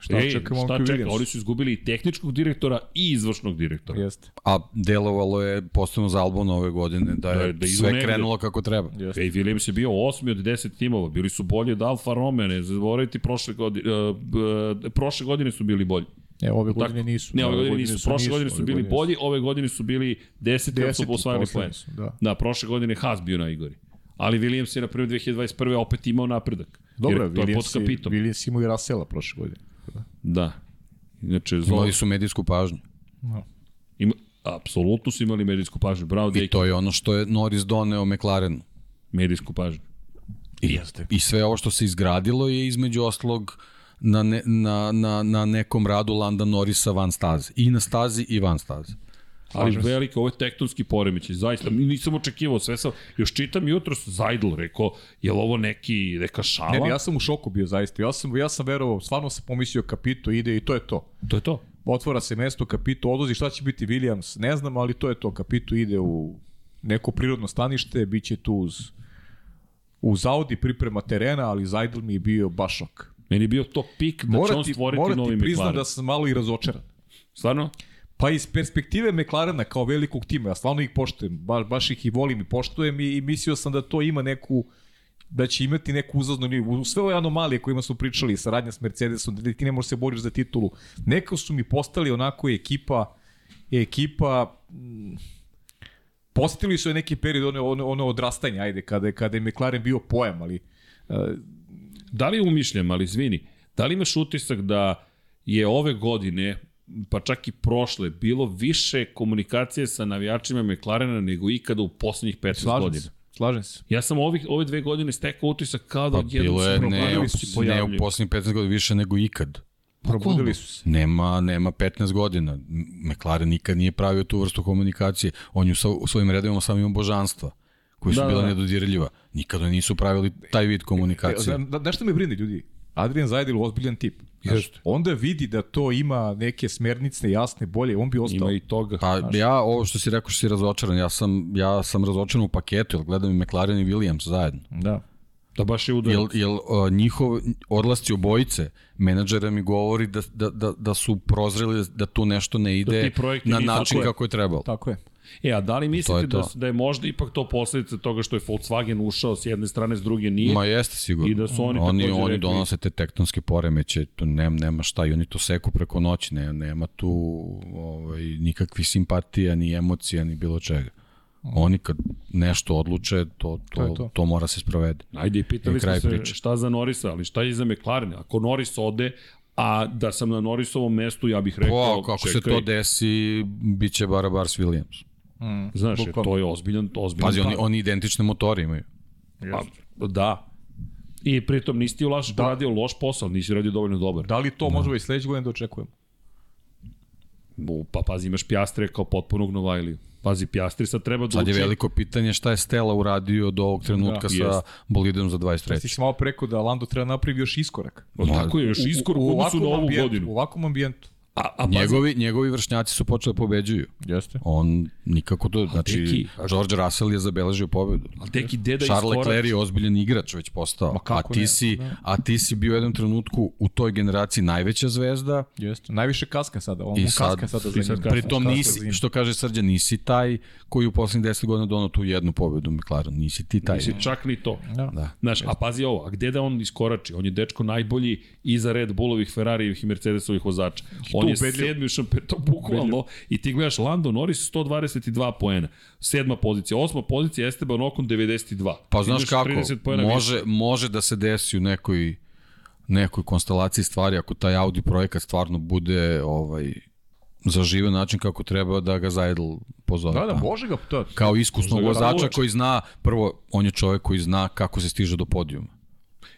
Šta Ej, čekamo šta čeka? Williams? Oni su izgubili i tehničkog direktora i izvršnog direktora. Jeste. A delovalo je posebno za Albon ove godine da je Da da, da sve negde. krenulo kako treba. Jeste. Ej, Williams je bio osmi od 10 timova, bili su bolji od Alfa Romeo, ne zaboraviti prošle godine, uh, uh, prošle godine su bili bolji. E, ove godine Tako? nisu. Ne, ove godine nisu, prošle godine su ove bili godine bolji, ove godine su bili 10 kad su osvajali su, da. Da, prošle godine Haas bio najgori. Ali Williams je na primjer 2021. opet imao napredak. Dobro, Jer Williams, je, kapitom. Williams imao i Rasela prošle godine. Da. Inače, Zolo, Imali su medijsku pažnju. ima, apsolutno su imali medijsku pažnju. Bravo, I Deki, to je ono što je Norris doneo McLarenu. medijsku pažnju. I, Jeste. I sve ovo što se izgradilo je između oslog na, ne, na, na, na nekom radu Landa Norrisa van staze. I na stazi i van staze. Ali Slažem se. velike, ovo je tektonski poremećaj, zaista, nisam očekivao sve sam, još čitam jutro Zajdl, rekao, je li ovo neki, neka šala? Ne, ne, ja sam u šoku bio zaista. Ja sam, ja sam verovao, stvarno sam pomislio Kapito ide i to je to. To je to. Otvara se mesto, Kapito odlazi, šta će biti Williams, ne znam, ali to je to. Kapito ide u neko prirodno stanište, bit će tu uz, uz Audi priprema terena, ali Zajdl mi je bio baš šok. Meni je bio to pik da će on ti, stvoriti novi ti priznam McLaren. da sam malo i razočaran. Stvarno? Pa iz perspektive McLarena kao velikog tima, ja stvarno ih poštujem, baš, baš ih i volim i poštujem i, i mislio sam da to ima neku da će imati neku uzaznu nivu. U sve ove anomalije kojima smo pričali, saradnja s Mercedesom, da ti ne možeš se boriš za titulu, neka su mi postali onako ekipa, ekipa, mm, posetili su je neki period ono, ono, ono odrastanje, ajde, kada, kada je McLaren bio pojam, ali uh, Da li umišljam, ali izvini, da li imaš utisak da je ove godine, pa čak i prošle, bilo više komunikacije sa navijačima McLarena nego ikada u poslednjih 15 slažem godina? se, slažem se. Ja sam ovih, ove dve godine stekao utisak kao da Pa odjednom bilo se je ne, probudili u, su se ne u poslednjih 15 godina više nego ikad. Probudili su se. Nema, nema 15 godina. McLaren nikad nije pravio tu vrstu komunikacije. On je u, svojim redovima samo imao božanstva koji su Da, da, bila da. nedodirljiva. Nikada nisu pravili taj vid komunikacije. E, Zna, nešto me brine, ljudi? Adrian Zajdel je ozbiljan tip. Znaš, Jeste. onda vidi da to ima neke smernice jasne, bolje, on bi ostao. Ima i toga. Pa ja, ovo što si rekao što si razočaran, ja sam, ja sam razočaran u paketu, jer gledam i McLaren i Williams zajedno. Da. Da baš je Jel, udarac. jel uh, njihov odlasci obojice, menadžera mi govori da, da, da, da su prozreli da tu nešto ne ide ti projekti na način je. kako je trebalo. Tako je. E, a da li mislite je da, to. da je možda ipak to posledica toga što je Volkswagen ušao s jedne strane, s druge nije? Ma jeste sigurno. I da su oni oni, oni rekli- donose te tektonske poremeće, to nema, nema šta i oni to seku preko noći, ne, nema tu ovaj, nikakvih simpatija, ni emocija, ni bilo čega. Oni kad nešto odluče, to, to, to, to. to mora se sprovede. Ajde, i pitali smo se priče. šta za Norisa, ali šta je za McLaren? Ako Noris ode, a da sam na Norisovom mestu, ja bih rekao, Po, kako se čekaj, to desi, bit će barabar s Williams. Znaš, jer to je ozbiljan, ozbiljan Pazi, oni, oni identične motore imaju. Pa, da. I pritom nisi ti ulaš, da. radio loš posao, nisi radio dovoljno dobar. Da li to možemo i sledeće godine da očekujemo? U, Pa pazi, imaš Pjastre kao potpunog Novajliju. Pazi, Pjastri sad treba da Sad je veliko pitanje šta je Stella uradio do ovog trenutka Da, sa jest. bolidom za Ti 23. si malo preko da Lando treba napravi još iskorak. O, tako je, još iskoro u odnosu na ovu ambijentu, godinu. U ovakvom ambijentu. A, a Njegovi, njegovi vršnjaci su počeli da pobeđuju. Jeste. On nikako to, znači, deki, George Russell je zabeležio pobedu. ali tek i deda Charles. Leclerc je ozbiljan igrač već postao. Ma A kako ti, ne, si, da. a ti si bio u jednom trenutku u toj generaciji najveća zvezda, Jeste. Najviše kaska sada. On I sad- kaska sada i sad za njim. kaska. pritom nisi, što kaže Srđan, nisi taj koji u poslednjih 10 godina donao tu jednu pobedu McLaren. Nisi ti taj. Nisi čak ni to. Da. Da. Znaš, a pazi ovo, a gde da on iskorači? On je dečko najbolji iza Red Bullovih, Ferrarijevih i Mercedesovih vozača. On je ubedljivo. sedmi u šampionu, bukvalno, i ti gledaš Lando Norris 122 poena, sedma pozicija, osma pozicija Esteban Ocon 92. Pa znaš Imaš kako, 30 poena može, više. može da se desi u nekoj, nekoj konstelaciji stvari, ako taj Audi projekat stvarno bude ovaj, zažive način kako treba da ga Zajdl pozove. Da, da, tamo. može ga to. Kao iskusnog vozača koji zna, prvo, on je čovjek koji zna kako se stiže do podijuma.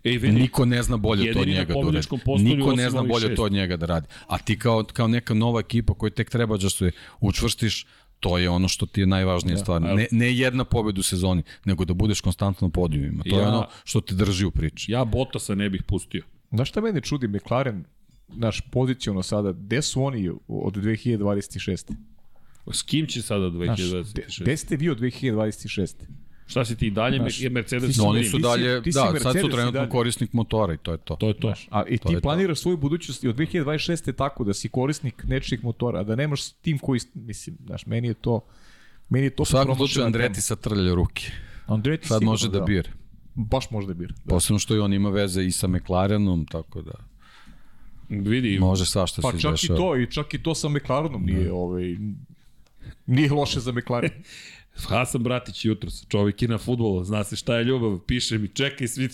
Ej, vidi, Niko ne zna bolje to od njega da uradi. postolju Niko ne zna bolje šest. to od njega da radi. A ti kao, kao neka nova ekipa koja tek treba da se učvrstiš, to je ono što ti je najvažnija Da, stvar. Ne, ne jedna pobeda u sezoni, nego da budeš konstantno na podijumima. To je Ja- ono što te drži u priči. ja Bottasa ne bih pustio. Znaš šta mene čudi, McLaren, naš poziciono sada, gde su oni od 2026. S kim će sada Znaš, 2026? gde, gde ste vi od 2026. Šta si ti dalje? Znaš, je Mercedes ti No, oni su ti si- dalje, ti si da, sad Mercedes su i trenutno korisnik motora i to je to. To je to. A i To ti je to. planiraš svoju budućnost i od 2026. tako da si korisnik nečijih motora, a da nemaš tim koji, mislim, znaš, meni je to meni je to U svakom slučaju Andreti sad trlja ruke. Andreti Sad sigurno, može da bira. Baš može da bira. Da. Posebno što i on ima veze i sa McLarenom, tako da Vidi, može svašta Pa se čak i to, i čak i to sa McLarenom nije, ovaj, nije loše za McLaren. Hasan Bratić jutros, čovjek i na futbolu, zna se šta je ljubav, piše mi, čekaj, svi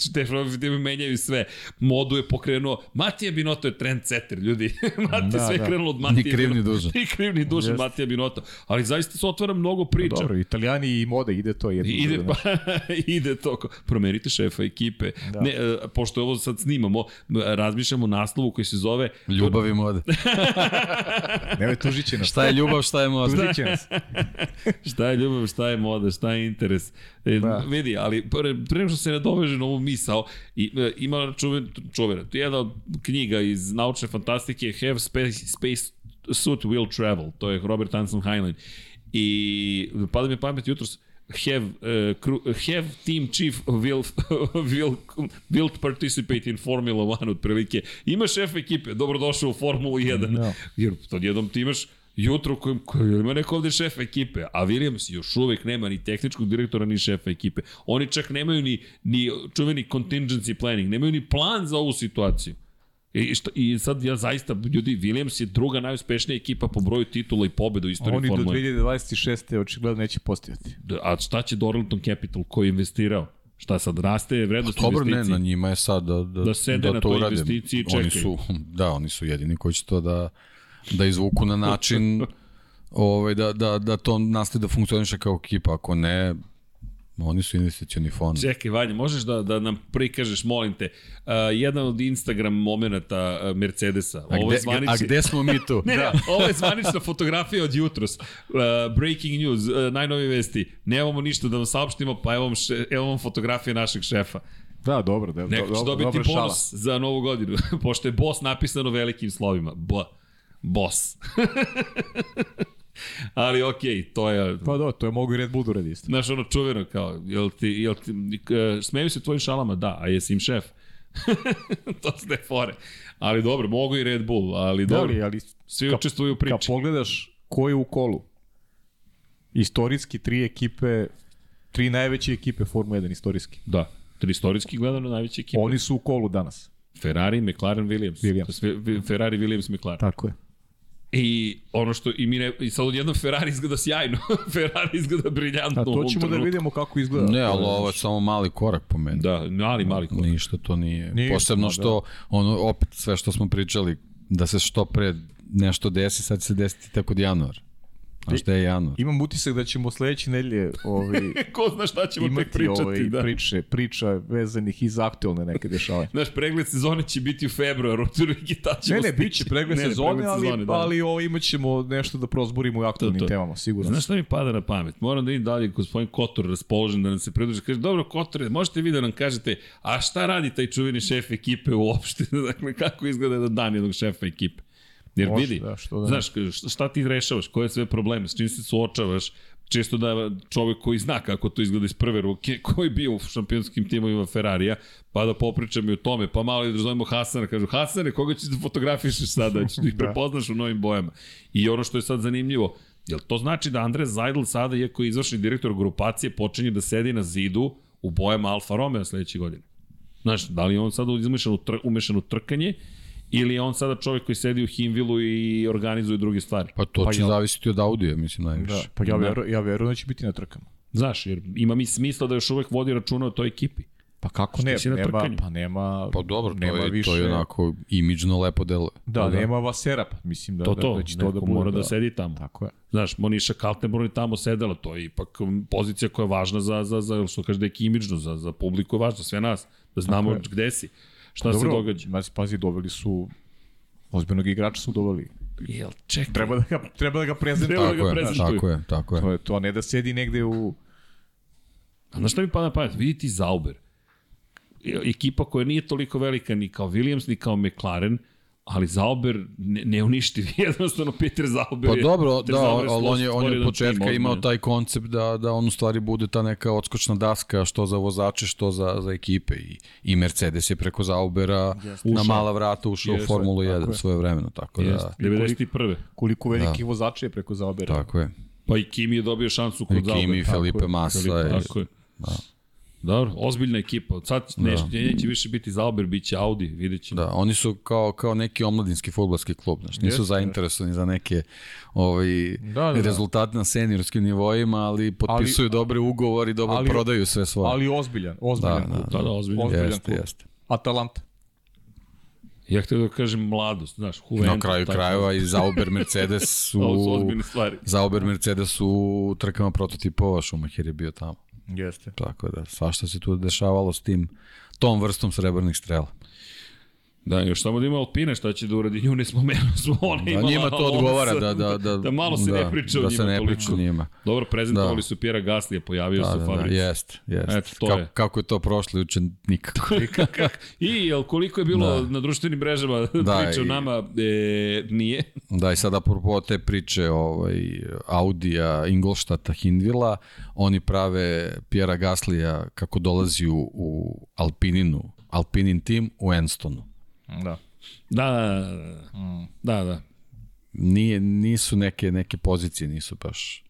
te mi menjaju sve. Modu je pokrenuo, Matija Binoto je trendsetter, ljudi. Matija Da, sve da. krenulo od Matije. Ni kriv, ni dužan. Ni kriv, ni dužan Jeste. Matija Binoto. Ali zaista se otvara mnogo priča. Dobro, italijani i moda ide to jedno. Ide, pa, ide to. Promenite šefa ekipe. Da. Ne, e, pošto ovo sad snimamo, razmišljamo o naslovu koji se zove Ljubav i znaš. Nemoj tužit će nas. Šta je ljubav, šta je moda? Tužit će nas. šta je ljubav, šta je moda, šta je interes. E, Da. Vidi, ali pre, pre nego što se nadoveže na ovu misao, i, e, ima čuven, čuvena, to je jedna od knjiga iz naučne fantastike, Have Space, Space Suit Will Travel, to je Robert Anson Heinlein. I pada mi pamet jutros, have, uh, crew, have team chief will, will, will participate in Formula 1 otprilike. Ima šef ekipe, dobrodošao u Formulu 1. Da. Jer tad jednom ti imaš jutro u kojem, kojem ima neko ovde šef ekipe, a Williams još uvek nema ni tehničkog direktora ni šefa ekipe. Oni čak nemaju ni, ni čuveni contingency planning, nemaju ni plan za ovu situaciju. I, šta, I sad ja zaista, ljudi, Williams je druga najuspešnija ekipa po broju titula i pobeda u istoriji Oni do Formule 1. 2026. očigledno neće postojati. Da, A šta će Doralton Capital koji je investirao? Šta sad, raste vrednost Dobro, ne, investicije? na njima je sad da, da, Da sede na to toj investiciji i Oni čekaju. su, da, oni su jedini koji će to da, da izvuku na način ovaj, da, da, da to nastaje da funkcioniše kao ekipa. Ako ne, oni su investicioni fond. Čekaj, Vanja, možeš da, da nam prikažeš, molim te, uh, jedan od Instagram momenta uh, Mercedesa. A Ovo gde, zvanični... a gde smo mi tu? Ne, da. ovo je zvanična fotografija od jutros. Uh, breaking news, uh, najnovije vesti. Nemamo ništa da vam saopštimo, pa evo vam, še, evo vam fotografija našeg šefa. Da, dobro, da, Neko će dobro, dobiti dobra šala. bonus za novu godinu, pošto je boss napisano velikim slovima. B. Boss. Ali okej, okay, to je... Pa da, to je mogu i Red Bull da uradi isto. Znaš, ono čuveno kao, jel ti, jel ti, e, smeju se tvojim šalama, da, a jesi im šef? to su te fore. Ali dobro, mogu i Red Bull, ali Da, dobro, ali, ali svi kad- učestvuju u kad priči. pogledaš ko je u kolu, Istorijski tri ekipe, tri najveće ekipe Formula 1 istorijski. Da, tri istorijski gledano najveće ekipe. Oni su u kolu danas. Ferrari, McLaren, Williams. Williams. Ferrari, Williams, McLaren. Tako je. I ono što i mi ne, i sad odjednom Ferrari izgleda sjajno. Ferrari izgleda briljantno. A to ćemo da vidimo kako izgleda. Ne, ali ovo je samo mali korak po meni. Da, mali, mali korak. Ništa to nije. Nije, Posebno ma, što, ono, opet sve što smo pričali, da se što pre nešto desi, sad će se desiti tako od januara. A šta je januar? Imam utisak da ćemo sledeće nedelje ovaj, Ko zna šta ćemo tek pričati, ovaj, da. priče, priča vezanih i za aktualne neke dešavanja. Naš pregled sezone će biti u februaru, otprilike ta ćemo Ne, ne, stići. bit će pregled Ne, ne, sezone, pregled ali, sezone, da. ali ovo, imat ćemo nešto da prozborimo u aktualnim To, to. temama, sigurno. Znaš šta mi pada na pamet? Moram da vidim da li je gospodin Kotor raspoložen da nam se pridruži. Kaže, dobro, Kotore, možete vi da nam kažete, a šta radi taj čuveni šef ekipe uopšte? dakle, kako izgleda jedan dan jednog šefa ekipe? Jer Može, vidi, da, što da znaš, šta- ti rešavaš, koje sve probleme, s čim se suočavaš, čisto da čovek koji zna kako to izgleda iz prve ruke, koji je bio u šampionskim timovima Ferrarija, pa da popričam i o tome, pa malo i da zovemo Hasana, kažu, Hasane, koga ćeš da fotografišeš sada, ćeš da ih prepoznaš u novim bojama. I ono što je sad zanimljivo, Jel to znači da Andres Zajdl sada, iako je izvršni direktor grupacije, počinje da sedi na zidu u bojama Alfa Romeo sledeće godine? Znaš, da li on sada izmešan u, tr umešan u trkanje ili je on sada čovjek koji sedi u Hinvilu i organizuje druge stvari? Pa to Pa će ja- zavisiti od Audija, mislim, najviše. Da, pa ja, Da. veru, ja verujem da će biti na trkama. Znaš, jer ima mi smisla da još uvek vodi računa o toj ekipi. Pa kako ne, nema, trkanju? pa nema, Pa dobro, to nema je, više, to je onako imidžno lepo deluje. Da, nema Vasera, pa mislim da, To da, to, da će to da neko bude. mora da, sedi tamo. Tako je. Znaš, Moniša Kaltenborn je tamo sedela, to je ipak pozicija koja je važna za, za, za što kaže da je imidžno, za, za publiku je važno, sve nas, da znamo Tako je. gde si, šta se događa. Znači, pazi, doveli su ozbiljnog igrača su doveli. Jel, čekaj, Treba da ga, treba da ga prezentuju. Treba da Tako ga prezentuju. tako je, tako je. To je to, ne da sedi negde u... A znaš šta mi pada na pamet? Vidi ti Zauber. Ekipa koja nije toliko velika ni kao Williams, ni kao McLaren, ali Zauber ne, ne uništi jednostavno Peter Zauber. Pa je- dobro, Peter da, Zauber ali on je, on je od početka tim imao taj koncept da, da on u stvari bude ta neka odskočna daska što za vozače, što za, za ekipe i, i Mercedes je preko Zaubera na mala vrata ušao u Jeste, Formulu tako 1 je. svoje vremeno, tako da, Jeste, 91. Koliko velikih da. vozača je preko Zaubera. tako je. Pa i Kimi je dobio šansu kod I Zauber. Kimi, Felipe Massa. Felipe, i- Tako je. Da. Dobro, ozbiljna ekipa. Od Sad neš, da. neće više biti Zauber, bit će Audi, vidjet ćemo. Da, oni su kao, kao neki omladinski futbolski klub, znači nisu Jeste, zainteresovani za neke ovaj, Da, da, da. rezultate na seniorskim nivoima, ali potpisuju dobre ugovori, dobro ali- prodaju sve svoje. Ali ozbiljan, ozbiljan. Da, da, klub. Da, da, ozbiljno. Ozbiljan jeste, klub. jeste. Atalanta. Ja htio da kažem mladost, znaš, Juventus. Na kraju krajeva i Zauber Mercedes su... Ovo su ozbiljne stvari. Zauber Mercedes su u trkama prototipova, Schumacher je bio tamo. Jeste. Tako da, svašta se tu dešavalo s tim, tom vrstom srebrnih strela. Da, još samo da ima Alpine, šta će da uradi, nju ne spomenuo smo, ona Da, imala njima to odgovara da, da, da, da malo se da, ne priča o da njima se ne toliko. priča o njima. Dobro, prezentovali Da. su Pjera Gaslija, pojavio Da, se da, u da, fabrici. jest, jest. Eto, to kako, je. kako je to prošlo juče, nikako. I, jel koliko je bilo Da. na društvenim mrežama Da, priča o nama, e, nije. Da, i sad apropo te priče ovaj, Audija, Ingolštata, Hindvila, oni prave Pjera Gaslija kako dolazi u, u Alpininu, Alpinin tim u Enstonu. Da. Da, da, da, da. Mm. da, da. Nije, nisu neke, neke pozicije, nisu baš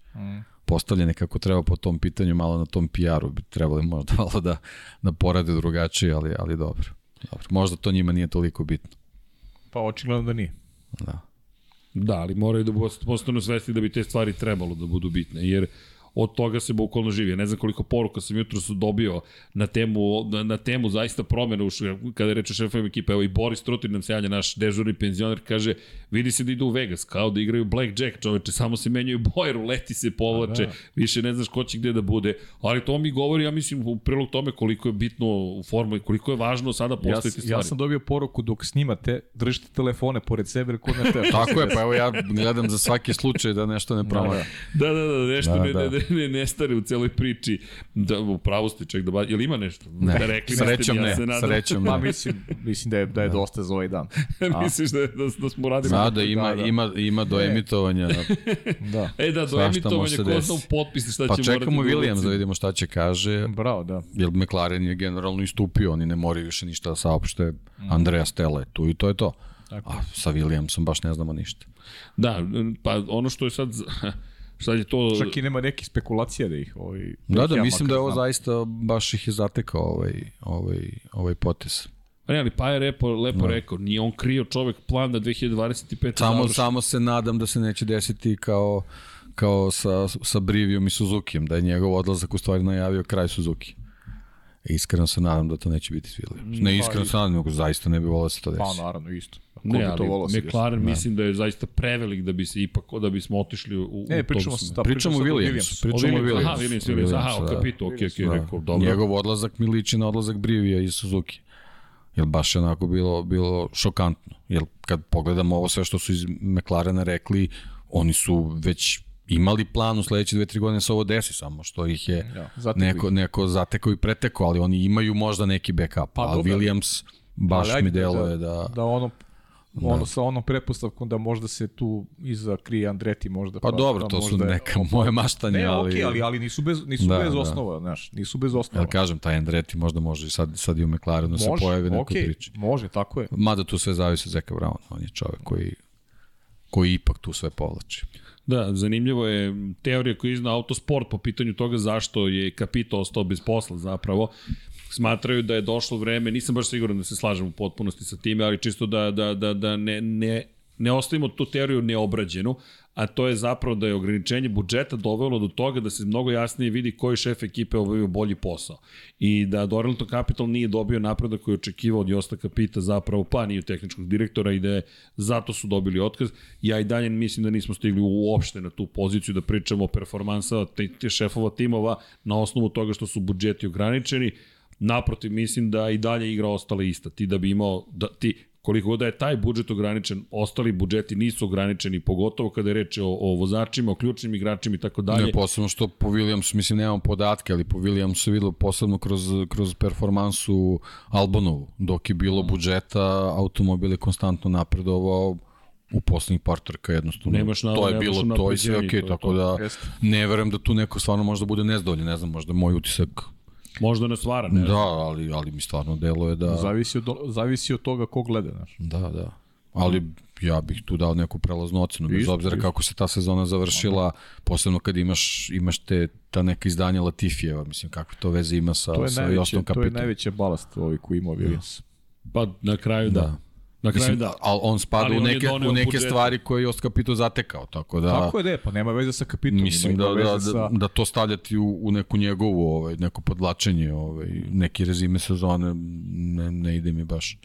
postavljene kako treba po tom pitanju, malo na tom PR-u bi trebali možda malo da, da porade drugačije, ali, ali dobro. dobro. Možda to njima nije toliko bitno. Pa očigledno da nije. Da. Da, ali moraju da post- postanu svesti da bi te stvari trebalo da budu bitne, jer od toga se bukvalno živi. Ja Ne znam koliko poruka sam jutro su dobio na temu, na, na temu zaista promene u, kada je reč o šefovima ekipe. Evo i Boris Trutin nam se javlja, naš dežurni penzioner, kaže vidi se da idu u Vegas, kao da igraju Blackjack, čoveče, samo se menjaju boje, ruleti se povlače, da. više ne znaš ko će gde da bude. Ali to mi govori, ja mislim, u prilog tome koliko je bitno u formu i koliko je važno sada Ja, postaviti s- stvari. ja sam dobio poruku dok snimate, držite telefone pored sebe, jer ko ne te... Tako je, pa evo ja gledam za svaki slučaj da nešto ne promaša. Da, da, da, nešto Da, ne, da. ne, ne, ne stare u celoj priči. Da, u pravu ste ček da ba... Jel ima nešto? Ne, da rekli srećom mi, ja ne, se nadam. srećom Ma ne. mislim, mislim da je, da je dosta za ovaj dan. A, Misliš da, da, da smo uradili? Zna da ima, Da, da. ima, ima do emitovanja. da. E da, do emitovanja ko zna u potpise šta Pa će čekamo morati Williams da ubaci. vidimo šta će kaže. Bravo, da. Jer McLaren je generalno istupio, oni ne moraju više ništa da saopšte. Andreja Stella je tu i to je to. A sa Williamsom baš ne znamo ništa. Da, pa ono što je sad Šta je to... Čak i nema neke spekulacije da ih... Ovaj, Da, da, ja mislim da je ovo znam. zaista baš ih je zatekao ovaj, ovaj, ovaj potes. Pa ne, ali pa je lepo, lepo no. rekao, nije on krio čovek plan da 2025. Samo, završi. samo se nadam da se neće desiti kao, kao sa, sa Brivijom i Suzukijem, da je njegov odlazak u stvari najavio kraj Suzuki. Iskreno se nadam da to neće biti s Williams. Ne iskreno se nadam, nego zaista ne bi volao da se to desi. Pa naravno, isto. Ko Ne, to ali da McLaren desi? mislim da je zaista prevelik da bi se ipak, da bismo otišli u, Ne, u pričamo, tom da, Pričamo Williamsu, pričamo o Williams, aha, Williams, Williams, aha, o da. kapitu, okej, okej, Da. rekao, dobro. Njegov odlazak mi liči na odlazak Brivija iz Suzuki. Jer baš je onako bilo, bilo šokantno. Jer kad pogledamo ovo sve što su iz McLarena rekli, oni su već imali plan u sledeće dve, tri godine da se ovo desi, samo što ih je Ja, zatekli neko, neko zatekao i pretekao, ali oni imaju možda neki backup. Pa, Pa, a dobro. Williams baš Ali mi deluje da... Da ono, ono sa onom pretpostavkom da možda se tu iza krije Andreti možda. Pa dobro, da to su možda je- neka moje maštanje, Ne, ali... okej, ali, ali nisu bez, nisu Da, bez da. osnova, znaš, nisu bez osnova. Jel kažem, taj Andretti možda može i sad, sad i u McLarenu se pojavi neko okej, priče. Može, tako je. Mada tu sve zavisi od Zeka Brown, on je čovek koji, koji ipak tu sve povlači. Da, zanimljivo je teorija koju izna Autosport po pitanju toga zašto je Kapito ostao bez posla zapravo. Smatraju da je došlo vreme, nisam baš siguran da se slažem u potpunosti sa time, ali čisto da, da, da, da ne, ne, ne ostavimo tu teoriju neobrađenu, a to je zapravo da je ograničenje budžeta dovelo do toga da se mnogo jasnije vidi koji šef ekipe obavio bolji posao. I da Doralton Capital nije dobio napredak koji je očekivao od Josta Kapita zapravo, pa nije tehničkog direktora i da je, zato su dobili otkaz. Ja i dalje mislim da nismo stigli uopšte na tu poziciju da pričamo o performansama te, te šefova timova na osnovu toga što su budžeti ograničeni. Naprotiv, mislim da i dalje igra ostala ista. Ti da bi imao, da, ti, koliko god da je taj budžet ograničen, ostali budžeti nisu ograničeni, pogotovo kada je reč o, o vozačima, o ključnim igračima i tako dalje. Ne, posebno što po Williamsu, mislim, nemam podatke, ali po Williamsu videlo posebno kroz, kroz performansu Albonovu. Dok je bilo budžeta, automobil je konstantno napredovao u poslednjih par trka jednostavno. Nemaš na- to je bilo to i sve okej, to je tako to. da Jeste. ne verujem da tu neko stvarno možda bude nezdovoljan, ne znam, možda moj utisak Možda ne stvara, ne? Da, ali, ali mi stvarno deluje da... Zavisi od, zavisi od toga ko gleda, znaš. Da, da. Ali ja bih tu dao neku prelaznu ocenu, bez obzira kako se ta sezona završila, posebno kad imaš, imaš te, ta neka izdanja Latifijeva, mislim, kakve to veze ima sa, To sa najveće, Jostom to je Kapitom. najveće balast ovaj koji ima Williams. Pa na kraju da. Da. Na kraju Mislim, da. ali on spada Ali u neke, u neke budžete. stvari koje je Jost Kapito zatekao, tako da... Tako je da je, pa nema veze sa kapitom. Mislim da, da, da, sa... da to stavljati u, u neku njegovu, ovaj, neko podlačenje, ovaj, neki rezime sezone, ne, ne ide mi baš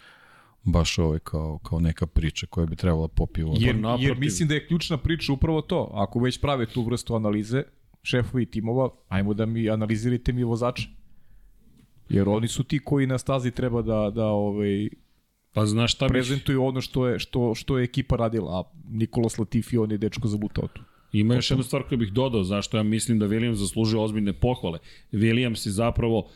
baš ovaj kao, kao neka priča koja bi trebala popije vodu. Jer, naprotiv. jer mislim da je ključna priča upravo to. Ako već prave tu vrstu analize, šefovi timova, ajmo da mi analizirajte mi vozače. Jer oni su ti koji na stazi treba da, da ovaj, Pa znaš šta bih... prezentuju ono što je, što, što je ekipa radila. A Nikolas Latifi, on je dečko zabutao tu. Ima još jedna stvar koju bih dodao, zašto ja mislim da Williams zaslužuje ozbiljne pohvale. Williams je zapravo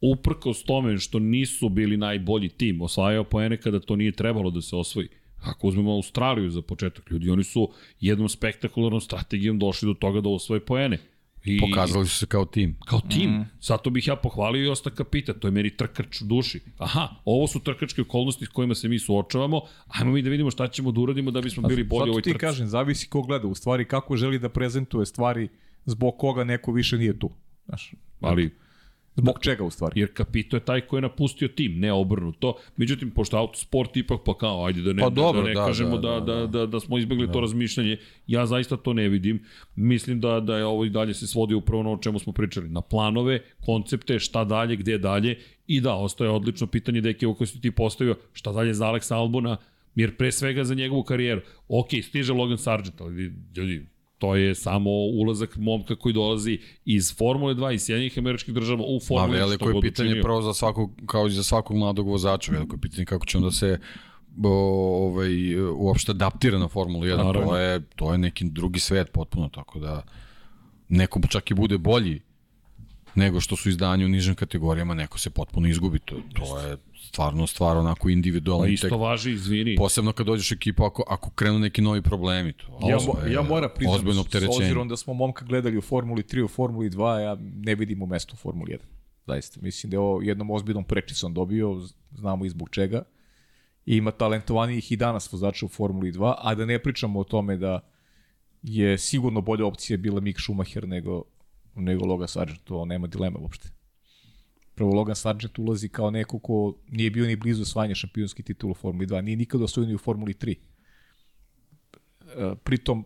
uprkos tome što nisu bili najbolji tim, osvajao poene kada to nije trebalo da se osvoji. Ako uzmemo Australiju za početak, ljudi, oni su jednom spektakularnom strategijom došli do toga da osvoje poene. I, Pokazali su se kao tim. Kao tim. Mm. Zato bih ja pohvalio i Osta Kapita, to je meni trkač u duši. Aha, ovo su trkačke okolnosti s kojima se mi suočavamo, ajmo mi da vidimo šta ćemo da uradimo da bismo bili bolji u Zato ovoj ti trci. kažem, zavisi ko gleda, u stvari kako želi da prezentuje stvari zbog koga neko više nije tu. Znaš, Ali zbog čega u stvari? jer Kapito je taj koji je napustio tim, ne obrnuto. Međutim, pošto autosport ipak pa kao, ajde da ne, Pa dobro, da ne da, kažemo da, da, da, da, da, da, smo izbegli to razmišljanje, ja zaista to ne vidim. Mislim da, da je ovo i dalje se svodi upravo na o čemu smo pričali. Na planove, koncepte, šta dalje, gde dalje. I da, ostaje odlično pitanje deke ovo koje si ti postavio, šta dalje za Alexa Albona, jer pre svega za njegovu karijeru. Ok, stiže Logan Sargent, ali ljudi, to je samo ulazak momka koji dolazi iz Formule 2 iz Sjedinjih američkih država u Formule 1. veliko je pitanje pravo za svakog, kao i za svakog mladog vozača, veliko je pitanje kako će on da se ovaj, uopšte adaptira na Formulu 1, Naravno. to je, to je neki drugi svet potpuno, tako da neko čak i bude bolji nego što su izdanje u nižim kategorijama, neko se potpuno izgubi, to, to je stvarno stvar onako individualno. Pa isto važi, izvini. Posebno kad dođeš u ekipu, ako, ako krenu neki novi problemi, to Ja, je ja moram priznam, s obzirom da smo momka gledali u Formuli 3, u Formuli 2, ja ne vidim u mestu u Formuli 1. Zaista, mislim da je ovo jednom ozbiljnom prečicom dobio, znamo i zbog čega. I ima talentovanijih i danas vozača u Formuli 2, a da ne pričamo o tome da je sigurno bolja opcija bila Mick Schumacher nego, nego Logan Sargent, to nema dilema uopšte. Prvo, Logan Sargent ulazi kao neko ko nije bio ni blizu osvajanja šampionski titul u Formuli 2, nije nikada osvojio ni u Formuli 3. E, pritom,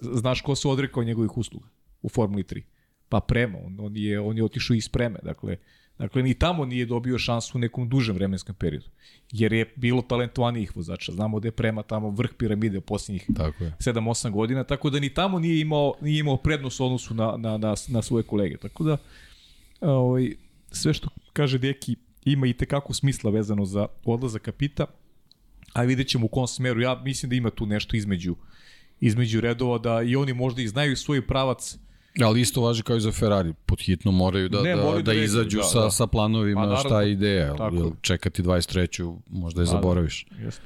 znaš ko se odrekao njegovih usluga u Formuli 3? Pa Prema, on, on, je, on je otišao iz Preme, dakle, dakle ni tamo nije dobio šansu u nekom dužem vremenskom periodu, jer je bilo talentovanijih vozača, znamo da je Prema tamo vrh piramide u posljednjih Tako je. 7-8 godina, tako da ni tamo nije imao, nije imao prednost u odnosu na, na, na, na svoje kolege. Tako da, ovaj, sve što kaže Deki ima i tekako smisla vezano za odlazak kapita, a vidjet ćemo u kom smeru. Ja mislim da ima tu nešto između između redova, da i oni možda i znaju svoj pravac, Ali isto važi kao i za Ferrari, pod hitno moraju da, Ne, da, da, da izađu da, sa, da. sa planovima Pa, naravno. šta je ideja, Tako jer je. čekati 23. možda je zaboraviš. Jeste.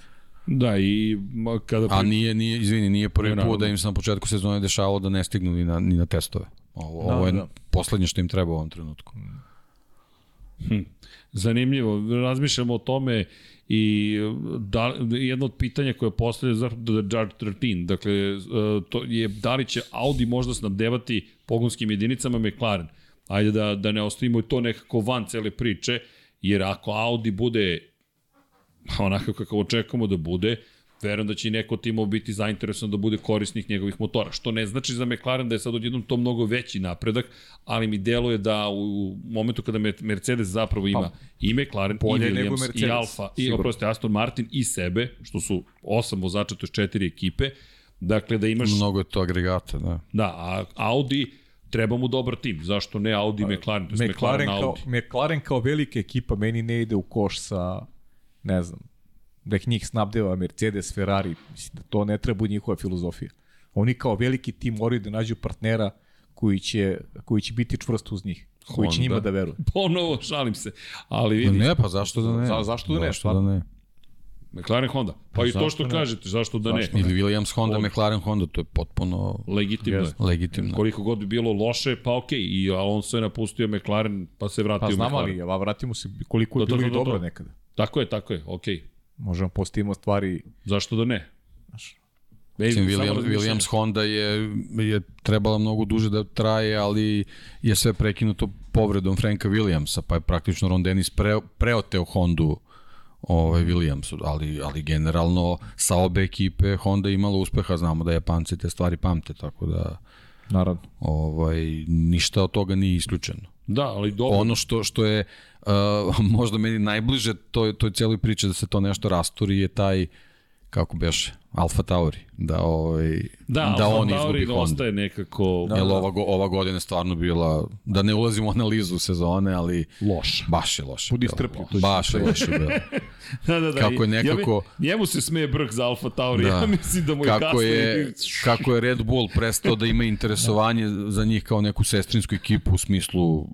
Da, i kada... A nije, nije, izvini, nije prvi Ne, put da im se na početku sezone dešavalo da ne stignu ni na, ni na testove. Ovo, Da, ovo je da. poslednje što im treba u ovom trenutku. Zanimljivo, razmišljamo o tome i da, jedno od pitanja koje postavlja za The Jar 13, dakle, e, to je da li će Audi možda snabdevati pogonskim jedinicama McLaren. Ajde da, da ne ostavimo to nekako van cele priče, jer ako Audi bude onako kako očekujemo da bude, verujem da će i neko od timova biti zainteresovan da bude korisnik njegovih motora. Što ne znači za McLaren da je sad odjednom to mnogo veći napredak, ali mi deluje da u momentu kada Mer- Mercedes zapravo ima Pa, i McLaren, i Williams, i Alfa, i oprosti Aston Martin, i sebe, što su osam vozača, to je četiri ekipe, dakle da imaš, Mnogo je to agregata, da. da, a Audi treba mu dobar tim. Zašto ne Audi i McLaren? To je McLaren, McLaren, kao, Audi. McLaren kao velika ekipa meni ne ide u koš sa, ne znam, da ih njih snabdeva Mercedes, Ferrari, mislim da to ne treba u njihova filozofija. Oni kao veliki tim moraju da nađu partnera koji će, koji će biti čvrst uz njih, koji će njima da veruje. Ponovo, šalim se. Ali Da vidi, ne, pa zašto da ne? Za- zašto da ne, Zašto da ne? McLaren Honda. Pa i to što ne? kažete, zašto da ne? Zašto Ili Williams Honda, McLaren Honda, to je potpuno Legitimno. Jeste. legitimno. Koliko god bi bilo loše, pa okej. I Alonso je napustio McLaren, pa se vratio Pa u znam, McLaren. ali a vratimo se koliko je Da, da, bilo i da, da, dobro da. nekada. Tako je, tako je, okej. Možemo postavimo stvari Zašto da ne? Znaš, Ej, Mislim, William. Williams Honda je, je trebala mnogo duže da traje, ali je sve prekinuto povredom Franka Williamsa, pa je praktično Ron Dennis pre, preoteo Hondu ovaj, Williamsu, ali, ali generalno sa obe ekipe Honda imala uspeha, znamo da Japanci te stvari pamte, tako da naravno. ovaj, ništa od toga nije isključeno. Da, ali dobro. Ono što što je uh, možda meni najbliže toj toj celoj priči da se to nešto rasturi je taj kako beše Alfa Tauri da ovaj da, da Alfa on Tauri izgubi Honda. ostaje nekako... Da, Jer ova, go, ova godina je stvarno bila, da ne ulazimo u analizu sezone, ali Loša. baš je loše. Budi strpljiv, Baš je loše bilo. da, da, da. kako je nekako- Ja, njemu se smeje brk za Alfa Tauri. Da. Ja mislim da mu je kako kasnije... je, kako je Red Bull prestao da ima interesovanje za njih kao neku sestrinsku ekipu u smislu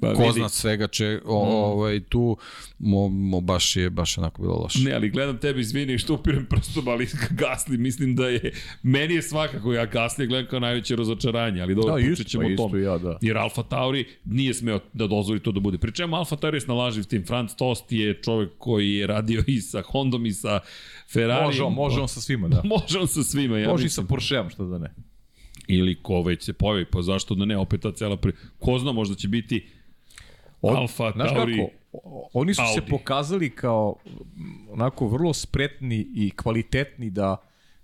Pa ko zna svega će o, ovaj, tu mo, mo, baš je baš onako bilo loše. Ne, ali gledam tebe, izvini što upirem prstom, ali Gasli, mislim da je, meni je svakako, ja Gasli gledam kao najveće razočaranje, ali dobro, Da, pričat isto, ćemo pa o isto tom. ja, da. Jer Alfa Tauri nije smeo da dozvoli to da bude. Pri čemu Alfa Tauri je snalaživ tim. Franz Tost je čovek koji je radio i sa Hondom i sa Ferrari. Može on, može on sa svima, da. Može on sa svima, ja Može i sa Porscheom, što da ne. Ili ko već se pojavi, pa zašto da ne, opet ta cela pri... Ko zna, možda će biti On, Alfa znaš Tauri. kako, oni su se Audi. pokazali kao mm, onako vrlo spretni i kvalitetni da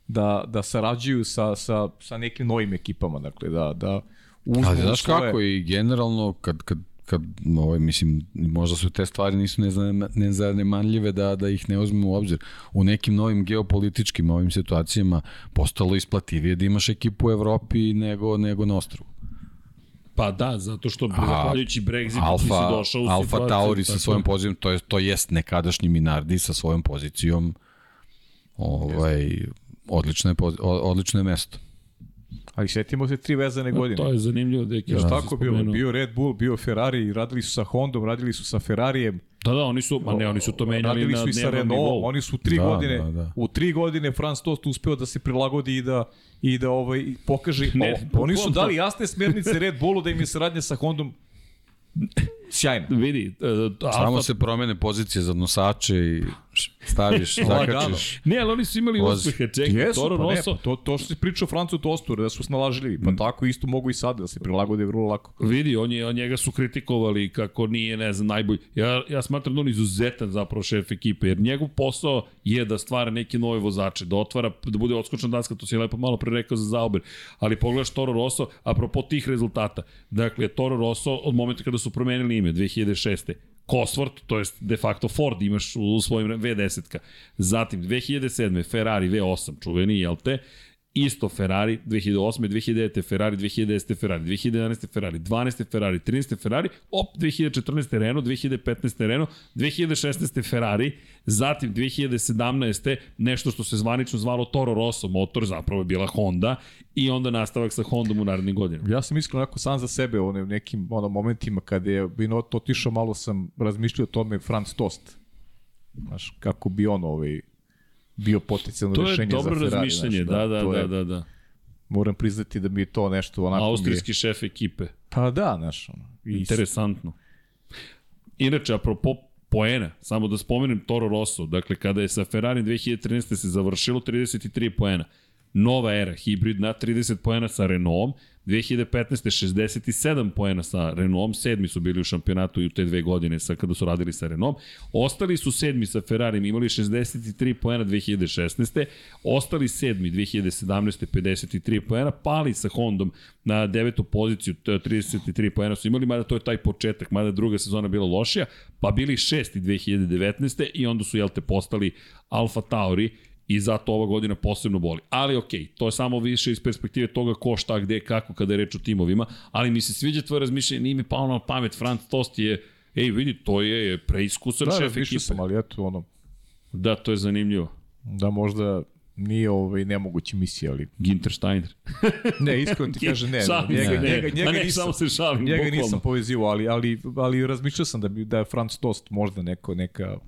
da da sarađuju sa sa sa nekim novim ekipama, dakle da da uzmu Ali znaš svoje- kako i generalno kad, kad kad ovaj, mislim, možda su te stvari nisu nezanema- nezanemanljive da, da ih ne uzmemo u obzir. U nekim novim geopolitičkim ovim situacijama postalo isplativije da imaš ekipu u Evropi nego, nego na ostrovu. Pa da, zato što zahvaljujući Brexitu ti si Alfa, došao u Alfa situaciju. Tauri sa svojom pozicijom, to, je, to jest nekadašnji Minardi sa svojom pozicijom ovaj, odlično je, odlično je mesto. Ali setimo se tri vezane godine. To je zanimljivo da je Jer tako bilo, bio Red Bull, bio Ferrari, radili su sa Hondom, radili su sa Ferrarijem, Da, da, oni su, ma ne, oni su to menjali radili na su i sa Renault, nivou. oni su tri Da, godine, da, da. u tri godine Franz Tost uspeo da se prilagodi i da i da ovaj pokaže Ne, o, oni su dali jasne smernice Red Bullu da im je saradnja sa Hondom sjajna. Vidi, uh, Samo Alfa, se promene pozicije za nosače i staviš, zakačiš. Ne, ali oni su imali Vozi. uspehe, čekaj, Jesu, Toro pa ne, Rosso, pa to, to što si pričao Francu Tostu, da su snalažljivi, Mm. pa tako isto mogu i sad da se prilagode vrlo lako. Vidi, on je, on njega su kritikovali kako nije, ne znam, najbolji. Ja, ja smatram da on izuzetan zapravo šef ekipe, jer njegov posao je da stvara neke nove vozače, da otvara, da bude odskočna daska, to si je lepo malo pre rekao za Zauber. Ali pogledaš Toro Rosso, apropo tih rezultata. Dakle, Toro Rosso od momenta kada su promenili ime, 2006. Cosworth, to jest de facto Ford imaš u svojim V10-ka. Zatim 2007. Ferrari V8, čuveni, jel te? Isto Ferrari, 2008. 2009. Ferrari, 2010. Ferrari, 2011. Ferrari, 12. Ferrari, 13. Ferrari, op, 2014. Renault, 2015. Renault, 2016. Ferrari, zatim 2017. nešto što se zvanično zvalo Toro Rosso motor, zapravo je bila Honda, i onda nastavak sa Hondom u narednim godinama. Ja sam iskreno onako sam za sebe u nekim ono, momentima kada je Binot otišao, malo sam razmišljao o tome Franz Tost. Znaš, kako bi on ovaj, bio potencijalno To je rešenje za dobro Ferrari. razmišljanje, znaš, da, da, to da, je, da, da. Moram priznati da je to nešto onako... mi je- Austrijski šef ekipe. Pa da, znaš, ono. Interesantno. Inače, apropo poena, samo da spomenem Toro Rosso, dakle kada je sa Ferrari 2013. se završilo 33 poena, nova era, hibridna, 30 poena sa Renaultom, 2015. 67 poena sa Renaultom, sedmi su bili u šampionatu i u te dve godine sa, kada su radili sa Renaultom, ostali su sedmi sa Ferrarijem, imali 63 poena 2016. Ostali sedmi 2017. 53 poena, pali sa Hondom na devetu poziciju, to je 33 poena su imali, mada to je taj početak, mada druga sezona bila lošija, pa bili šesti 2019. i onda su, jel te, postali Alfa Tauri i zato ova godina posebno boli. Ali okej, okay, to je samo više iz perspektive toga ko šta, gde, kako, kada je reč o timovima, ali mi se sviđa tvoje razmišljanje, nije mi palo na pamet, Franz Tost je, ej vidi, to je preiskusan Da, šef razmišljao ekipe. sam, ali eto, ono, Da, to je zanimljivo. da možda nije ovaj nemoguća misija, ali Ginter Steiner. ne, iskreno ti kažem ne, Šalim njega, ne. njega, njega ne, nisam, samo se šalim, njega bukvalno. nisam povezivao, ali, ali, ali razmišljao sam da, bi, da je Franz Tost možda neko, neka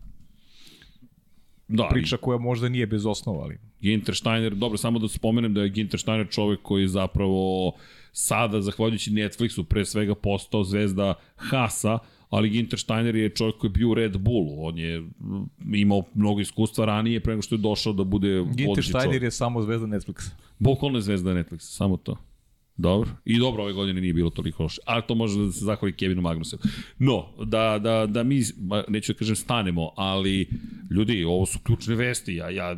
Da, priča koja možda nije bez osnova, ali Ginter Steiner, dobro, samo da spomenem da je Ginter Steiner čovek koji je zapravo sada, zahvaljujući Netflixu, pre svega postao zvezda Hasa, ali Ginter Steiner je čovjek koji je bio u Red Bullu. On je imao mnogo iskustva ranije pre nego što je došao da bude Ginter Steiner čovjek. je samo zvezda Netflixa. Bukvalno je zvezda Netflixa, samo to. Dobro. I dobro, ove godine nije bilo toliko loše. Ali to može da se zahvali Kevinu Magnusu. No, da, da, da mi, neću da kažem stanemo, ali ljudi, ovo su ključne vesti. Ja, ja,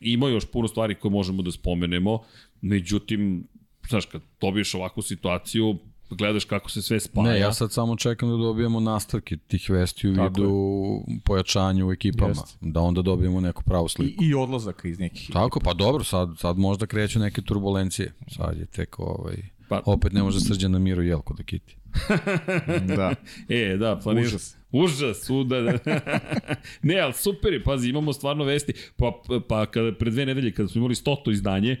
ima još puno stvari koje možemo da spomenemo. Međutim, znaš, kad dobiješ ovakvu situaciju, gledaš kako se sve spaja. Ne, ja sad samo čekam da dobijemo nastavke tih vesti u Tako vidu pojačanja u ekipama, Jeste. da onda dobijemo neku pravu I, sliku. i odlazaka iz nekih. Tako, pa dobro, sad, sad možda kreću neke turbulencije. Sad je tek ovaj... Pa- Opet ne može srđan na miru jelko da kiti. da. E, da, planiraš. Užas. Užas, u, da, da. ne, ali super je, pazi, imamo stvarno vesti. Pa, pa kada, pre dve nedelje, kada smo imali stoto izdanje,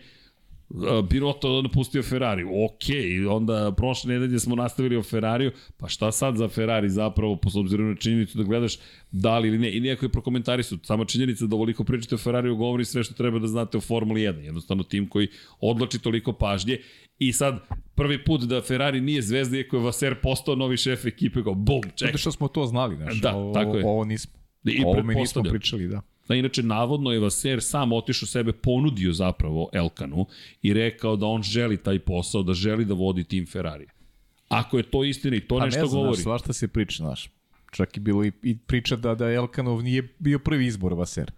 a, Biroto napustio Ferrari. Ok, onda prošle nedelje smo nastavili o Ferrariju, pa šta sad za Ferrari zapravo, po obzirom na činjenicu da gledaš da li ili ne, i nijako je prokomentari su, sama činjenica da ovoliko pričate o Ferrariju govori sve što treba da znate o Formuli 1, jednostavno tim koji odlači toliko pažnje i sad prvi put da Ferrari nije zvezda iako je Vaser postao novi šef ekipe, kao bum, ček. Zato što smo to znali, znaš. Da, ovo, tako je. Ovo nismo. I ovo mi nismo pričali, da. Da, inače, navodno je Vaser sam otišao sebe, ponudio zapravo Elkanu i rekao da on želi taj posao, da želi da vodi tim Ferrari. Ako je to istina i to Pa nešto ne znam, govori. Znaš, svašta se priča, znaš. Čak je bilo i, i priča da, da Elkanov nije bio prvi izbor Vaser.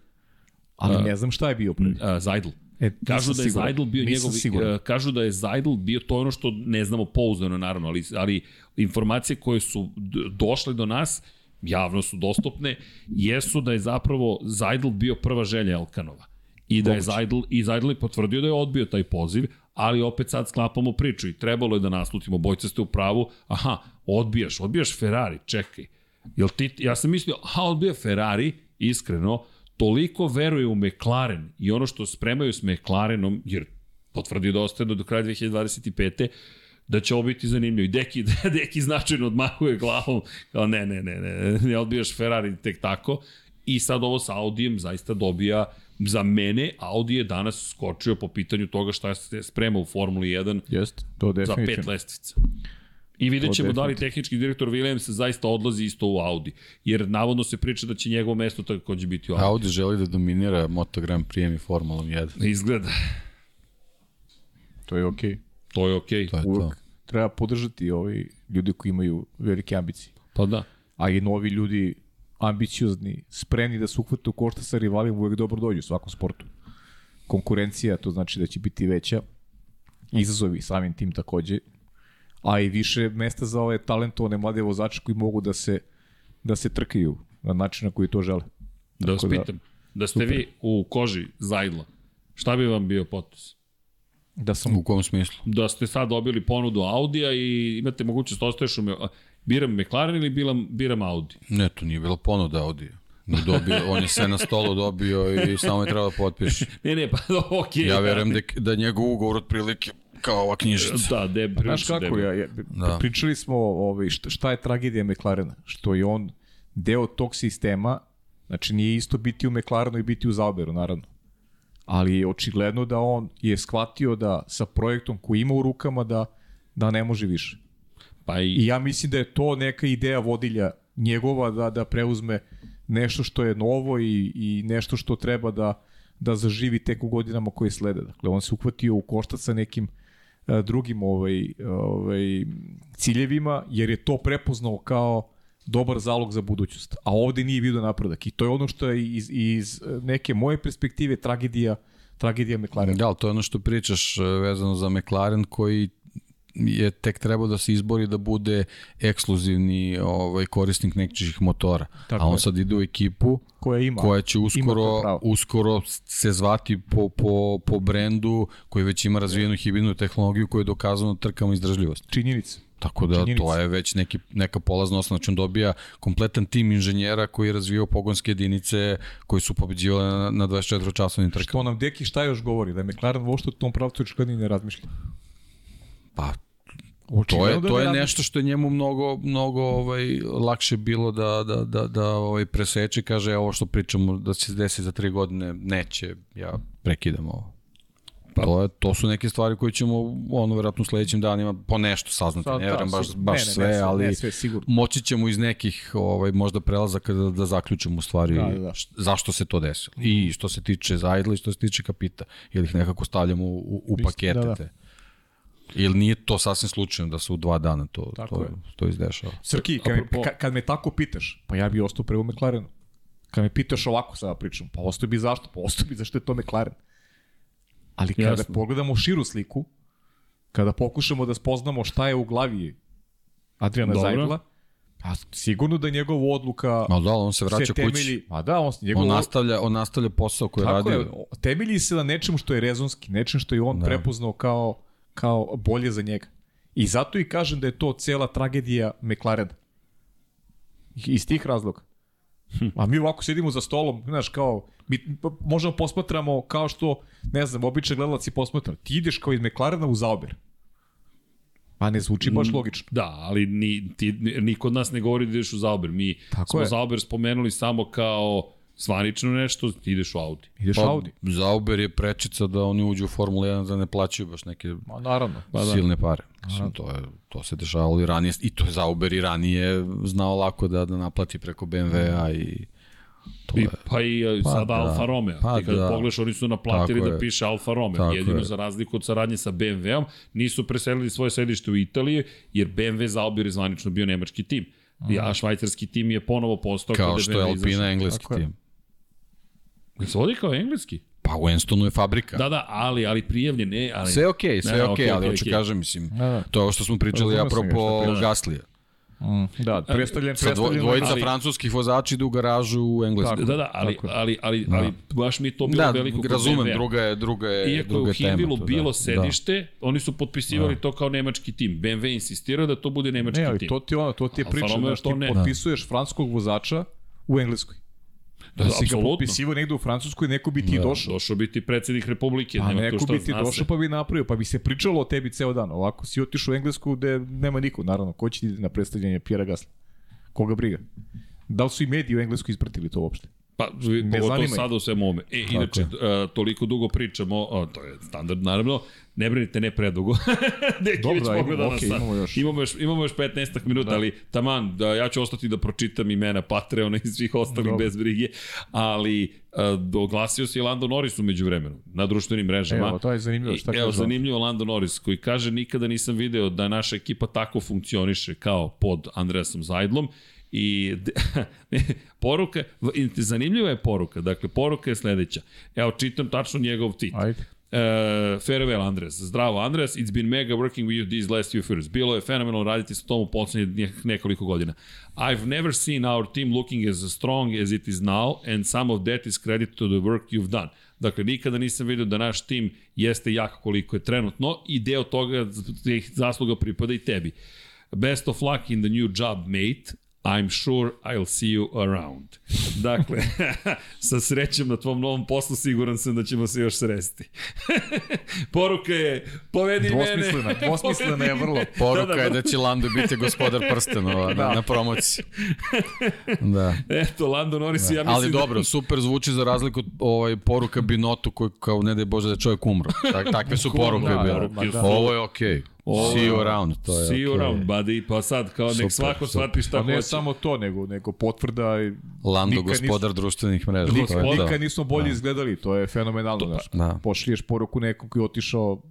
Ali ne znam šta je bio prvi. A, Zajdl. E, Kažu da je siguran. Zajdl bio njegov, siguran. kažu da je Zajdl bio to ono što ne znamo pouzdano naravno, ali, ali informacije koje su došle do nas, javno su dostupne, jesu da je zapravo Zajdl bio prva želja Elkanova. I da je Zajdl, i Zajdl je potvrdio da je odbio taj poziv, ali opet sad sklapamo priču i trebalo je da naslutimo, bojce ste u pravu, aha, odbijaš, odbijaš Ferrari, čekaj. Jel ti, ja sam mislio, aha, odbija Ferrari, iskreno, toliko veruje u McLaren i ono što spremaju s McLarenom, jer potvrdio da ostaje do, do kraja 2025 da će ovo biti zanimljivo. I Deki, Deki značajno odmahuje glavom, kao ne, ne, ne, ne, ne odbijaš Ferrari tek tako. I sad ovo sa Audijem zaista dobija za mene, Audi je danas skočio po pitanju toga šta se sprema u Formuli 1 Jest, to za pet lestvica. I vidjet ćemo da li tehnički direktor Williams zaista odlazi isto u Audi. Jer navodno se priča da će njegovo mesto takođe biti u Audi. Audi želi da dominira Moto Grand Prix i Formulom 1. Izgleda. To je okej. To je okej. To je to. Treba podržati ovi ljudi koji imaju velike ambicije. Pa da. A i novi ljudi ambiciozni, spremni da se uhvate u košta sa rivalima uvek dobro dođu u svakom sportu. Konkurencija, to znači da će biti veća, izazovi samim tim takođe, a i više mesta za ove talentovane mlade vozače koji mogu da se da se trkaju na način na koji to žele. Da vas Tako da- pitam, da ste vi u koži Zajdla, šta bi vam bio potus? Da sam U kom smislu? Da ste sad dobili ponudu Audija i imate mogućnost da ostaješ u... Me... Biram McLaren ili biram, biram Audi? Ne, to nije bila ponuda Audi. On je, dobio, on je sve na stolu dobio i samo je trebalo da potpiše. Ne, ne, pa okej. Ja verujem da, da je njegov ugovor otprilike kao ova knjižica. Da, de, Znaš prilično kako, ja, ja, Da. pričali smo ovaj, šta, šta je tragedija McLarena, što je on deo tog sistema, znači nije isto biti u McLarenu i biti u Zauberu, naravno. Ali je očigledno da on je shvatio da sa projektom koji ima u rukama da, da ne može više. Pa i, I ja mislim da je to neka ideja vodilja njegova da, da preuzme nešto što je novo i, i nešto što treba da, da zaživi tek u godinama koje slede. Dakle, on se uhvatio u koštac sa nekim e, drugim ovaj, ovaj, ciljevima, jer je to prepoznao kao dobar zalog za budućnost. A ovde nije vidio napredak. I to je ono što je iz, iz neke moje perspektive tragedija, tragedija McLarena. Da, to je ono što pričaš e, vezano za McLaren koji je tek trebao da se izbori da bude ekskluzivni ovaj korisnik nekih motora. Tako a on je. sad ide u ekipu koja ima. koja će uskoro uskoro se zvati po, po, po brendu koji već ima razvijenu hibridnu tehnologiju koja je dokazano trkama izdržljivost. Činjenica. Tako da Činjenica. to je već neki, neka polazna osnova. Znači on dobija kompletan tim inženjera koji je razvijao pogonske jedinice koji su pobeđivali na, na 24 časovnim trkama. Što nam Deki šta još govori? Da je McLaren uopšte u tom pravcu očigledno ne razmišlja. Pa To Očigledno je, da to je nešto što je njemu mnogo, mnogo ovaj, lakše bilo da, da, da, da ovaj, preseče, kaže ovo što pričamo da će se desiti za tri godine, neće, ja prekidam ovo. Pa, to, je, to su neke stvari koje ćemo ono verovatno u sledećim danima po nešto saznati, Sad, ne da, verujem baš, baš ne, ne, sve, ne sve, ali ne sve, sigurno. moći ćemo iz nekih ovaj, možda prelazaka da, da zaključimo u stvari Da, da, da. š- zašto se to desilo. I što se tiče Zajdla i što se tiče Kapita, ili ih nekako stavljamo u, u, u pakete da, da. te. Ili nije to sasvim slučajno da se u dva dana to, Tako to, je. to izdešava. Srki, kad, Apropo- ka- kad me tako pitaš, pa ja bi ostao prvo McLarenu. Kad me pitaš ovako sada pričam, pa ostao bi zašto? Pa ostao bi zašto je to McLaren. Ali kada Jasno. pogledamo širu sliku, kada pokušamo da spoznamo šta je u glavi Adriana Dobro. Zajdla, a sigurno da je njegova odluka Ma da, on se vraća se kući. temelji, ma da, on, njegov, On nastavlja, on nastavlja posao koji tako radio. je, temelji se na nečemu što je rezonski, nečem što je on Da. da. prepoznao kao, kao bolje za njega. I zato i kažem da je to cela tragedija McLarena. Iz tih razloga. A mi ovako sedimo za stolom, znaš, kao, mi možemo posmatramo kao što, ne znam, običan gledalac i posmatra. Ti ideš kao iz McLarena u Zauber. Pa ne zvuči baš Mm. logično. Da, ali ni, ti, niko od nas ne govori da ideš u Zauber. Mi Tako smo je. Zauber spomenuli samo kao zvanično nešto, ti ideš u Audi. Ideš Pa, Audi. Zauber je prečica da oni uđu u Formulu 1 da ne plaćaju baš neke Ma naravno. pa da. silne pare. Mislim, to, je, to se dešavalo i ranije. I to je Zauber i ranije znao lako da, da naplati preko BMW-a i to I, pa i pa, sada da. Alfa Romeo. Pa Ti kada da. pogledaš, oni su naplatili Tako da piše Alfa Romeo. Tako Jedino je. za razliku od saradnje sa BMW-om, nisu preselili svoje sedište u Italiji, jer BMW Zauber je zvanično bio nemački tim. A švajcarski tim je ponovo postao Kao što je Alpina engleski tim. Jel se vodi kao engleski? Pa u Enstonu je fabrika. Da, da, ali, ali prijavljen, ne, ali... Sve je okej, okay, sve je ne, okej, okej, okay, ali okej, hoću okej. kažem, mislim, Da, da. to je ovo što smo pričali šta apropo. Gaslija. Da, predstavljen, Sa dvo, predstavljen. dvojica ali- francuskih vozača idu u garažu u Engleskoj. Tako. Da, da, ali, ali, ali, ali, baš mi je to bilo Da, veliko kod razumem, BMW-a. druga je, druga je, Iako je druga u je tema. Hinvilu to, bilo da. sedište, oni su potpisivali to kao nemački tim. BMW insistirao da to bude nemački Ne, ali tim. to ti je ono, to ti je priča, znaš, ti to ne. potpisuješ francuskog vozača u Engleskoj. Da, Da si ga potpisivao negde u Francuskoj, neko bi ti Da. došao. Došao bi ti predsednik Republike, Pa nema neko šta bi ti došao pa bi napravio, pa bi se pričalo o tebi ceo dan. Ovako si otišao u Englesku gde nema niko, naravno. Ko će ti na predstavljanje Pjera Gasla? Koga briga? Da li su i mediji u Engleskoj ispratili to uopšte? Pa, pogotovo zanima ih. sada u svemu ovome. E, inače, uh, toliko dugo pričamo, uh, to je standard naravno, ne brinite ne predugo. Deki Dobro, već na okej, sat. imamo još. Imamo još, imamo još 15 minuta, da. ali taman, da, ja ću ostati da pročitam imena Patreona i svih ostalih Dobro. bez brige, ali uh, oglasio se i Lando Norris umeđu vremenu na društvenim mrežama. Evo, to je zanimljivo, šta I, Evo, zanimljivo Lando Norris koji kaže nikada nisam video da naša ekipa tako funkcioniše kao pod Andreasom Zajdlom I poruka, zanimljiva je poruka, dakle poruka je sledeća. Evo čitam tačno njegov tweet. Ajde. Uh, farewell Andres. Zdravo Andres, it's been mega working with you these last few years. Bilo je fenomenalno raditi sa tom u poslednjih nekoliko godina. I've never seen our team looking as strong as it is now and some of that is credit to the work you've done. Dakle, nikada nisam vidio da naš tim jeste jak koliko je trenutno i deo toga zasluga pripada i tebi. Best of luck in the new job, mate. I'm sure I'll see you around. Dakle, sa srećom na tvom novom poslu siguran sam da ćemo se još sresti. Poruka je, povedi Dvosmislena, mene. dvosmislena je vrlo. Poruka Da, da, je da će Lando biti gospodar prstenova da. na, promociji. Da. Eto, Lando Norris, ja mislim Ali dobro, super zvuči za razliku od ovaj, poruka Binotu koji kao ne daj Bože da je čovjek umro. Tak, takve su poruke da, bile. poruke su- Ovo je okej. Ovo- See you around, to je See you okej. around, buddy. Pa sad, kao nek Super, svako super. shvati šta Pa ne hoće. samo to, nego, nego potvrda. i Lando, nikad gospodar društvenih mreža. Nismo, to je nikad, to. nikad nismo bolje izgledali, to je fenomenalno. znaš. da. Pošliješ poruku nekom koji je otišao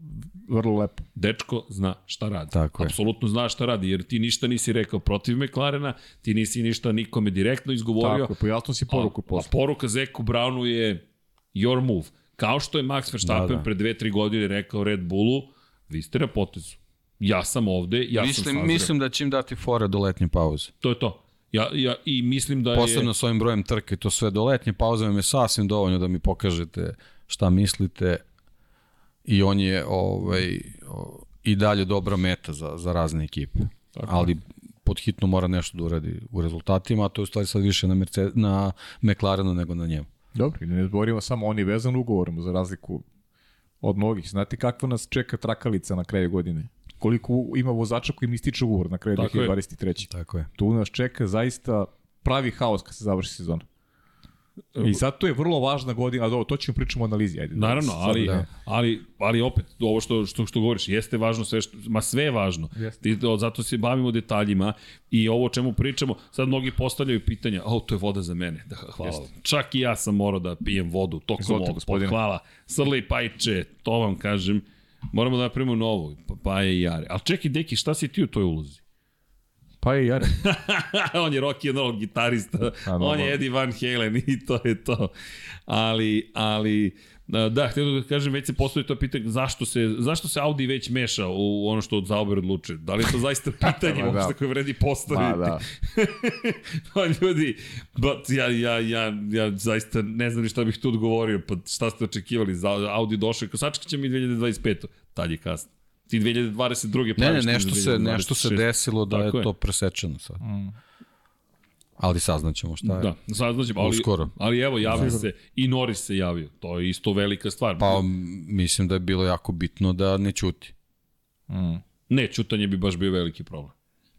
vrlo lepo. Dečko zna šta radi. Tako je. Apsolutno zna šta radi, jer ti ništa nisi rekao protiv McLarena, ti nisi ništa nikome direktno izgovorio. Tako, je, pojasno si poruku a, a posle. poruka Zeku Brownu je your move. Kao što je Max Verstappen Da, da, da. da. pre dve, tri godine rekao Red Bullu, vi ste na potezu. Ja sam ovde, ja sam Mislim, sazreo. mislim da će im dati fore do letnje pauze. To je to. Ja, ja, I mislim da Posebno je... s ovim brojem trke, to sve do letnje pauze vam je sasvim dovoljno da mi pokažete šta mislite i on je ovaj, i dalje dobra meta za, za razne ekipe. Tako. Ali pod hitno mora nešto da uradi u rezultatima, a to je u stvari sad više na, Mercedes, na McLarenu nego na njemu. Dobro, i da ne zborimo samo on je vezan ugovorom za razliku od mnogih. Znate kakva nas čeka trakalica na kraju godine? Koliko ima vozača koji im ističe ugovor na kraju Tako je. 2023. Tako je. Tu nas čeka zaista pravi haos kad se završi sezona. I zato je vrlo važna godina, a dobro, to ćemo pričamo o analizi. Ajde, Naravno, Sad, ali, da. ali, ali opet, ovo što, što, što govoriš, jeste važno sve što, ma sve je važno. Jeste. Ti, o, zato se bavimo detaljima i ovo o čemu pričamo, sad mnogi postavljaju pitanja, o, to je voda za mene, da, hvala vam. Čak i ja sam morao da pijem vodu tokom Izvolite, ovog, gospodine. hvala. Srli pajče, to vam kažem, moramo da napravimo novu, pa, pa je i jare. Ali čekaj, deki, šta si ti u toj ulozi? Pa je Jare. on je rock and roll gitarista, A, on je. Eddie Van Halen i to je to. Ali, ali, da, htio da kažem, već se postoji to pitanje zašto se, zašto se Audi već meša u ono što od Zauber odlučuje. Da li je to zaista pitanje Ma da. uopšte koje vredi postaviti? Pa da. pa ljudi, but ja, ja, ja, ja zaista ne znam ni šta bih tu odgovorio, pa šta ste očekivali, za Audi došao i sačekat će mi 2025. Tad je kasno. Ti 2022. Ne, ne, nešto se, 2026. nešto se desilo da Tako je je. to presečeno sad. Ali saznaćemo šta je. Da, saznaćemo, ali, Uskoro. ali evo, javio se, i Norris se javio, to je isto velika stvar. Pa mislim da je bilo jako bitno da ne ćuti. Ne, čutanje bi baš bio veliki problem.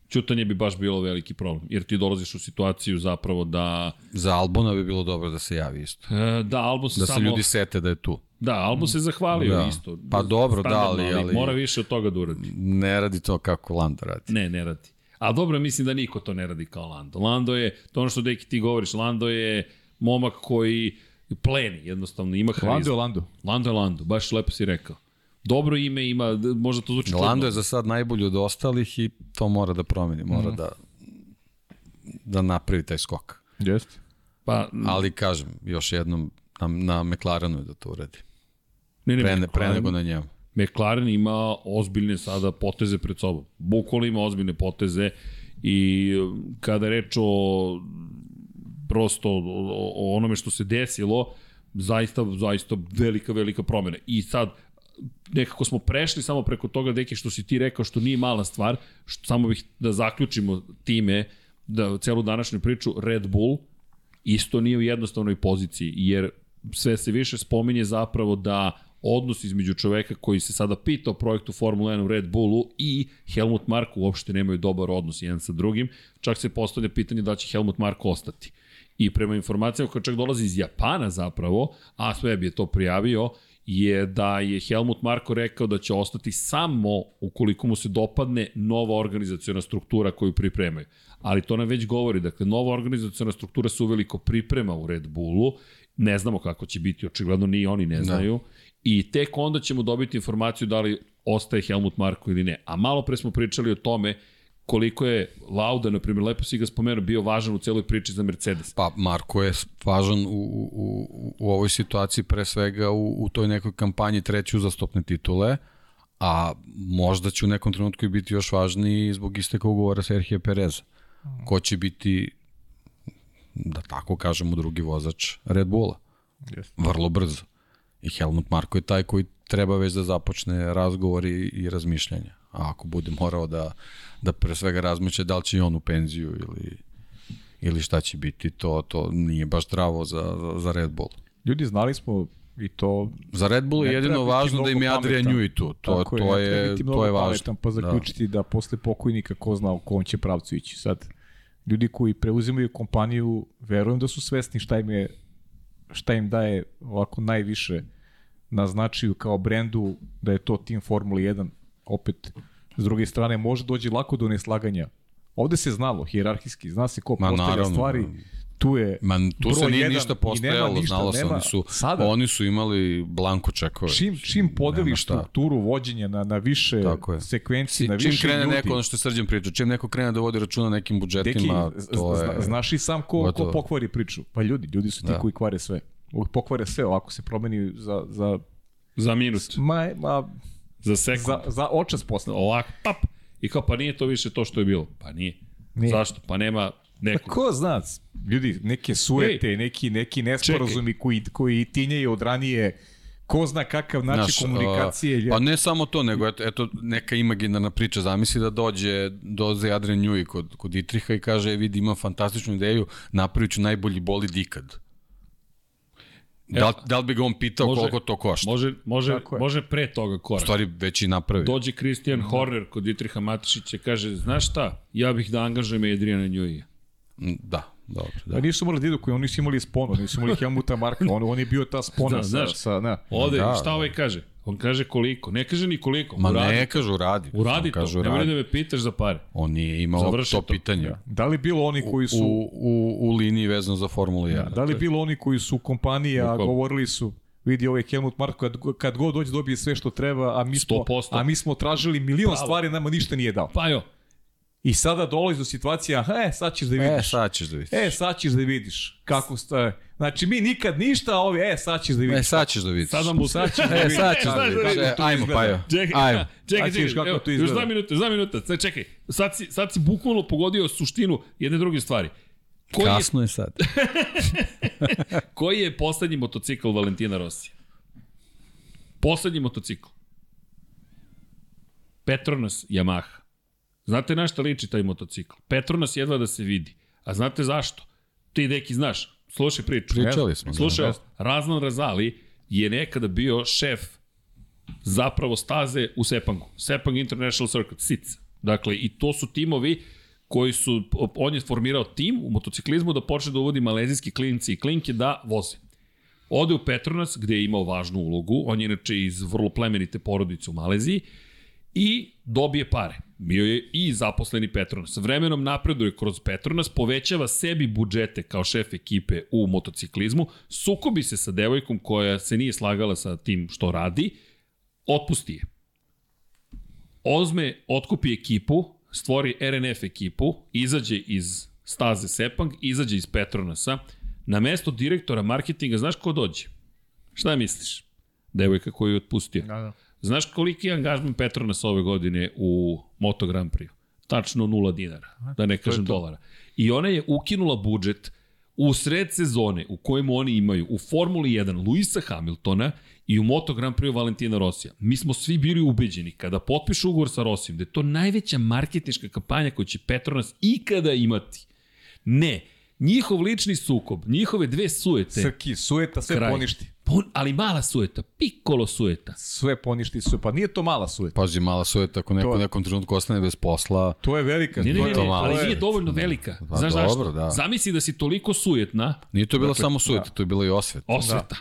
Čutanje bi baš bilo veliki problem, jer ti dolaziš u situaciju zapravo da... Za Albona bi bilo dobro da se javi isto. E, da, Albon se Da se samo... ljudi sete da je tu. Da, Albon se zahvalio Da. isto. Pa dobro, da, ali- ali- Mora više od toga da uradi. Ne radi to kako Lando radi. Ne, ne radi. A dobro, mislim da niko to ne radi kao Lando. Lando je, to ono što Deki ti govoriš, Lando je momak koji pleni, jednostavno, ima harizmu. Lando je Lando. Lando je Lando, baš lepo si rekao. Dobro ime ima, možda to zvuči čudno. Lando je za sad najbolji od ostalih i to mora da promeni, mora Mhm. da da napravi taj skok. Jeste. Pa, Ali kažem, još jednom na, na McLarenu je da to uradi. ne, ne, Pre, ne, pre nego na njemu. McLaren ima ozbiljne sada poteze pred sobom. Bukvalno ima ozbiljne poteze i kada reč o prosto o onome što se desilo, zaista, zaista velika, velika promjena. I sad, nekako smo prešli samo preko toga, deke, što si ti rekao, što nije mala stvar, što samo bih da zaključimo time, da celu današnju priču, Red Bull isto nije u jednostavnoj poziciji, jer sve se više spominje zapravo da odnos između čoveka koji se sada pita o projektu Formula 1 u Red Bullu i Helmut Marko uopšte nemaju dobar odnos jedan sa drugim. Čak se postavlja pitanje da će Helmut Marko ostati. I prema informacijama koje čak dolazi iz Japana zapravo, a sve je to prijavio, je da je Helmut Marko rekao da će ostati samo ukoliko mu se dopadne nova organizacijona struktura koju pripremaju. Ali to nam već govori, dakle, nova organizacijona struktura se uveliko priprema u Red Bullu, ne znamo kako će biti, očigledno ni oni ne znaju, da. I tek onda ćemo dobiti informaciju da li ostaje Helmut Marko ili ne. A malo pre smo pričali o tome koliko je Lauda, na primjer, lepo si ga spomenuo, bio važan u celoj priči za Mercedes. Pa Marko je važan u, u, u ovoj situaciji pre svega u, u toj nekoj kampanji treći uzastopne titule, a možda će u nekom trenutku i biti još važniji zbog isteka ugovora Serhije Pereza. Ko će biti, da tako kažemo, drugi vozač Red Bulla. Yes. Vrlo brzo. I Helmut Marko je taj koji treba već da započne razgovor i, i razmišljanja. A ako bude morao da, da pre svega razmišlja da li će i on u penziju ili, ili šta će biti, to, to nije baš zdravo za, za Red Bull. Ljudi, znali smo i to... Za Red Bull je jedino važno da im je Adrian Newey tu. To, Tako to je, je, to je važno. Pa zaključiti da. da posle pokojnika ko zna u kom će pravcu ići. Sad, ljudi koji preuzimaju kompaniju, verujem da su svesni šta im je šta im daje ovako najviše naznačuju kao brendu da je to tim Formula 1 opet s druge strane može doći lako do neslaganja. Ovde se znalo hijerarhijski zna se ko postavlja stvari tu je Ma, tu se nije ništa postojalo, ništa, znalo se, oni su, sada, oni su imali blanko čekove. Čim, čim podeliš strukturu vođenja na, na više sekvenci, na više Čim krene ljudi, neko, ono što je srđan priča, čim neko krene da vodi računa nekim budžetima, Deki, to je... Znaš i sam ko, ko pokvari priču. Pa ljudi, ljudi su ti da. koji kvare sve. Pokvare sve, ovako se promeni za, za Za minut. Ma, ma, za sekund. Za, za očas posle. Ovako, pap. I kao, pa nije to više to što je bilo. Pa nije. nije. Zašto? Pa nema nekog. Pa ko zna? Ljudi, neke suete, Ej, neki, neki nesporazumi koji, koji tinjaju od ranije ko zna kakav način Naš, komunikacije. Uh, pa ne samo to, nego eto, eto neka imaginarna priča. Zamisli da dođe, doze Adrian Newey kod, kod Itriha i kaže, e, vidi, imam fantastičnu ideju, napravit ću najbolji bolid ikad. Da, li, da li bi ga on pitao može, koliko to košta? Može, može, može pre toga korak. U stvari već i napravi. Dođe Christian. Horner kod Dietriha Matišića kaže, znaš šta, ja bih da angažujem Adriana Njuija. Mm, da, dobro. Da. Pa nisu morali da idu koji oni su imali spono, nisu imali Helmuta Marka, on, on je bio ta spona da, sa, znaš, sa, ne. Ode, da, šta ovaj kaže? On kaže koliko, ne kaže ni koliko. Ma uradi. ne kaže uradi. Uradi to, kaže, uradi. ne da me pitaš za pare. On nije imao Završi to, to pitanje. Da. da li bilo oni koji su... U, u, u liniji vezano za Formulu 1. Da, da li bilo oni koji su kompanija, govorili su vidi ovaj Helmut Marko kad, kad god dođe dobije sve što treba, a mi smo, 100%. a mi smo tražili milion Pravo. stvari, nama ništa nije dao. Pa jo, I sada dolazi do situacija, e, sad ćeš da vidiš. E, sad ćeš da vidiš. E, sad ćeš da vidiš kako ste. Znači, mi nikad ništa, a ovi, e, sad ćeš da vidiš. E, sad ćeš da vidiš. Sad nam sad ćeš da vidiš. E, sad ćeš da vidiš. E, ajmo, pa jo. Čekaj, ajmo. čekaj, čekaj, to izgleda. Još dva minuta, dva minuta. Sad, čekaj, sad si, sad si bukvalno pogodio suštinu jedne druge stvari. Koji Kasno je, je sad. koji je poslednji motocikl Valentina Rossi? Poslednji motocikl. Petronas Yamaha. Znate na šta liči taj motocikl? Petronas jedva da se vidi. A znate zašto? Ti, deki, znaš, slušaj priču. Pričali smo. Slušaj, da. Razvan Razali je nekada bio šef zapravo staze u Sepangu. Sepang International Circuit, SIC. Dakle, i to su timovi koji su, on je formirao tim u motociklizmu da počne da uvodi malezijski klinci i klinke da voze. Ode u Petronas, gde je imao važnu ulogu, on je inače iz vrlo plemenite porodice u Maleziji, i dobije pare. Bio je i zaposleni Petronas. Vremenom napreduje kroz Petronas, povećava sebi budžete kao šef ekipe u motociklizmu, sukobi se sa devojkom koja se nije slagala sa tim što radi, otpusti je. Ozme, otkupi ekipu, stvori RNF ekipu, izađe iz staze Sepang, izađe iz Petronasa, na mesto direktora marketinga, znaš ko dođe? Šta misliš? Devojka koju je otpustio. Da, da. Znaš koliki je angažman Petronas ove godine u Moto Grand Prix? Tačno nula dinara, da ne kažem dolara. I ona je ukinula budžet u sred sezone u kojemu oni imaju u Formuli 1 Luisa Hamiltona i u Moto Grand Prix Valentina Rosija. Mi smo svi bili ubeđeni kada potpišu ugovor sa Rosijom da je to najveća marketnička kampanja koju će Petronas ikada imati. Ne, njihov lični sukob, njihove dve sujete. Srki, sujeta sve kraj. poništi. Pon, ali mala sueta, pikolo sueta. Sve poništi su, pa nije to mala sueta. Pazi, mala sujeta, ako neko To- u nekom trenutku ostane bez posla, To je velika. Ne, ne, to ne, je, ne, to malo. ali nije dovoljno velika. Pa Znaš dobro, zašto? da. Zamisli da si toliko sujetna, nije to bilo Dakle, samo sujeta, to je bilo i osvet. osveta.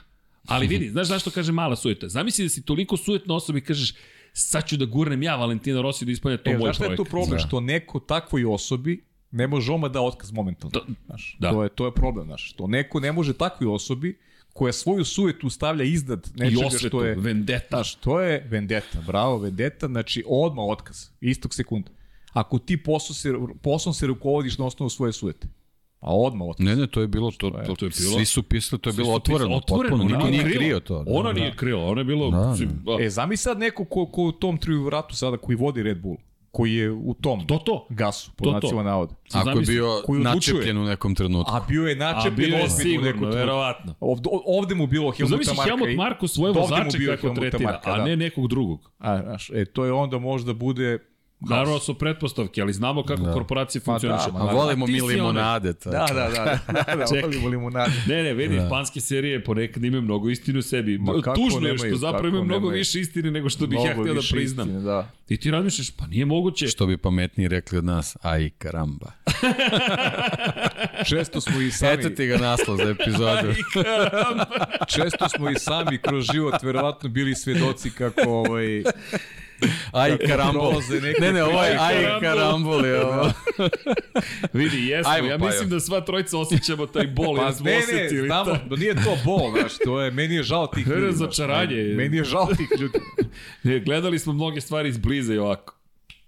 Ali vidi, znaš zašto kaže mala sujeta? Zamisli da si toliko sujetna osoba i kažeš sad ću da gurnem ja Valentina Rossi da ispunja to E, moj znaš šta je projekat. tu problem? Da. Što neko takvoj osobi ne može oma da otkaz momentalno. To- Znaš, da. to, je, to je problem, znaš. Što neko ne može takvoj osobi koja svoju sujetu stavlja iznad nečega osvetu, što je... vendeta. Znaš, to je vendeta, bravo, vendeta, znači odmah otkaz, istog sekunda. Ako ti poslom se, poslom se rukovodiš na osnovu svoje sujete, a odmah otkaz. Ne, ne, to je bilo, to, to, to je bilo- svi su pisali, to je bilo pisali, otvoreno, potpuno, niko ona nije krio to. Da. Ona nije krila, ona je bilo... Da, mislim, E, zamisli sad neko ko, ko u tom trivratu sada koji vodi Red Bull, koji je u tom To to. gasu, po To, nacima navoda. Ako je Zamisli, bio načepljen u nekom trenutku. A bio je načepljen bio je ozbiljno u sigurno, nekom trenutku. verovatno. Ovde, ovde mu bilo Helmuta Zamisli Marka. Helmut i- Marko svoje vozače kako tretira, Marka, a da. ne nekog drugog. A, znaš, e, to je onda možda bude... Naravno su pretpostavke, ali znamo kako Da. korporacije Pa funkcioniše. da, A ma, volimo mi limonade. Da, da, da, da, da, Čekaj. volimo limunade. Ne, ne, vidi, da. panske serije ponekad imaju mnogo istine u sebi. Ma kako Tužno je nemaju, što zapravo imaju mnogo nemaju. više istine nego što bih ja htio da priznam. istine, da. I ti razmišljaš, pa nije moguće. Što bi pametniji rekli od nas, aj karamba. Često smo i sami, Eto ti ga naslov za epizodu. često smo i sami kroz život verovatno bili svedoci kako ovaj Aj Kako karambol. Ne, ne, ovo je Aj aj karambol. je ovo. Vidi, jesmo. Ajmo, ja Pajo. mislim da sva trojica osjećamo taj bol. Pa ja smo ne, ne, znamo, da nije to bol, znaš, to je, meni je žao tih ljudi. razočaranje. Meni, je žao tih ljudi. Ne, Gledali smo mnoge stvari izbliza i ovako.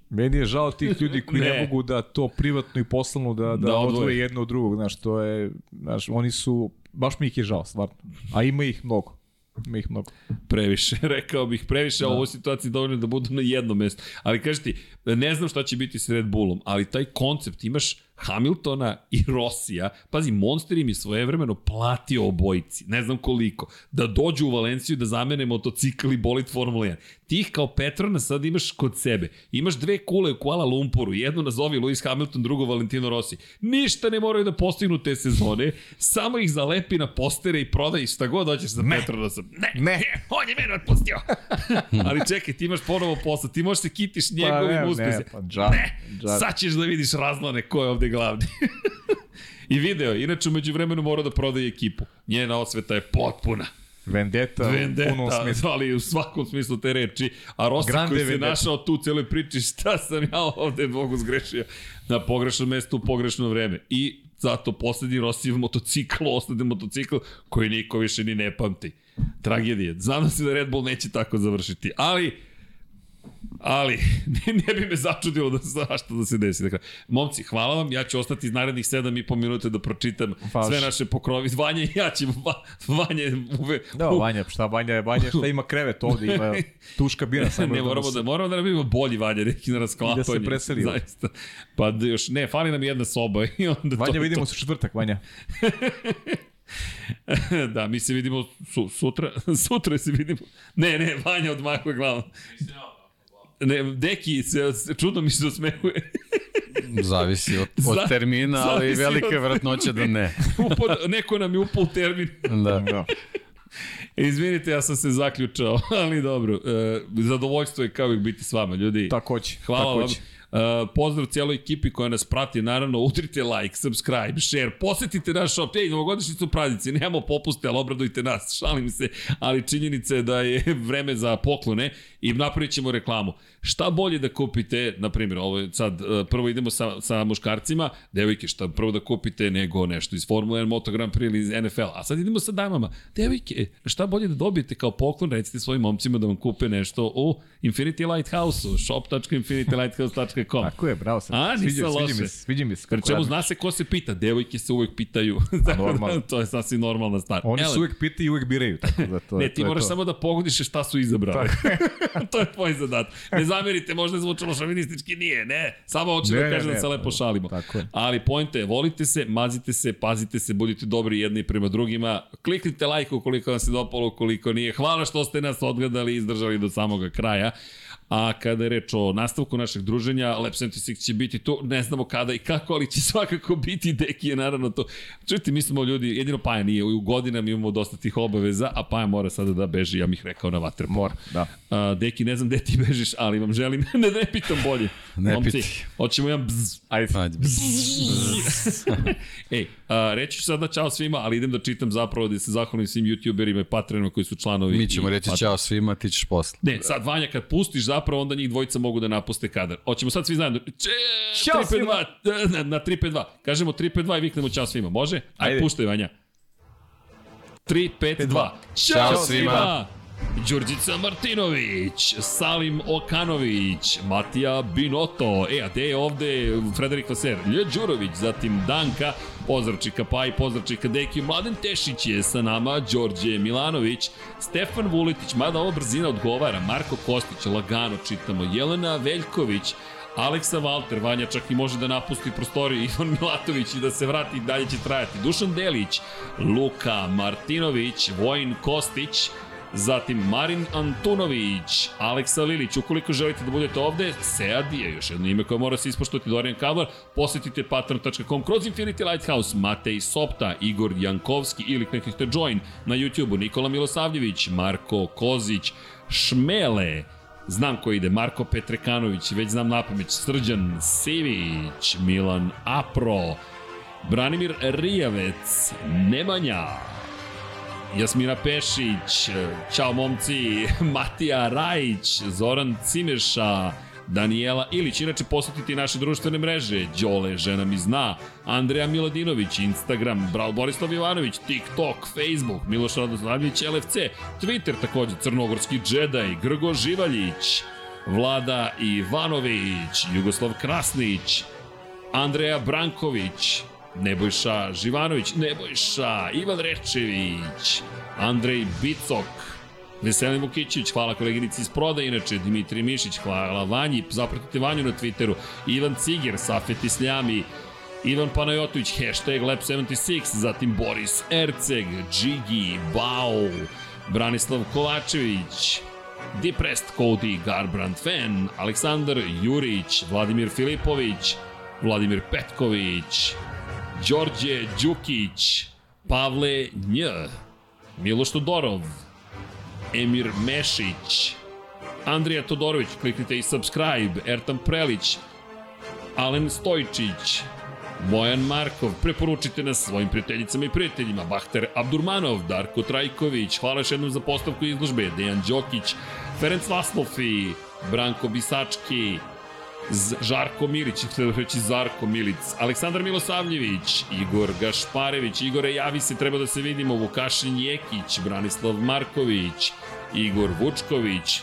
Meni je žao tih ljudi koji ne, Ne. mogu da to privatno i poslovno da, da, Da odvoje. odvoje jedno od drugog, znaš, to je, znaš, oni su, baš mi ih je žao, stvarno. A ima ih mnogo. Ima ih mnogo. Previše, rekao bih, previše, da. ovoj situaciji dovoljno da budu na jednom mestu. Ali kaži ti, ne znam šta će biti s Red Bullom, ali taj koncept, imaš Hamiltona i Rosija, pazi, Monster im je svojevremeno platio obojici, ne znam koliko, da dođu u Valenciju da zamene motocikl i bolid Formula 1. Ti ih kao Petrona sad imaš kod sebe. Imaš dve kule u Kuala Lumpuru, jednu nazovi Lewis Hamilton, drugo Valentino Rossi. Ništa ne moraju da postignu te sezone, samo ih zalepi na postere i prodaj šta god hoćeš za ne. Petrona. Ne, Ne. on je mene otpustio. Ali čekaj, ti imaš ponovo posao, ti možeš se kitiš njegovim ne, uspesima. ne, pa džab, ne, džab. sad ćeš da vidiš razlone ko je ovde glavni. I video, inače umeđu vremenu mora da prodaje ekipu. Njena osveta je potpuna. Vendetta, u punom smislu. ali u svakom smislu te reči. A Rossi Grande koji se vendetta. našao tu u celoj priči, šta sam ja ovde Bogu zgrešio na pogrešnom mestu u pogrešno vreme. I zato poslednji Rossijev motocikl, ostade motocikl koji niko više ni ne pamti. Tragedija. Znam da se da Red Bull neće tako završiti, ali ali ne, bi me začudilo da svašta da se desi. Dakle, momci, hvala vam, ja ću ostati iz narednih 7,5 minuta da pročitam Baš. sve naše pokrovi. Vanja i ja ćemo, Va- Vanja uve, Da, Vanja, šta Vanja je, Vanja šta ima krevet ovde, ima tuška bira, samo ne, da moramo da, moramo da nabavimo bolji Vanja, neki na rasklapanje. I da se preseli. Zaista. Pa da još, ne, fali nam jedna soba i onda Vanja, to, vidimo se u četvrtak, Vanja. to. da, mi se vidimo su, sutra, sutra se vidimo. Ne, ne, Vanja odmahuje glavom. Ne, Deki se, čudno mi se osmehuje. Zavisi od, od termina, ali zavisi velika od- vratnoća da ne. Upad, neko nam je upao u termin. Da. Da. Izvinite, ja sam se zaključao, ali dobro. E, zadovoljstvo je kao uvijek biti s vama, ljudi. Takođe. Hvala takođe. vam. Uh, pozdrav cijeloj ekipi koja nas prati, naravno udrite like, subscribe, share, posetite naš shop, ej, novogodišnji su praznici, nemamo popuste, ali obradujte nas, šalim se, ali činjenica je da je vreme za poklone i napravit ćemo reklamu. Šta bolje da kupite, na primjer, ovo je sad, uh, prvo idemo sa, sa muškarcima, devojke, šta prvo da kupite nego nešto iz Formula 1, Moto Grand Prix ili iz NFL, a sad idemo sa damama, devojke, šta bolje da dobijete kao poklon, recite svojim momcima da vam kupe nešto u Infinity Lighthouse-u, shop.infinitylighthouse.com. Tako je, bravo sam. A, Sviđa, nisam sviđa loše. mi se, sviđa mi se. Zna se ko se pita, devojke se uvek pitaju. normalno. to je sasvim normalna stvar. Oni Ele, su uvek pitaju i uvek biraju, tako da to Ne, ti to moraš to. samo da pogodiš šta su izabrali. to je tvoj zadatak. Ne zamerite, možda je zvučalo šovinistički, nije, ne. Samo hoću Ne, da ne, kažem da se lepo šalimo. tako je. Ali pojnte je, volite se, mazite se, pazite se, budite dobri jedni prema drugima. Kliknite like ukoliko vam se dopalo, ukoliko nije. Hvala što ste nas odgledali i izdržali do samoga kraja. A kada je reč o nastavku našeg druženja, Lab 76 će biti tu, ne znamo kada i kako, ali će svakako biti, Deki je naravno to. Čujte, mi smo ljudi, jedino Paja nije, u godinama imamo dosta tih obaveza, a Paja mora sada da beži, ja bih rekao, na vater. Mora, da. A, Deki, ne znam gde ti bežiš, ali vam želim, ne, ne pitam bolje. Ne Momci, piti. Hoćemo jedan bzz. Ajde. Ajde. Ej, a, reći ću sad na čao svima, ali idem da čitam zapravo da se zahvalim svim youtuberima i patronima koji su članovi. Mi ćemo reći patron- ćao svima, ti ćeš posle. Ne, sad Vanja kad pustiš zapravo onda njih dvojica mogu da napuste kadar. Hoćemo sad svi zajedno. Če, Ćao 352, na, na 352. Kažemo 352 i viknemo čao svima. Može? Ajde, Ajde. puštaj Vanja. 352. Ćao, Ćao svima. svima. Đurđica Martinović, Salim Okanović, Matija Binoto, e, a gde je ovde Frederik Vaser, Lje Đurović, zatim Danka, pozdrav Čika Paj, pozdrav Čika Deki, Mladen Tešić je sa nama, Đorđe Milanović, Stefan Vuletić, mada ova brzina odgovara, Marko Kostić, lagano čitamo, Jelena Veljković, Aleksa Valter, Vanja čak i može da napusti prostoriju, Ivan Milatović i da se vrati, dalje će trajati. Dušan Delić, Luka Martinović, Vojin Kostić, Zatim Marin Antunović, Aleksa Lilić, ukoliko želite da budete ovde, Sead je još jedno ime koje mora se ispoštovati Dorijan Kablar, posetite patron.com kroz Infinity Lighthouse, Matej Sopta, Igor Jankovski ili kliknite join. Na YouTube-u, Nikola Milosavljević, Marko Kozić, Šmele, Znam ko ide, Marko Petrekanović, već znam napamet, Srđan Sivić, Milan Apro, Branimir Rijavec, Nemanja, Jasmina Pešić, Ćao momci, Matija Rajić, Zoran Cimeša, Danijela Ilić, inače posetiti naše društvene mreže, Đole, žena mi zna, Andreja Miladinović, Instagram, Brao Borislav Ivanović, TikTok, Facebook, Miloš Radoslavljević, LFC, Twitter takođe, Crnogorski džedaj, Grgo Živaljić, Vlada Ivanović, Jugoslav Krasnić, Andreja Branković, Nebojša Živanović, Nebojša, Ivan Rečević, Andrej Bicok, Veselin Vukićić, hvala koleginici iz Proda, inače Dimitri Mišić, hvala Vanji, zapratite Vanju na Twitteru, Ivan Ciger, Safet Isljami, Ivan Panajotović, hashtag Lab76, zatim Boris Erceg, Džigi, Bao, Branislav Kovačević, Depressed Cody, Garbrand Fan, Aleksandar Jurić, Vladimir Filipović, Vladimir Petković, Đorđe Đukić, Pavle Nj, Miloš Todorov, Emir Mešić, Andrija Todorović, kliknite i subscribe, Ertan Prelić, Alen Stojčić, Bojan Markov, preporučite nas svojim prijateljicama i prijateljima, Bahter Abdurmanov, Darko Trajković, hvala još jednom za postavku izložbe, Dejan Đokić, Ferenc Laslofi, Branko Bisački, Žarko Milić, htio da reći Zarko Milic, Aleksandar Milosavljević, Igor Gašparević, Igore javi se, treba da se vidimo, Vukašin Jekić, Branislav Marković, Igor Vučković,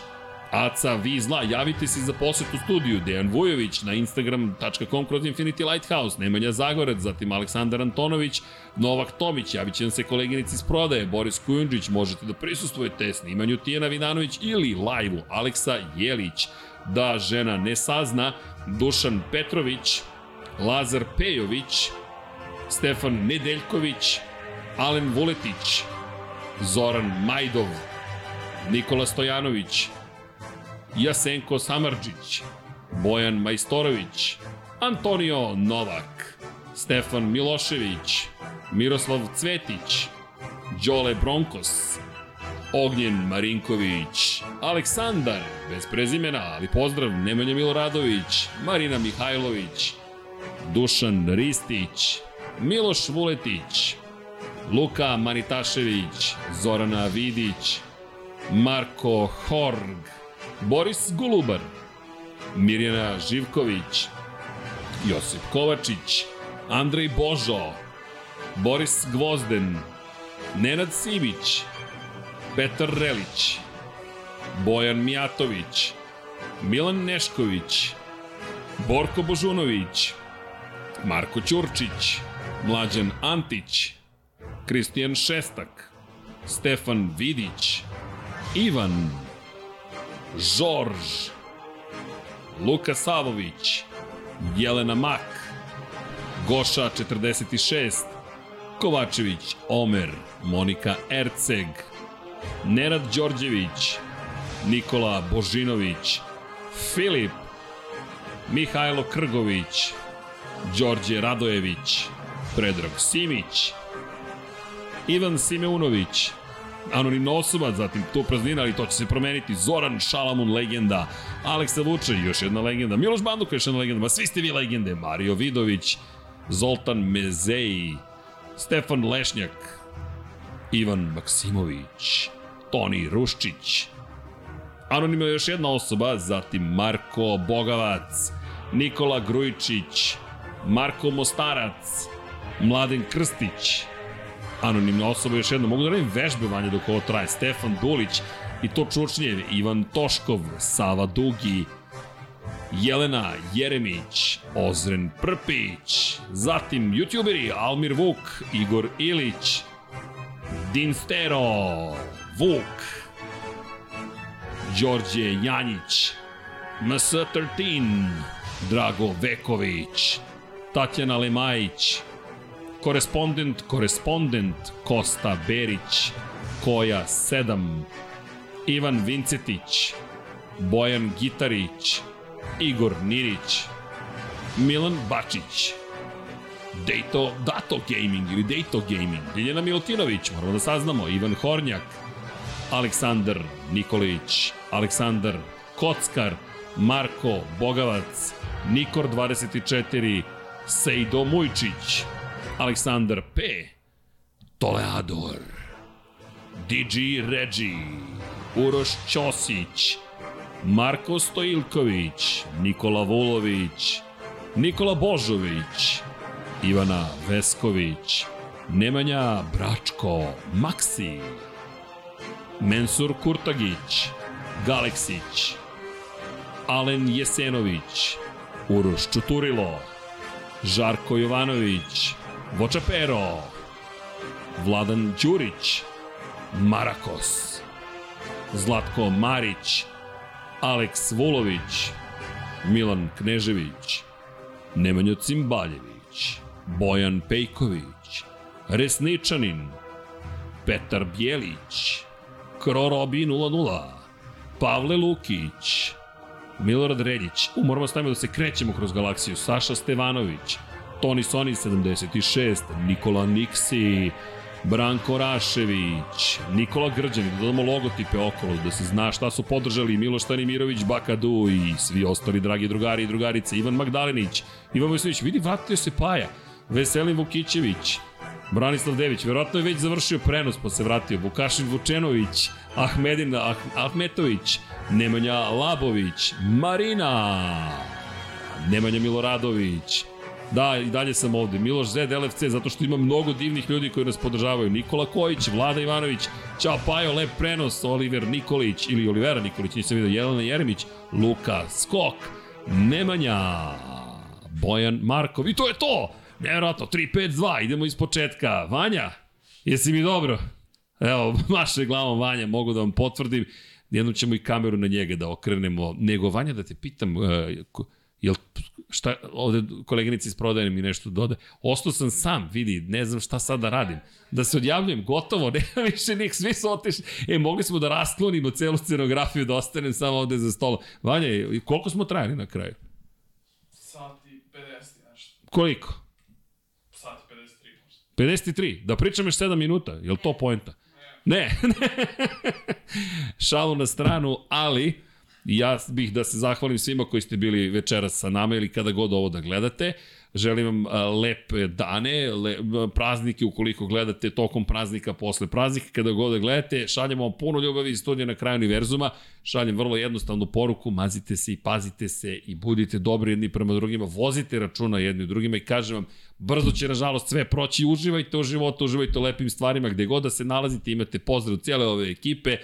Aca Vizla, javite se za poset u studiju, Dejan Vujović na instagram.com kroz Infinity Lighthouse, Nemanja Zagorac, zatim Aleksandar Antonović, Novak Tomić, javit će nam se koleginici iz prodaje, Boris Kujundžić, možete da prisustujete snimanju Tijena Vidanović ili live-u Aleksa Jelić, da žena ne sazna, Dušan Petrović, Lazar Pejović, Stefan Nedeljković, Alen Vuletić, Zoran Majdov, Nikola Stojanović, Jasenko Samarđić, Bojan Majstorović, Antonio Novak, Stefan Milošević, Miroslav Cvetić, Đole Bronkos, Ognjen Marinković, Aleksandar, bez prezimena, ali pozdrav, Nemanja Miloradović, Marina Mihajlović, Dušan Ristić, Miloš Vuletić, Luka Manitašević, Zorana Vidić, Marko Horg, Boris Golubar, Mirjana Živković, Josip Kovačić, Andrej Božo, Boris Gvozden, Nenad Sivić, Petar Relić, Bojan Mijatović, Milan Nešković, Borko Božunović, Marko Ćurčić, Mlađan Antić, Kristijan Šestak, Stefan Vidić, Ivan, Žorž, Luka Savović, Jelena Mak, Goša 46, Kovačević Omer, Monika Erceg, Nerad Đorđević, Nikola Božinović, Filip, Mihajlo Krgović, Đorđe Radojević, Predrag Simić, Ivan Simeunović, anonimna osoba, zatim tu praznina, ali to će se promeniti, Zoran Šalamun, legenda, Aleksa Vuče, još jedna legenda, Miloš Banduka, još jedna legenda, ma svi ste vi legende, Mario Vidović, Zoltan Mezeji, Stefan Lešnjak, Ivan Maksimović, Toni Ruščić, anonimno još jedna osoba, zatim Marko Bogavac, Nikola Grujičić, Marko Mostarac, Mladen Krstić, anonimna osoba još jedno, mogu da radim vežbe vanje dok ovo traje, Stefan Dulić i to čučnjev, Ivan Toškov, Sava Dugi, Jelena Jeremić, Ozren Prpić, zatim youtuberi Almir Vuk, Igor Ilić, Dinstero, Vuk, Đorđe Janjić, MS13, Drago Veković, Tatjana Lemajić, korespondent, korespondent, Kosta Berić, Koja 7, Ivan Vincetić, Bojan Gitarić, Igor Nirić, Milan Bačić, Dejto, Dato Gaming ili Dejto Gaming, Ljiljana Milutinović, moramo da saznamo, Ivan Hornjak, Aleksandar Nikolić, Aleksandar Kockar, Marko Bogavac, Nikor 24, Sejdo Mujčić, Aleksandar P, Toleador, DG Regi, Uroš Ćosić, Marko Stojilković, Nikola Vulović, Nikola Božović, Ivana Vesković, Nemanja Bračko, Maksi, Mensur Kurtagić, Galeksić, Alen Jesenović, Uroš Čuturilo, Žarko Jovanović, Vočapero, Vladan Đurić, Marakos, Zlatko Marić, Aleks Vulović, Milan Knežević, Nemanjo Cimbaljević, Bojan Pejković, Resničanin, Petar Bjelić, Krorobi 00, Pavle Lukić, Milorad Reljić, u moramo stavimo da se krećemo kroz galaksiju, Saša Stevanović, Toni Soni 76, Nikola Niksi, Branko Rašević, Nikola Grđan, da dodamo logotipe okolo, da se zna šta su podržali Miloš Stanimirović, Bakadu i svi ostali dragi drugari i drugarice, Ivan Magdalenić, Ivan Vojsović, vidi, vratio se Paja, Veselin Vukićević, Branislav Dević, verovatno je već završio prenos pa se vratio, Vukašin Vučenović, Ahmedin ah, Ahmetović, Nemanja Labović, Marina, Nemanja Miloradović, Da, i dalje sam ovde. Miloš Zed, LFC, zato što ima mnogo divnih ljudi koji nas podržavaju. Nikola Kojić, Vlada Ivanović, Ćao Pajo, lep prenos, Oliver Nikolić ili Olivera Nikolić, nisam vidio, Jelena Jeremić, Luka Skok, Nemanja, Bojan Markov i to je to! Nevjerojatno, 3-5-2, idemo iz početka. Vanja, jesi mi dobro? Evo, maše glavom Vanja, mogu da vam potvrdim. Jednom ćemo i kameru na njega da okrenemo. Nego, Vanja, da te pitam, uh, jel šta, ovde koleginici iz prodaje mi nešto dode. Ostao sam sam, vidi, ne znam šta sad da radim. Da se odjavljujem, gotovo, nema više nik, svi su otišli. E, mogli smo da rasklonimo celu scenografiju, da ostanem samo ovde za stolom. Vanja, koliko smo trajali na kraju? Sat i 50 nešto. Koliko? Sat i 53 možda. 53. Da pričam još 7 minuta, je li to poenta? Ne. Šalu na stranu, ali ja bih da se zahvalim svima koji ste bili večeras sa nama ili kada god ovo da gledate. Želim vam lepe dane, le, praznike ukoliko gledate tokom praznika, posle praznika, kada god da gledate, šaljemo vam puno ljubavi iz studija na kraju univerzuma, šaljem vrlo jednostavnu poruku, mazite se i pazite se i budite dobri jedni prema drugima, vozite računa jedni drugima i kažem vam, brzo će nažalost sve proći, uživajte u životu, uživajte u lepim stvarima, gde god da se nalazite, imate pozdrav cijele ove ekipe,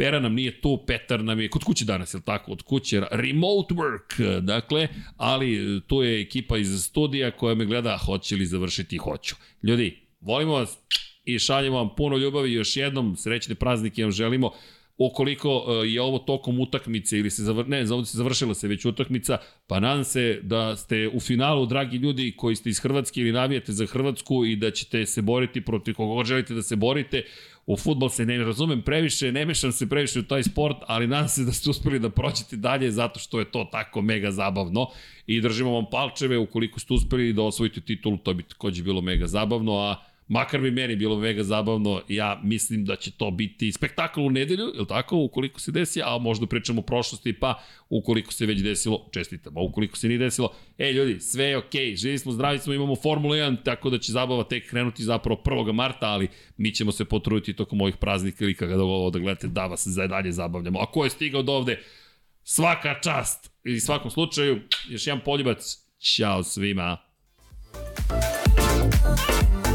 Pera nam nije tu, Petar nam je kod kuće danas, je li tako? Od kuće, remote work, dakle, ali tu je ekipa iz studija koja me gleda, hoće li završiti, hoću. Ljudi, volimo vas i šaljemo vam puno ljubavi, još jednom srećne praznike vam želimo ukoliko e, je ovo tokom utakmice ili se zavr... ne, ovdje se završila se već utakmica, pa nadam se da ste u finalu, dragi ljudi koji ste iz Hrvatske ili navijate za Hrvatsku i da ćete se boriti protiv koga želite da se borite, U futbol se ne razumem previše, ne mešam se previše u taj sport, ali nadam se da ste uspeli da prođete dalje zato što je to tako mega zabavno. I držimo vam palčeve ukoliko ste uspeli da osvojite titulu, to bi takođe bilo mega zabavno, a Makar bi meni bilo mega zabavno, ja mislim da će to biti spektakl u nedelju, je tako, ukoliko se desi, a možda pričamo o prošlosti, pa ukoliko se već desilo, čestitam, a ukoliko se nije desilo, ej ljudi, sve je okej, okay, živi smo, zdravi smo, imamo Formula 1, tako da će zabava tek krenuti zapravo 1. marta, ali mi ćemo se potruditi tokom ovih praznika ili kada ovo da gledate da vas za dalje zabavljamo. A ko je stigao do ovde, svaka čast i svakom slučaju, još jedan poljubac, ćao svima. Thank you.